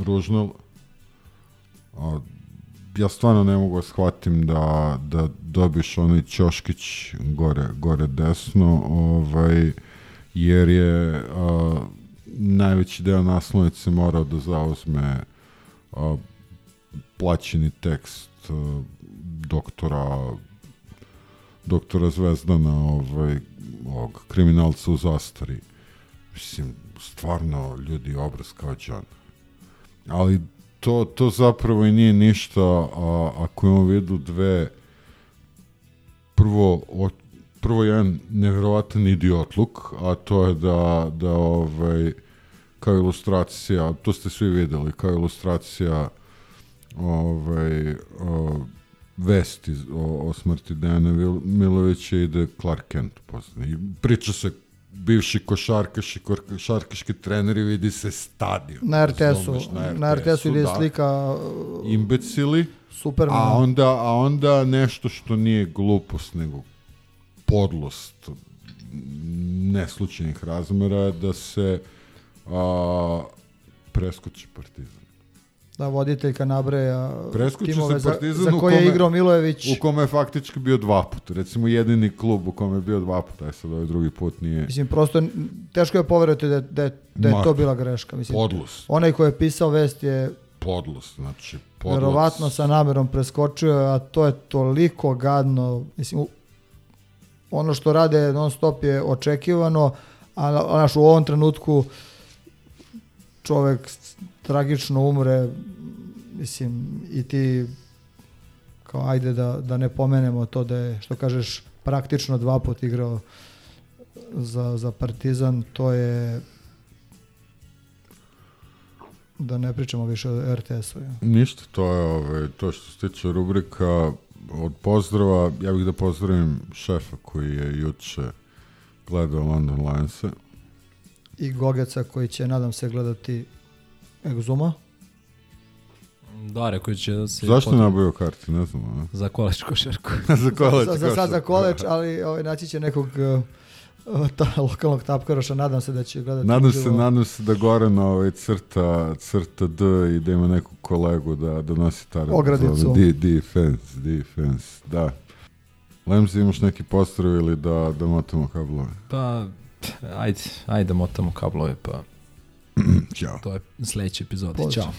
Ružnal. A, ja stvarno ne mogu da shvatim da, da dobiš onaj Ćoškić gore, gore desno, ovaj, jer je a, najveći deo naslovnice morao da zauzme a, plaćeni tekst a, doktora doktora Zvezdana ovaj, ovog kriminalca u zastari. Mislim, stvarno ljudi obraz kao John ali to, to zapravo i nije ništa a, ako imamo vidu dve prvo o, prvo jedan nevjerovatan idiotluk, a to je da, da ovaj, kao ilustracija, to ste svi videli, kao ilustracija ovaj, o, vesti o, o smrti Dejana Milovića ide Clark Kent posle. I priča se bivši košarkaš i košarkaški treneri vidi se stadion. na RTS-u na RTS-u ide da. slika Imbecili, Supermana a onda, a onda nešto što nije glupost, nego podlost neslučajnih razmera da se a, preskoči Partizan. Da voditeljka nabraja timove za, za koje je igrao Milojević U kome je faktički bio dva puta. Recimo jedini klub u kome je bio dva puta, aj sad ovaj drugi put nije mislim prosto teško je poverovati da, da, da je Ma, to bila greška mislim podlost. onaj ko je pisao vest je Podlost, znači podlost. verovatno sa namerom preskočio, a to je toliko gadno. Mislim, u- ono što rade non stop je očekivano, a znaš, u ovom trenutku čovek tragično umre, mislim, i ti kao ajde da, da ne pomenemo to da je, što kažeš, praktično dva put igrao za, za Partizan, to je da ne pričamo više o RTS-u. Ja. Ništa, to je ovaj, to što se tiče rubrika od pozdrava. Ja bih da pozdravim šefa koji je juče gledao London Lions-e. i Gogeca koji će, nadam se, gledati Egzuma. Da, rekao će da se... Zašto potrebno- nabavio karti, ne znam. A? Za koleč košarku. za koleč, za, za sad za koleč, ali ovaj, naći će nekog uh, ta, lokalnog tapkaroša, nadam se da će gledati. Nadam se, nadam se da Goran ovaj, crta, crta D i da ima nekog kolegu da, da nosi ta Ogradicu. D, defense, defense, da. Lemzi, imaš neki pozdrav ili da, da motamo kablove? Pa, ajde, ajde da motamo kablove, pa Ćao. to je sledeći epizod. Ćao.